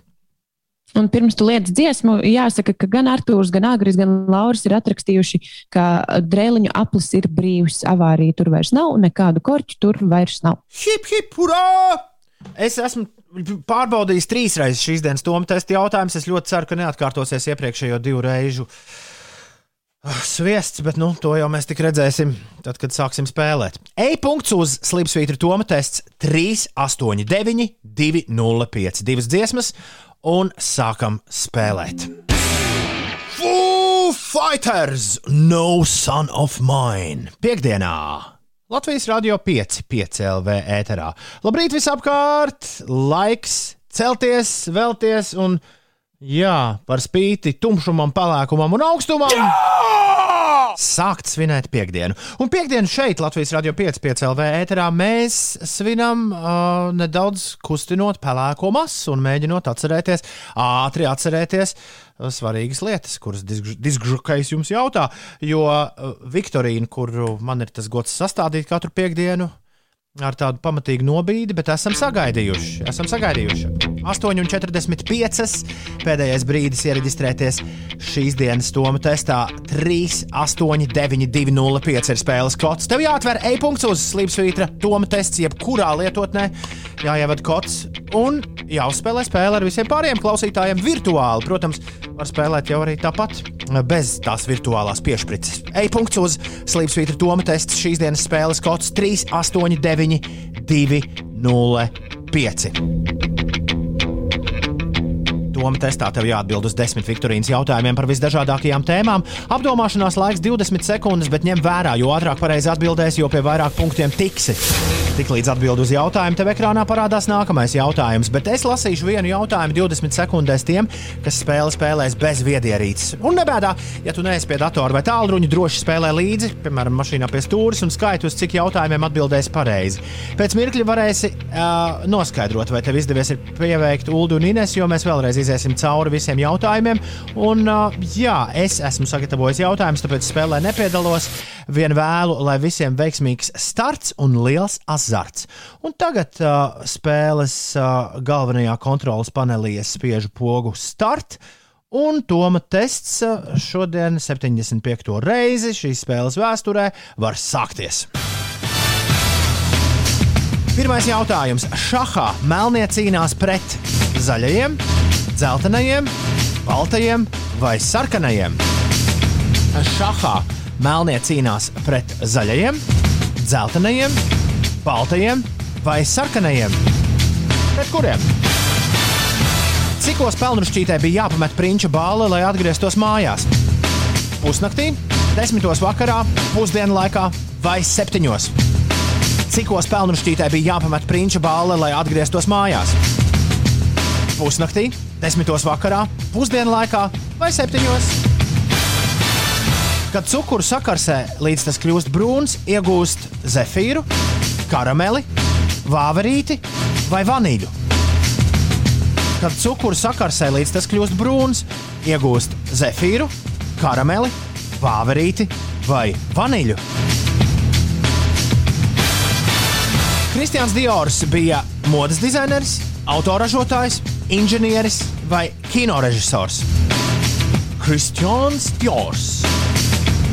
Speaker 3: Un pirms tu lietas dziesmu, jāsaka, ka gan Arthurs, gan Agris, gan Lauris ir atrakstījuši, ka drēliņu aplis ir brīvs. Avārija tur vairs nav, nekādu korķu tur vairs nav.
Speaker 2: Hip, hip, hurrā! Es esmu pārbaudījis trīs reizes šīs dienas Toma testa jautājumus. Es ļoti ceru, ka neatkārtosies iepriekšējo divu reižu ah, sviests, bet nu, to jau mēs tik redzēsim, tad, kad sāksim spēlēt. E-punkts uz Slipsvītra Toma tests 389, 205. Divas dziesmas, un sākam spēlēt. Foo Fighters! No son of mine! Piektdienā! Latvijas Rādio 5, 5 LV ēterā. Labrīt, visapkārt! Laiks celties, vēlties un, jā, par spīti tumšumam, pelēkumam un augstumam! Jā! Sākt svinēt piekdienu. Un piekdienu šeit, Latvijas Rādio 5, 5 LV ēterā, mēs svinam uh, nedaudz kustinot pelēko masu un mēģinot atcerēties, ātri atcerēties svarīgas lietas, kuras disgrukais jums jautā. Jo uh, Viktorīna, kuru man ir tas gods sastādīt katru piekdienu, ar tādu pamatīgu nobīdi, bet esam sagaidījuši. Esam sagaidījuši. 8,45. Pēdējais brīdis ieraģistrēties šīs dienas Toma testā. 3, 8, 9, 2, 0, 5 ir spēles kods. Tev jāatver e-punkts uz slīpsvītra Toma tests, jebkurā lietotnē, jāievada kods un jāuzspēlē spēle ar visiem pārējiem klausītājiem virtuāli. Protams, var spēlēt jau arī tāpat bez tās virtuālās piešķirtas. E-punkts uz slīpsvītra Toma tests šīs dienas spēles kods 3, 8, 9, 2, 0, 5. Toma testā tev jāatbild uz desmit Viktorīnas jautājumiem par visdažādākajām tēmām. Apdomāšanās laiks 20 sekundes, bet ņem vērā, jo ātrāk pareizi atbildēsi, jo pie vairāk punktiem tiksi. Tiklīdz atbild uz jautājumu, tev ekrānā parādās nākamais jautājums, bet es lasīšu vienu jautājumu 20 sekundēs tiem, kas spēle spēlēs bez viedierīces. Un nebēdā, ja tu neesi pie datora vai tālruņa, droši spēlē līdzi, piemēram, mašīnā pie stūres un skaiti, uz cik jautājumiem atbildēsi pareizi. Pēc mirkļa varēsi uh, noskaidrot, vai tev izdevies pieveikt Ulu un Ines, jo mēs vēlreiz iziesim cauri visiem jautājumiem. Un, jā, es esmu sagatavojis jautājumus, tāpēc spēlē nepiedalos. Vien vēlu, lai visiem veiksmīgs starts un liels azarts. Un tagad uh, spēles uh, galvenajā kontrolas panelī es spiežu pogu start. Un Toma tests šodien, 75. reizi šīs spēles vēsturē, var sākties. Pirmais jautājums. Šahā melnie cīnās pret zaļajiem, dzeltenajiem, baltajiem vai sarkanajiem. Šahā melnie cīnās pret zaļajiem, dzeltenajiem, baltajiem vai sarkanajiem. Pret kuriem? Cikos pelnušķītē bija jāpamet prinča bāle, lai atgrieztos mājās? Pusnaktī, desmitos vakarā, pusdienu laikā vai septiņos? Cikos pelnušķītē bija jāpamet prinča bāle, lai atgrieztos mājās? Pusnaktī, desmitos vakarā, pusdienu laikā vai septiņos? Kad cukuru sakarsē līdz tas kļūst brūns, iegūst zefīru, karameli, vāverīti vai vaniļu. Kad cukuru sakarsē līdz tas kļūst brūns, iegūst zefīru, karameli, vāverīti vai vaniļu. Kristians Diors bija modes dizainers, autoražotājs, inženieris vai kinorežisors. Kristians Diors.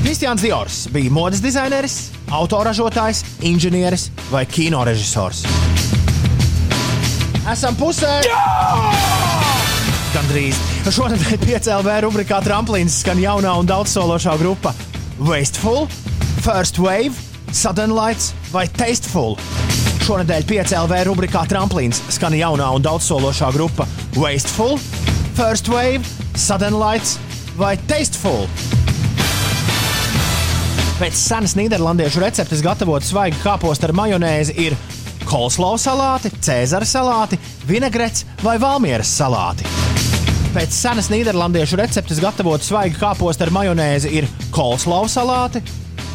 Speaker 2: Kristians Diors bija modes dizaineris, autoražotājs, inženieris vai kinorežisors. Esam pusē! Gandrīz. Šonadēļ piecēlē rubrikā tramplīns skan jaunā un daudzsološā grupa Wasteful, First Wave, Sudden Lights vai Tasteful. Šonadēļ piecēlē rubrikā tramplīns skan jaunā un daudzsološā grupa Wasteful, First Wave, Sudden Lights vai Tasteful. Pēc senas nīderlandiešu receptes gatavot svaigu kāpostu ar majonēzi ir kolslau salāti, cēzara salāti, vinagrets vai valmieras salāti. Pēc senas nīderlandiešu receptes gatavot svaigu kāpostu ar majonēzi ir kolslau salāti,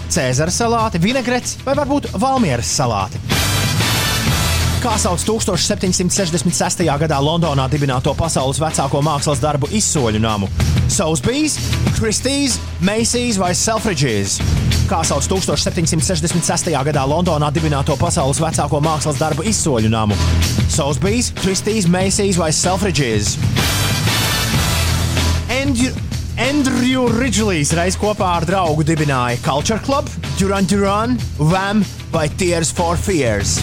Speaker 2: cēzara salāti, vinagrets vai varbūt valmieras salāti. Kā sauc 1766. gadā Londonā dibināto pasaules vecāko mākslas darbu izsoļu namu? Sotheby's, Christie's, Macy's vai Selfridges? Kā sauc 1766. gadā Londonā dibināto pasaules vecāko mākslas darbu izsoļu namu? Sotheby's, Christie's, Macy's vai Selfridges? Andrew, Andrew Ridgelijs reiz kopā ar draugu dibināja Culture Club, Duran Duran, Vam vai Tears for Fears.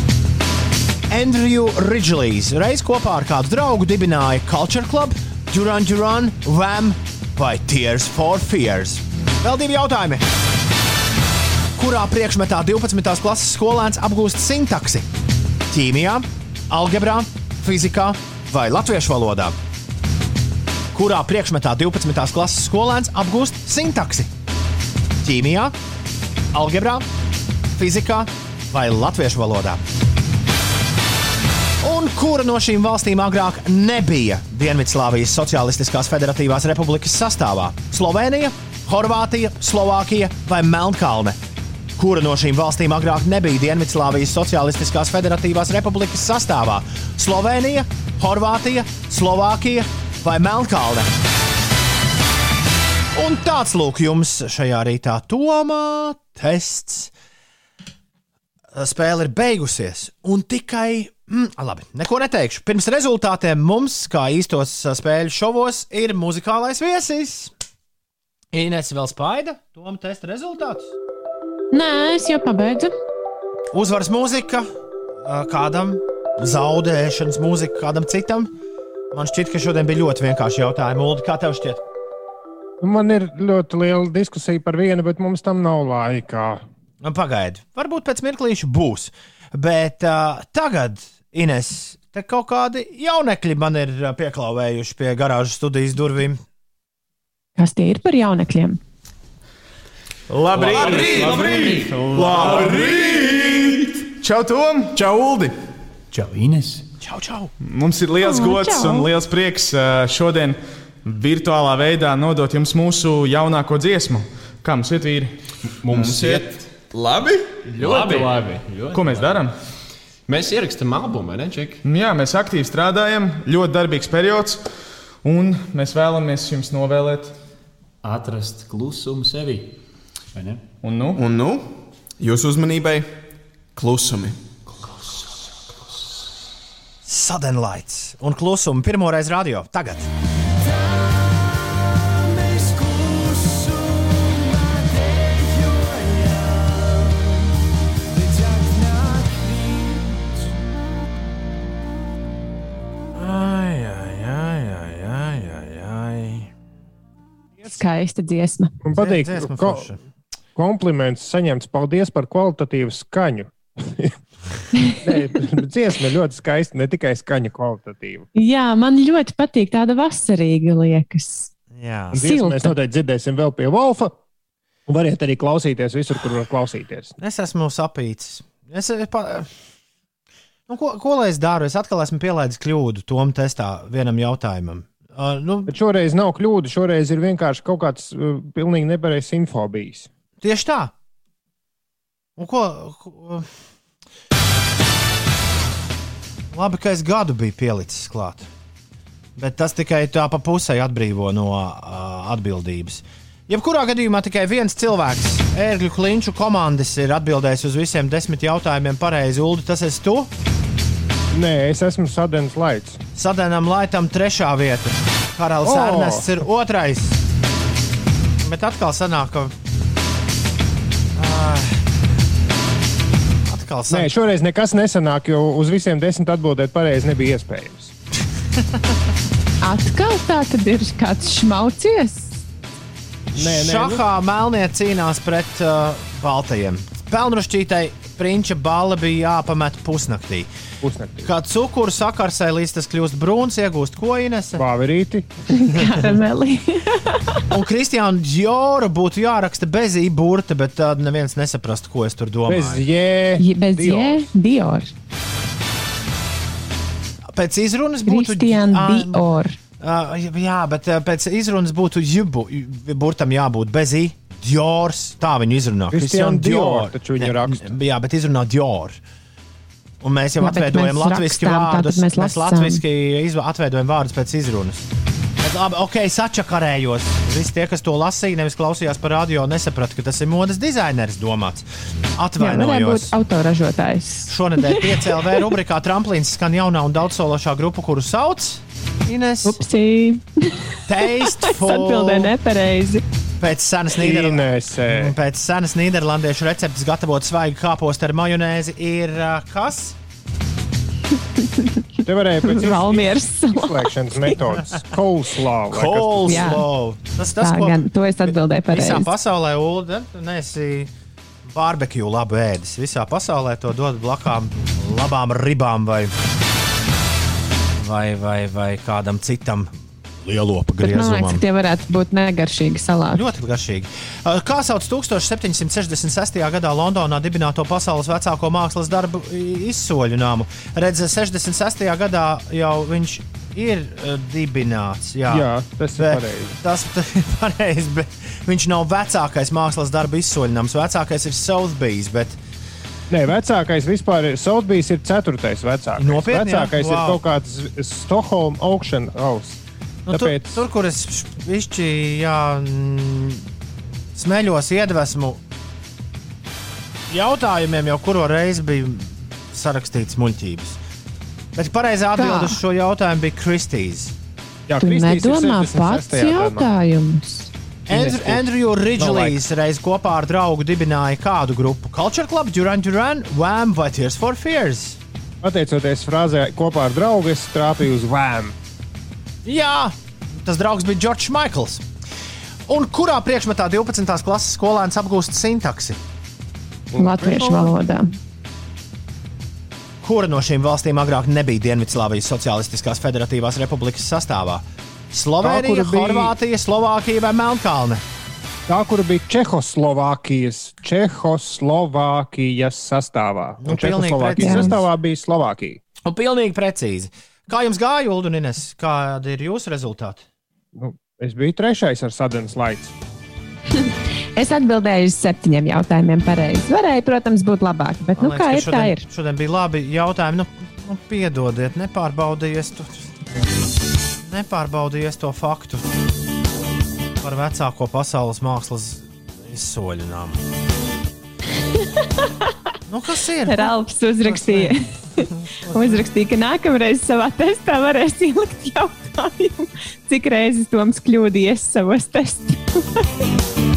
Speaker 2: Andrew Ridgelijs reiz kopā ar kādu draugu dibināja Culture Club, Duran Duran, Vam vai Tears for Fears. Vēl divi jautājumi. Kurā priekšmetā 12. klases skolēns apgūst sintaksi? Ķīmijā, algebrā, fizikā vai latviešu valodā? Kurā priekšmetā 12. klases skolēns apgūst sintaksi? Ķīmijā, algebrā, fizikā vai latviešu valodā? Un kura no šīm valstīm agrāk nebija Dienvidslāvijas Socialistiskās Federatīvās Republikas sastāvā? Slovenija, Horvātija, Slovākija vai Melnkalne? Kura no šīm valstīm agrāk nebija Dienvidslāvijas Socialistiskās Federatīvās Republikas sastāvā? Slovenija, Horvātija, Slovākija vai Melnkalne? Un tāds lūk jums šajā rītā Tomā tests. spēle ir beigusies. Un tikai, mm, labi, neko neteikšu. Pirms rezultātiem mums, kā īstos spēļu šovos, ir muzikālais viesis. Ines vēl spaida, Toma testa rezultātus.
Speaker 3: Nē, es jau pabeidzu.
Speaker 2: Uzvaras mūzika kādam, zaudēšanas mūzika kādam citam. Man šķiet, ka šodien bija ļoti vienkārši jautājumi. Ulu, kā tev šķiet?
Speaker 4: Man ir ļoti liela diskusija par vienu, bet mums tam nav laika.
Speaker 2: Nu, Pagaidi, varbūt pēc mirklīša būs. Bet uh, tagad, Ines, te kaut kādi jaunekļi man ir uh, pieklāvējuši pie garāžas studijas durvīm.
Speaker 3: Kas tie ir par jaunekļiem?
Speaker 15: Labrīt!
Speaker 2: Labrīt!
Speaker 15: Labrīt! Labrīt! Čau, Tom! Čau, Uldi!
Speaker 16: Čau, Ines!
Speaker 2: Čau, čau!
Speaker 15: Mums ir liels
Speaker 3: O,
Speaker 15: gods
Speaker 3: čau.
Speaker 15: un liels prieks ā, šodien virtuālā veidā nodot jums mūsu jaunāko dziesmu. Kā mums iet, vīri?
Speaker 16: Mums iet
Speaker 17: labi.
Speaker 16: Ļoti labi. Ļoti
Speaker 15: Ko mēs darām?
Speaker 16: Mēs ierakstām albumu, vai ne, Ček?
Speaker 15: Jā, mēs aktīvi strādājam, ļoti darbīgs periods, un mēs vēlamies jums novēlēt
Speaker 16: Atrast klusumu sevi. vai ne?
Speaker 15: Un nu?
Speaker 17: Un nu, jūsu uzmanībai klusumi.
Speaker 2: Sudden lights un klusuma pirmoreiz radio. Tagad.
Speaker 3: Skaista dziesma.
Speaker 4: Man patīk,
Speaker 2: dziesma forša.
Speaker 4: kompliments saņemts. Paldies par kvalitatīvu skaņu. Nē, dziesma ir ļoti skaista, ne tikai skaņa kvalitatīva.
Speaker 3: Jā, man ļoti patīk tāda vasarīga liekas.
Speaker 2: Jā,
Speaker 4: dziesmu mēs
Speaker 3: Silta.
Speaker 4: noteikti dzirdēsim vēl pie Wolfa. Un variet arī klausīties visur, kur var klausīties.
Speaker 2: Es esmu sapīts. Es, pa... nu, ko, ko lai es daru? Es atkal esmu pielaidis kļūdu tom testā vienam jautājumam. Uh, nu,
Speaker 4: Bet šoreiz nav kļūda, šoreiz ir vienkārši kaut kāds uh, pilnīgi nepareizs info bijis.
Speaker 2: tieši tā. Un ko, ko... Labi, ka es gadu biju pielicis klāt. Bet tas tikai tā pa pusē atbrīvo no uh, atbildības. Jebkurā gadījumā tikai viens cilvēks, ērgļu klinču komandas, ir atbildējis uz visiem desmit jautājumiem pareizi. Ulu, tas esi tu?
Speaker 4: Nē, es esmu Sadens Laits.
Speaker 2: Sadēnam Laitam trešā vieta. Karalis oh. Ernests ir otrais. Bet atkal sanāk, ka. Ai. Atkal
Speaker 4: Nē,
Speaker 2: sanāk.
Speaker 4: šoreiz nekas nesanāk, jo uz visiem desmit atbildēt pareizi nebija iespējams.
Speaker 3: Atkal tā tad ir kāds šmaucies.
Speaker 4: Nē, nē,
Speaker 2: Šahā melnie cīnās pret uh, baltajiem. Pelnrušķītai prinča bala bija jāpamet pusnaktī.
Speaker 4: Pusnaktī.
Speaker 2: Kā cukuru sakarsē, līdz tas kļūst brūns, iegūst ko inese.
Speaker 4: Vāverīti.
Speaker 3: Karameli.
Speaker 2: Un Kristiāna Džora būtu jāraksta bez īburta, bet tad neviens nesaprastu, ko es tur domāju.
Speaker 4: Bez jē.
Speaker 3: Bez jē, Dior.
Speaker 2: Pēc izrunas būtu
Speaker 3: Kristiāna Dior.
Speaker 2: ā, jā, bet ā, pēc izrunas būtu jubu, burtam jābūt bez i. Diors, tā viņu izrunā.
Speaker 4: Kristiāna
Speaker 2: Christian
Speaker 4: Dior, taču viņa raksta.
Speaker 2: Jā, bet izrunā Dior. Un mēs jau
Speaker 3: Jā, bet
Speaker 2: atveidojam
Speaker 3: mēs
Speaker 2: latviešu vārdus.
Speaker 3: mēs
Speaker 2: Mēs latviešu atveidojam vārdus pēc izrunas. Bet, labi, ok, sačakarējos. Visi tie, kas to lasīja, nevis klausījās par radio, nesaprata, ka tas ir modes dizainers domāts.
Speaker 3: Jā, varētu
Speaker 2: Atvainojos.
Speaker 3: būt autoražotājs.
Speaker 2: Šonadēļ PCLV rubrikā Tramplīns skan jaunā un daudzsološā grupa, kuru sauc Ines.
Speaker 3: Upsī.
Speaker 2: Tasteful.
Speaker 3: Atbildēju nepareizi.
Speaker 2: Pēc senas, Nīderla... Pēc senas nīderlandiešu receptes gatavot svaigu kāpostu ar majonēzi ir uh, kas?
Speaker 4: Te varēja pēc
Speaker 3: Valmieras
Speaker 4: izslēgšanas metodas. Coleslaw. vai kas tas-
Speaker 2: Coleslaw. Tas, ko
Speaker 3: gan, to es atbildēju
Speaker 2: visā
Speaker 3: pareizi.
Speaker 2: pasaulē ūdeni, tu neesi barbekju labu ēdis. Visā pasaulē to dod blakām labām ribām vai, vai, vai, vai kādam citam lielopa
Speaker 3: Bet man liekas, tie varētu būt negaršīgi salāti.
Speaker 2: Ļoti garšīgi. Uh, Kā sauc 1766. gadā Londonā dibināto pasaules vecāko mākslas darbu izsoļu nāmu? Redz, 66. gadā jau viņš ir uh, dibināts. Jā,
Speaker 4: Jā, tas ir pareizi.
Speaker 2: Tas tas ir pareizi, bet viņš nav vecākais mākslas darbu izsoļnams. Vecākais ir Southbys, bet
Speaker 4: Nē, vecākais vispār ir Southbys, ir ceturtais vecākais.
Speaker 2: Nopietni, jā?
Speaker 4: vecākais ir
Speaker 2: Wow.
Speaker 4: kaut kāds Stokholmas augšana house.
Speaker 2: Nu,
Speaker 4: Tāpēc
Speaker 2: tur, tur, kur es jā, mm, smeļos iedvesmu. jautājumiem jau kuru reizi bija sarakstīts muļķības. Bet pareizā atbilde uz šo jautājumu bija Kristīs.
Speaker 4: Jā,
Speaker 3: Tu nedomā pats jautājumus.
Speaker 2: Andrew, Andrew Ridžlijs reiz kopā ar draugu dibināja kādu grupu? Culture Club, Duran Duran, Wham vai Tears for Fears?
Speaker 4: Pateicoties frāzē, kopā ar draugu es trāpīju uz vēmu.
Speaker 2: Jā, tas draugs bija Džordžs Maikls. Un kurā priekšmetā 12. klases skolēns apgūst sintaksi?
Speaker 3: Latviešu valodā.
Speaker 2: Kura no šīm valstīm agrāk nebija Dienvidslāvijas Socialistiskās Federatīvās Republikas sastāvā? Slovenija,
Speaker 4: kura bija-
Speaker 2: Horvātija, Slovākija vai Melnkalne?
Speaker 4: Tā, kura bija Čehoslovākijas, Čehoslovākijas sastāvā.
Speaker 2: Nu,
Speaker 4: Čehoslovākijas sastāvā bija Slovākija.
Speaker 2: Un pilnīgi precīzi. Kā jums gāja, Ulu un Ines? Kādi ir jūsu rezultāti?
Speaker 4: Nu, es biju trešais ar sadarbības laiku.
Speaker 3: Es atbildēju uz septiņiem jautājumiem pareizi. Varēja, protams, būt labāk, bet nu,
Speaker 2: Man
Speaker 3: kā
Speaker 2: liekas,
Speaker 3: ir,
Speaker 2: ka
Speaker 3: tā
Speaker 2: šodien,
Speaker 3: ir.
Speaker 2: Šodien bija labi jautājumi. Nu, nu, piedodiet, nepārbaudījies to, nepārbaudījies to faktu par vecāko pasaules mākslas izsoļinājumu. Nu, kas ir?
Speaker 3: Ralfs uzrakstīja, uzrakstīja, ka nākamreiz savā testā varēs ielikt jautājumu, cik reizes Toms kļūdījies savos testos.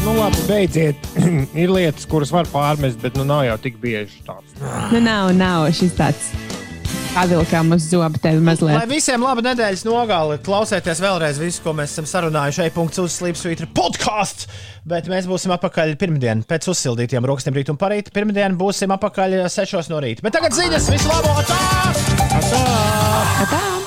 Speaker 4: Nu, labi, beidziet. ir lietas, kuras var pārmest, bet nu nav jau tik bieži tāds.
Speaker 3: nu, nav, nav šis tāds pavilkām uz zobu tevi
Speaker 2: Lai
Speaker 3: mazliet.
Speaker 2: visiem laba nedēļas nogali, klausieties vēlreiz visu, ko mēs esam sarunājuši. E-punkts uz Slipsvītra podkāsts. Bet mēs būsim atpakaļ pirmdien, pēc uzsildītiem rokastiem rīt un parīt. Pirmdien būsim atpakaļ 6 no rīta. Bet tagad ziņas, visu labo! Tā!
Speaker 4: Tā!